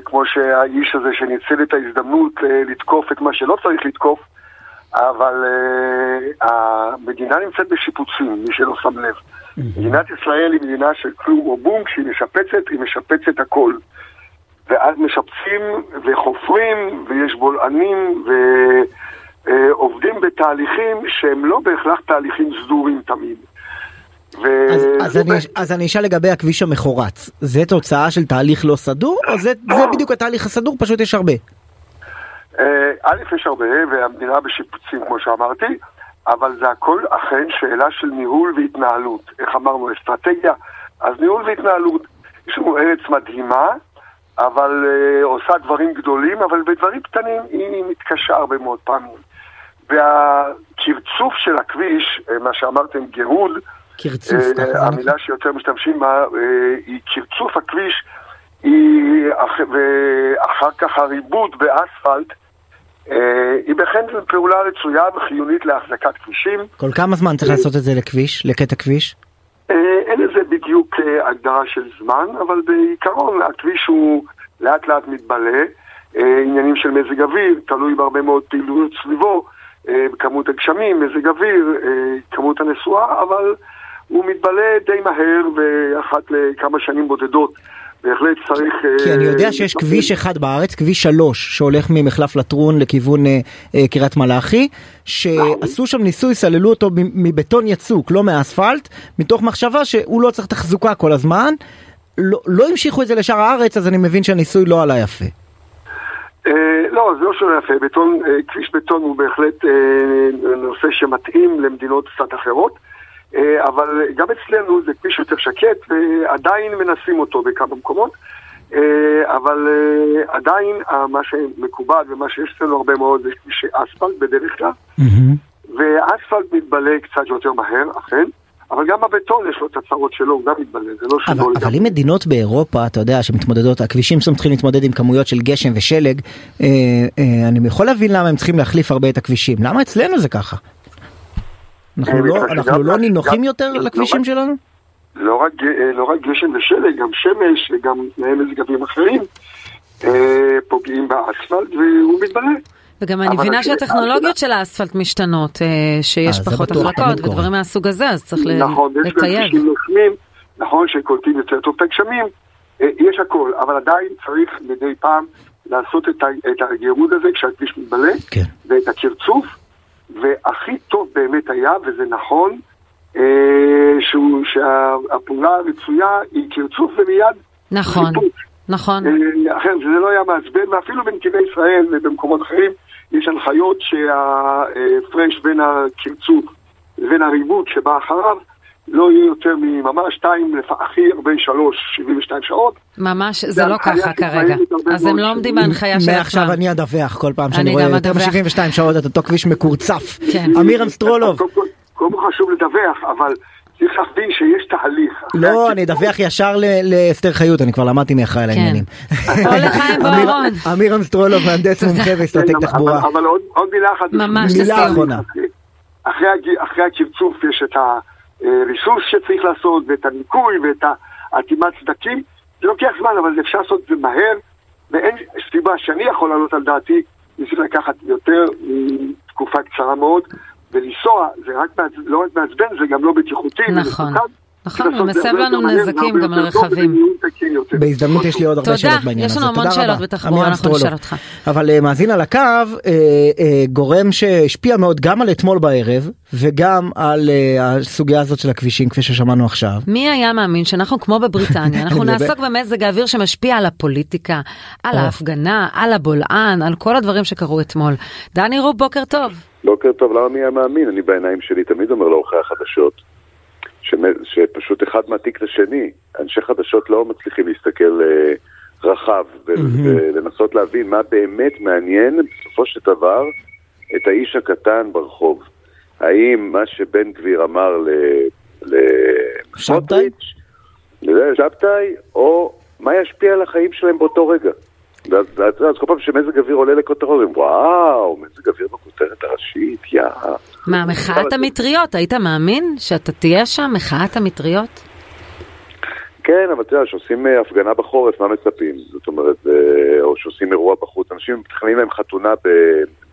כמו שהאיש הזה שניצל את ההזדמנות אה, לתקוף את מה שלא צריך לתקוף, אבל אה, המדינה נמצאת בשיפוצים, מי שלא שם לב. מדינת ישראל היא מדינה של כלום או בום, כשהיא משפצת, היא משפצת הכל. ואז משפצים וחופרים, ויש בולענים, ועובדים בתהליכים שהם לא בהכרח תהליכים סדורים תמיד. ו- אז, אז, אני, אז אני אשאל לגבי הכביש המחורץ, זה תוצאה של תהליך לא סדור, או זה, זה בדיוק התהליך הסדור, פשוט יש הרבה? אה, א', יש הרבה, והמדינה בשיפוצים, כמו שאמרתי, אבל זה הכל אכן שאלה של ניהול והתנהלות. איך אמרנו, אסטרטגיה? אז ניהול והתנהלות. יש לנו ארץ מדהימה, אבל uh, עושה דברים גדולים, אבל בדברים קטנים היא מתקשה הרבה מאוד פעמים. והקרצוף של הכביש, אה, מה שאמרתם, גירוד, קרצוף, אה. המילה שיותר משתמשים בה, אה, היא קרצוף הכביש, היא, אח- ואחר כך הריבוד באספלט, אה, היא בהחלט פעולה רצויה וחיונית להחזקת כבישים. כל כמה זמן צריך לעשות את זה לכביש, לקטע כביש? אה, אין לזה בדיוק אה, הגדרה של זמן, אבל בעיקרון הכביש הוא לאט לאט מתבלה. אה, עניינים של מזג אוויר, תלוי בהרבה מאוד פעילויות סביבו, אה, כמות הגשמים, מזג אוויר, אה, כמות הנסועה, אבל הוא מתבלה די מהר ואחת לכמה שנים בודדות. בהחלט צריך... אה, כי אני יודע שיש. כביש אחד בארץ, כביש 3, שהולך ממחלף לטרון לכיוון אה, אה, קריית מלאכי, שעשו שם ניסוי, סללו אותו מבטון יצוק, לא מאספלט, מתוך מחשבה שהוא לא צריך תחזוקה כל הזמן. לא, לא המשיכו את זה לשאר הארץ, אז אני מבין שהניסוי לא עלה יפה. אה, לא, זה לא שלא יפה. בטון, אה, כביש בטון הוא בהחלט אה, נושא שמתאים למדינות קצת אחרות, אה, אבל גם אצלנו זה כביש יותר שקט, ועדיין מנסים אותו בכמה מקומות, אה, אבל אה, עדיין אה, מה שמקובל ומה שיש אצלנו הרבה מאוד זה כבישי אספלט בדרך כלל, ואספלט מתבלה קצת יותר מהר, אכן. אבל גם הבטון יש לו את הצרות שלו, הוא גם מתבלה, זה לא שלא אבל אם מדינות באירופה, אתה יודע, שמתמודדות, הכבישים שם צריכים להתמודד עם כמויות של גשם ושלג, אה, אה, אני יכול להבין למה הם צריכים להחליף הרבה את הכבישים. למה אצלנו זה ככה? אנחנו אה, לא, אנחנו לא נינוחים יותר לא לכבישים רק- שלנו? לא רק, ג- לא רק גשם ושלג, גם שמש וגם תנאי מזג אוויר אחרים אה, פוגעים באספלט והוא מתבלה. וגם אני מבינה שהטכנולוגיות של האספלט משתנות, אה, שיש אה, פחות החלקות. ודברים מהסוג הזה, אז צריך ל- נכון, יש גם. כבישים נושמים, נכון שקולטים יותר טוב את הגשמים, אה, יש הכל, אבל עדיין צריך מדי פעם לעשות את הגירוד הזה כשהכביש מתבלה, כן. ואת הקרצוף, והכי טוב באמת היה, וזה נכון, אה, שהוא- שהפעולה הרצויה היא קרצוף ומיד נכון, חיפוש. נכון. אה, אחר, זה לא היה מעצבן, ואפילו בנתיבי ישראל ובמקומות אחרים יש הנחיות שההפרש בין הקרצוף לבין הריבוד שבא אחריו לא יהיה יותר מממש שתיים, הכי הרבה שלוש, 72 שעות. ממש, זה לא ככה כרגע. אז הם לא עומדים. בהנחיה של מעכשיו עצמם. אני אדווח כל פעם אני שאני רואה יותר אדווח. מ-72 שעות את אותו כביש מקורצף. כן. אמירם סטרולוב. קודם כל- חשוב לדווח, אבל צריך להבין שיש תהליך. לא, אני אדווח ישר לאסתר חיות, אני כבר למדתי מי אחראי על העניינים. או לחיים אמיר- בוארון. אמירם סטרולוב, מהנדס מומחה ואסטרטג כן, תחבורה. אבל, עוד, מילה אחת. ממש מילה לסיום. אחרונה. אחרי, הקרצוף יש את הריסוס שצריך לעשות, ואת הניקוי, ואת האטימת סדקים. זה לוקח זמן, אבל אפשר לעשות את זה מהר, ואין סיבה שאני יכול לעלות על דעתי, ניסיתי לקחת יותר מתקופה קצרה מאוד, ולנסוע, זה רק. לא רק מעצבן, זה גם לא בטיחותי. נכון. ומסוכן. נכון, הוא זה מסב לנו נזקים גם לרכבים. בהזדמנות יש לי עוד הרבה תודה, שאלות בעניין יש הזה. לנו המון תודה שאלות. בתחבורה, אנחנו נשאל. אותך. אבל אה, מאזין על הקו, אה, אה, גורם שהשפיע מאוד גם על אתמול בערב, וגם על הסוגיה הזאת של הכבישים, כפי ששמענו עכשיו. מי היה מאמין שאנחנו כמו בבריטניה, אנחנו. נעסוק במזג האוויר שמשפיע על הפוליטיקה, על. ההפגנה, על הבולען, על כל הדברים שקרו אתמול. דני רוב, בוקר טוב. בוקר טוב, למה מי היה מאמין? אני בעיניים שלי תמיד אומר לעורכי החדשות, שפשוט אחד מעתיק את השני. אנשי חדשות לא מצליחים להסתכל אה, רחב ולנסות להבין מה באמת מעניין בסופו של דבר את האיש הקטן ברחוב. האם מה שבן גביר אמר ל- לסמוטריץ', לשבתאי, או מה ישפיע על החיים שלהם באותו רגע? ואז אז כל פעם שמזג אוויר עולה לכותרות, הם וואו, מזג אוויר בכותרת הראשית, יא. מה, מחאת המטריות, היית מאמין שאתה תהיה שם, מחאת המטריות? כן, אבל אתה יודע, כשעושים אה, הפגנה בחורף, מה מצפים? זאת אומרת, אה, או שעושים אירוע בחוץ, אנשים מתכננים להם חתונה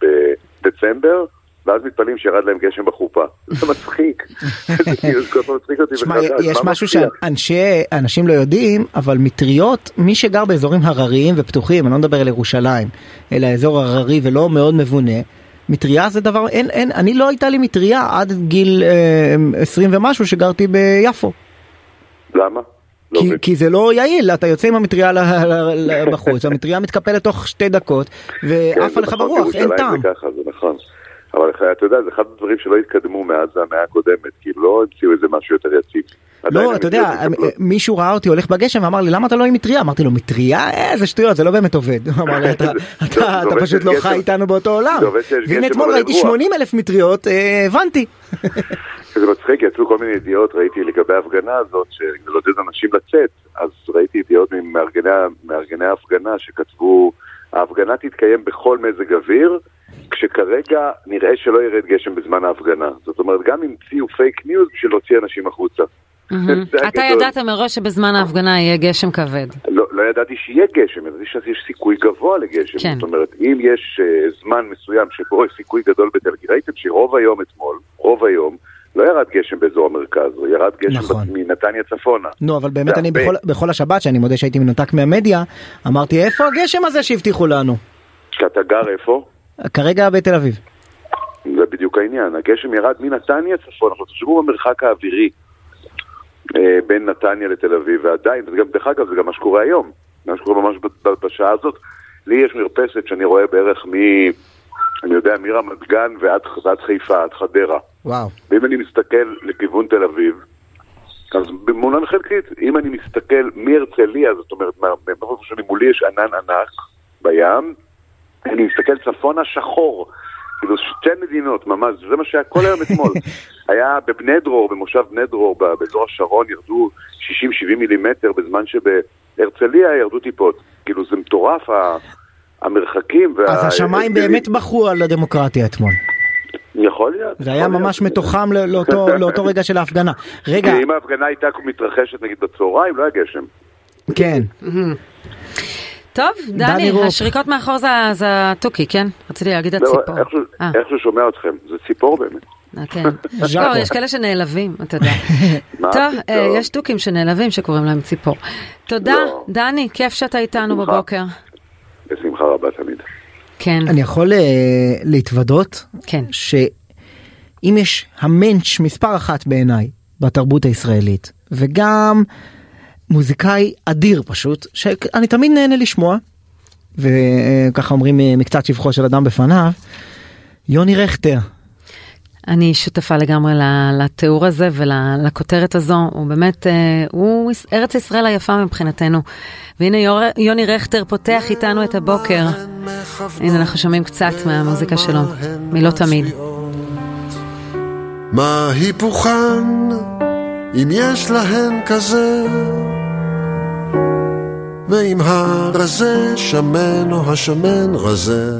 בדצמבר, ואז מתפלאים שירד להם גשם בחופה. זה מצחיק. זה כאילו, זה כל פעם מצחיק אותי שמע, מחדש, יש משהו? שאנשים לא יודעים, אבל מטריות, מי שגר באזורים הרריים ופתוחים, אני לא מדבר על ירושלים, אלא אזור הררי ולא מאוד מבונה, מטריה זה דבר, אין, אין, אני לא הייתה לי מטריה עד גיל אה, 20 ומשהו שגרתי ביפו. למה? לא כי, זה לא יעיל, אתה יוצא עם המטריה בחוץ, המטריה מתקפלת תוך שתי דקות, כן, ועפה זה לך נכון, ברוח, אין טעם. זה ככה, זה נכון. אבל אתה יודע, זה אחד הדברים שלא התקדמו מאז המאה הקודמת, כי לא המציאו איזה משהו יותר יציב. לא, אתה יודע, זה. מישהו ראה אותי הולך בגשם ואמר לי, למה אתה לא עם מטריה? אמרתי לו, מטריה? אה, זה שטויות, זה לא באמת עובד. הוא אמר לי, "אתה- פשוט לא. חי איתנו באותו עולם. והנה אתמול ראיתי אין רוח. 80 אלף מטריות, אה, הבנתי. זה מצחיק, יצאו כל מיני ידיעות, ראיתי לגבי ההפגנה הזאת, שלעודד אנשים לצאת, אז ראיתי ידיעות ממארגני מארגני ההפגנה שכתבו, ההפגנה תתקיים בכל מזג אוויר, כשכרגע נראה שלא ירד גשם בזמן ההפגנה. זאת אומרת, גם המציאו פייק ניוז בשביל להוציא אנשים החוצה. אתה. ידעת מראש שבזמן ההפגנה יהיה גשם כבד. לא, לא ידעתי שיהיה גשם, ידעתי שיש סיכוי גבוה לגשם. כן. זאת אומרת, אם יש uh, זמן מסוים שבו יש סיכוי גדול בתל אביב, ראיתם שרוב היום אתמול, רוב היום, לא ירד גשם באזור המרכז, ירד גשם נכון. נכון. מנתניה צפונה. נו, אבל באמת אני. בכל- בכל השבת, שאני מודה שהייתי מנותק מהמדיה, אמרתי, איפה הגשם הזה שהבטיחו לנו? שאתה גר איפה? כרגע בתל אביב. זה בדיוק העניין. הגשם ירד מנתניה צפונה. עכשיו תחשבו במרחק האווירי אה, בין נתניה לתל אביב, ועדיין, וזה גם, דרך אגב, זה גם מה שקורה היום. מה שקורה ממש בשעה הזאת. לי יש מרפסת שאני רואה בערך מ... אני יודע, מרמת גן ועד, ועד חיפה, עד חדרה. וואו. ואם אני מסתכל לכיוון תל אביב, אז במונן חלקית, אם אני מסתכל מהרצליה, זאת אומרת, מה- מאיפה שאני מולי יש ענן ענק בים, אני מסתכל צפונה שחור. כאילו שתי מדינות, ממש, זה מה שהיה כל היום אתמול. היה בבני דרור, במושב בני דרור, באזור השרון, ירדו 60-70 מילימטר, בזמן שבהרצליה ירדו טיפות. כאילו זה מטורף, ה- המרחקים וה... אז השמיים באמת בחרו על הדמוקרטיה אתמול. יכול להיות. זה היה ממש מתוחם לאותו- לאותו רגע של ההפגנה. רגע, אם ההפגנה הייתה מתרחשת נגיד בצהריים, לא היה גשם. כן. טוב, דני דני. השריקות מאחור זה- התוכי, כן? רציתי להגיד לא, הציפור. איכשהו- אה. איכשהו שומע אתכם, זה ציפור באמת. אה, כן. לא, יש כאלה שנעלבים, אתה יודע. טוב? אה, יש תוכים שנעלבים שקוראים להם ציפור. תודה, לא. דני, כיף שאתה איתנו. בבוקר. בשמחה רבה תמיד. כן. אני יכול אה, להתוודות כן. שאם יש המנץ' מספר אחת בעיניי בתרבות הישראלית וגם מוזיקאי אדיר פשוט שאני תמיד נהנה לשמוע וככה אומרים אה, מקצת שבחו של אדם בפניו יוני רכטר. אני שותפה לגמרי לתיאור הזה ולכותרת הזו, הוא באמת, אה, הוא ארץ ישראל היפה מבחינתנו. והנה יור, יוני רכטר פותח איתנו את הבוקר. הנה אנחנו שומעים קצת מהמוזיקה שלו, מלא תמיד. מה היפוכן, אם יש להן כזה? ואם הרזה שמן או השמן רזה?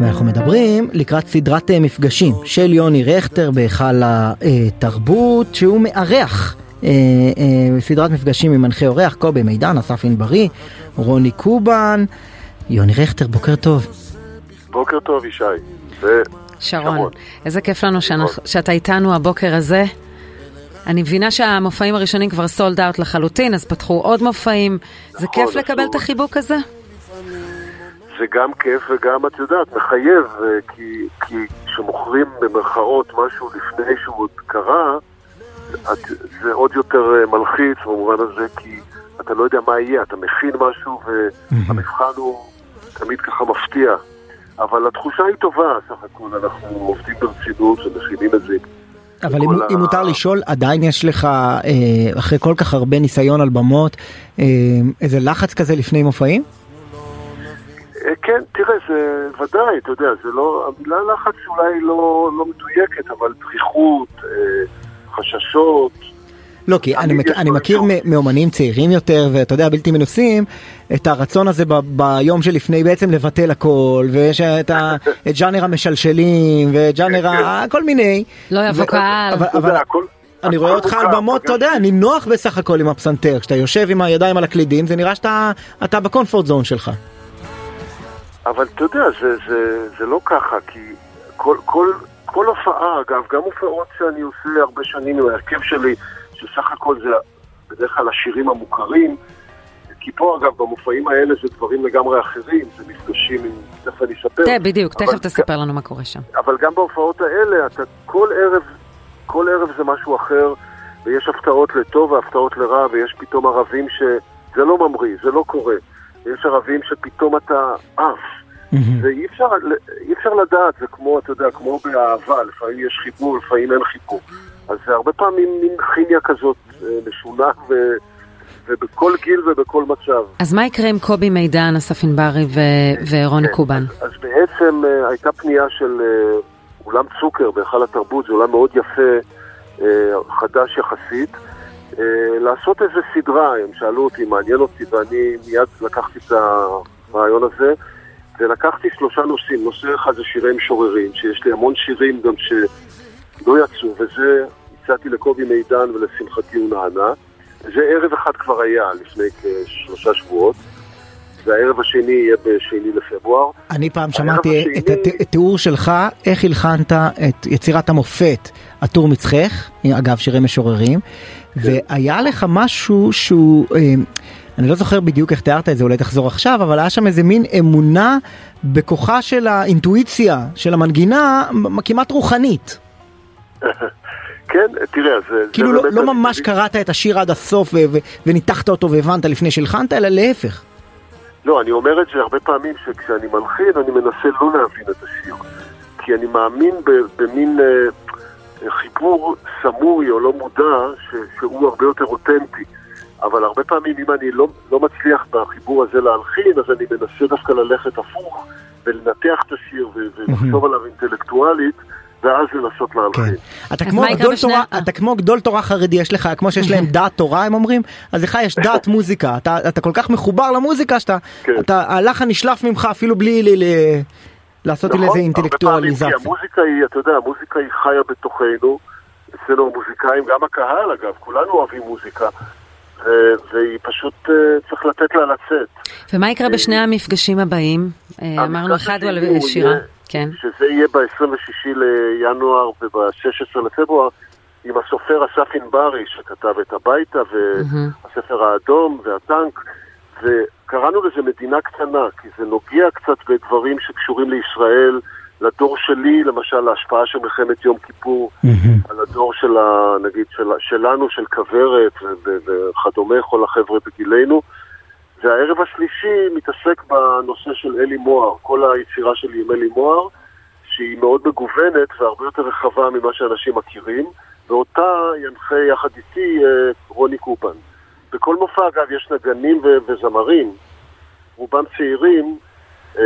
ואנחנו מדברים לקראת סדרת אה, מפגשים של יוני רכטר בהיכל התרבות שהוא מארח אה, אה, סדרת מפגשים עם מנחה אורח קובי מידן, אסף ענברי, רוני קובן, יוני רכטר בוקר טוב. בוקר טוב ישי. ו... שרון, איזה כיף לנו שאנחנו, שאתה איתנו הבוקר הזה. אני מבינה שהמופעים הראשונים כבר סולד אאוט לחלוטין, אז פתחו עוד מופעים. זה כיף נכון, לקבל את החיבוק הזה? זה גם כיף וגם, את יודעת, מחייב, אה, כי כי כשמוכרים במרכאות משהו לפני שהוא עוד קרה, את, זה עוד יותר אה, מלחיץ במובן הזה, כי אתה לא יודע מה יהיה, אתה מכין משהו והמבחן הוא תמיד ככה מפתיע. אבל התחושה היא טובה, סך הכל אנחנו עובדים ברצינות ומכינים את זה. אבל אם, ה- אם מותר לשאול, עדיין יש לך, אה, אחרי כל כך הרבה ניסיון על במות, אה, איזה לחץ כזה לפני מופעים? אה, כן, תראה, זה ודאי, אתה יודע, זה לא, המילה לחץ אולי לא, לא מדויקת, אבל דריכות, אה, חששות, לא, כי אני, מכ- יש אני מכיר מ- מאומנים צעירים יותר, ואתה יודע, בלתי מנוסים, את הרצון הזה ב- ביום שלפני בעצם לבטל הכל, ויש את, ה- את ג'אנר המשלשלים, וג'אנר ה... כל מיני. לא יבוא ו- קהל. אבל, אבל. אני רואה אותך על במות, אתה יודע, נינוח בסך הכל עם הפסנתר. כשאתה יושב עם הידיים על הקלידים, זה נראה שאתה אתה בקומפורט זון שלך. אבל אתה יודע, זה, זה, זה לא ככה, כי כל, כל, כל הופעה, אגב, גם הופעות שאני עושה הרבה שנים עם ההרכב שלי, שסך הכל זה בדרך כלל השירים המוכרים, כי פה אגב במופעים האלה זה דברים לגמרי אחרים, זה מפגשים עם, תכף אני אספר. תראה, בדיוק, אבל תכף תספר לנו מה קורה שם. אבל גם בהופעות האלה, אתה כל ערב, כל ערב זה משהו אחר, ויש הפתעות לטוב והפתעות לרע, ויש פתאום ערבים שזה לא ממריא, זה לא קורה. יש ערבים שפתאום אתה עף. ואי אפשר, אפשר לדעת, זה כמו, אתה יודע, כמו באהבה, לפעמים יש חיבור, לפעמים אין חיבור. אז זה הרבה פעמים מין כימיה כזאת אה, משונה, ו, ובכל גיל ובכל מצב. אז מה יקרה עם קובי מידן, אסף ענברי ו- ורוני קובן? אז בעצם אה, הייתה פנייה של אה, אולם צוקר בהיכל התרבות, זה אולם מאוד יפה, חדש יחסית, לעשות איזה סדרה, הם שאלו אותי, מעניין אותי, ואני מיד לקחתי את הרעיון הזה, ולקחתי שלושה נושאים, נושא אחד זה שירי משוררים, שיש לי המון שירים גם שלא יצאו, וזה הצעתי לקובי מידן ולשמחתי הוא נענה. זה ערב אחד כבר היה, לפני כשלושה שבועות, והערב השני יהיה בשני לפברואר. אני פעם שמעתי השני- את הת- התיאור שלך, איך הלחנת את יצירת המופת, עטור מצחך, אגב שירי משוררים, והיה לך משהו שהוא, אה, אני לא זוכר בדיוק איך תיארת את זה, אולי תחזור עכשיו, אבל היה שם איזה מין אמונה בכוחה של האינטואיציה, של המנגינה, כמעט רוחנית. כן, תראה, זה... כאילו זה לא, לא ממש קראת את השיר עד הסוף ו- ו- וניתחת אותו והבנת לפני שהלחנת, אלא להפך. לא, אני אומר את זה הרבה פעמים שכשאני מלחין אני מנסה לא להבין את השיר. כי אני מאמין במין אה, חיבור סמוי או לא מודע ש- שהוא הרבה יותר אותנטי. אבל הרבה פעמים אם אני לא, לא מצליח בחיבור הזה להלחין, אז אני מנסה דווקא ללכת הפוך ולנתח את השיר ולחשוב עליו אינטלקטואלית, ואז לנסות להלחין. אתה אז כמו, גדול תורה, אתה כמו גדול תורה חרדי, יש לך, כמו שיש להם דעת תורה הם אומרים, אז לך יש דעת מוזיקה, אתה, אתה כל כך מחובר למוזיקה שאתה, כן. אתה, הלחן נשלף ממך אפילו בלי ל, ל, לעשות נכון, הרבה אינטלקטואליזציה. כי המוזיקה היא, אתה יודע, המוזיקה היא חיה בתוכנו, אצלנו המוזיקאים, גם הקהל אגב, כולנו אוהבים מוזיקה, ו- והיא פשוט, אה, צריך לתת לה לצאת. ומה יקרה בשני המפגשים הבאים? אה, אמרנו אחד הוא על שירה. כן. שזה יהיה ב-26 לינואר וב-16 לפברואר, עם הסופר אסף ענברי, שכתב את הביתה, והספר האדום והטנק, וקראנו לזה מדינה קטנה, כי זה נוגע קצת בדברים שקשורים לישראל, לדור שלי, למשל, להשפעה של מלחמת יום כיפור, על הדור של ה... נגיד, של, שלנו, של כוורת וכדומה, כל החבר'ה בגילנו. והערב השלישי מתעסק בנושא של אלי מוהר, כל היצירה שלי עם אלי מוהר, שהיא מאוד מגוונת והרבה יותר רחבה ממה שאנשים מכירים, ואותה ינחה יחד איתי אה, רוני קובן. בכל מופע, אגב, יש נגנים ו- וזמרים, רובם צעירים, אה,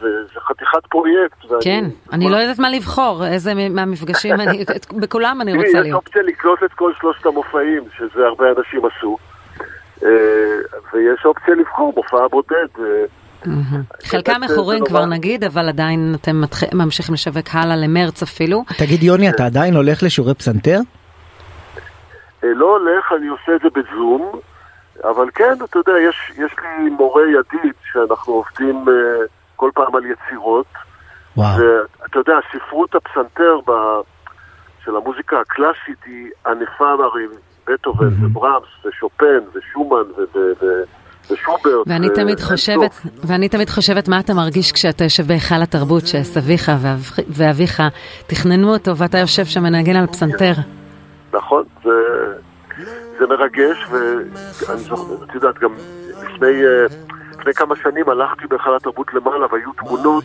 וזה חתיכת פרויקט. ואני- כן, אני לא יודעת מה לבחור, איזה מהמפגשים, אני- את- בכולם אני תראי, רוצה יש להיות. אופציה לקלוט את כל שלושת המופעים, שזה הרבה אנשים עשו. אה, ויש אופציה לבחור מופע בודד. אה. חלקם מכורים כבר. נגיד, אבל עדיין אתם ממשיכים לשווק הלאה למרץ אפילו. תגיד יוני, אתה עדיין הולך לשיעורי פסנתר? אה, לא הולך, אני עושה את זה בזום, אבל כן, אתה יודע, יש, יש לי מורה ידיד שאנחנו עובדים אה, כל פעם על יצירות. וואו. ואתה יודע, ספרות הפסנתר ב, של המוזיקה הקלאסית היא ענפה, הרי בטהובן וברמס ושופן ושומן ו- ושוברט. ואני תמיד חושבת. ואני תמיד חושבת מה אתה מרגיש כשאתה יושב בהיכל התרבות, שסביך ואב- ואביך תכננו אותו ואתה יושב שם מנגן על פסנתר. נכון, זה, זה מרגש, ואני זוכר, את יודעת, גם לפני, אה, לפני כמה שנים הלכתי בהיכל התרבות למעלה והיו תמונות,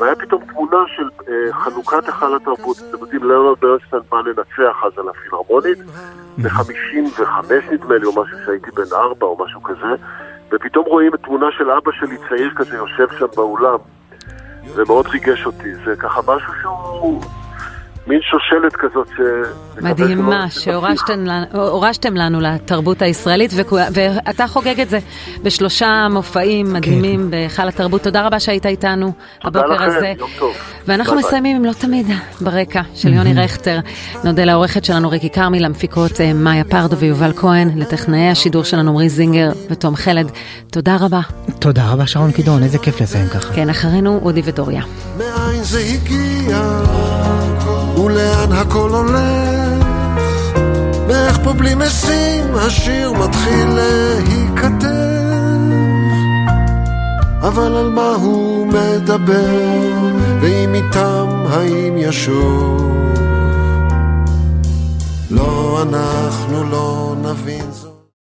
והיה פתאום תמונה של אה, חנוכת היכל התרבות. אתם יודעים, ליאונרד ברנסטיין בא לנצח אז על הפילהרמונית, ב-55 נדמה לי, או משהו שהייתי בן ארבע או משהו כזה, ופתאום רואים את תמונה של אבא שלי צעיר כזה יושב שם באולם, זה מאוד ריגש אותי, זה ככה משהו שהוא... מין שושלת כזאת ש... מדהימה שהורשתם לנו- הורשתם לנו לתרבות הישראלית ואתה חוגג את זה בשלושה מופעים מדהימים בהיכל התרבות. תודה רבה שהיית איתנו הבוקר לכם, הזה. יום טוב. ואנחנו ביי ביי. מסיימים עם לא תמיד ברקע של יוני רכטר. נודה לעורכת שלנו ריקי כרמי, למפיקות אה, מאיה פרדו ויובל כהן, לטכנאי השידור שלנו עמרי זינגר ותום חלד. תודה רבה. תודה רבה שרון קידון, איזה כיף לסיים ככה. כן, אחרינו אודי ודוריה. מאין זה הגיע? ולאן הכל הולך, ואיך פה בלי משים השיר מתחיל להיכתב. אבל על מה הוא מדבר, ואם איתם האם ישוב? לא, אנחנו לא נבין זאת.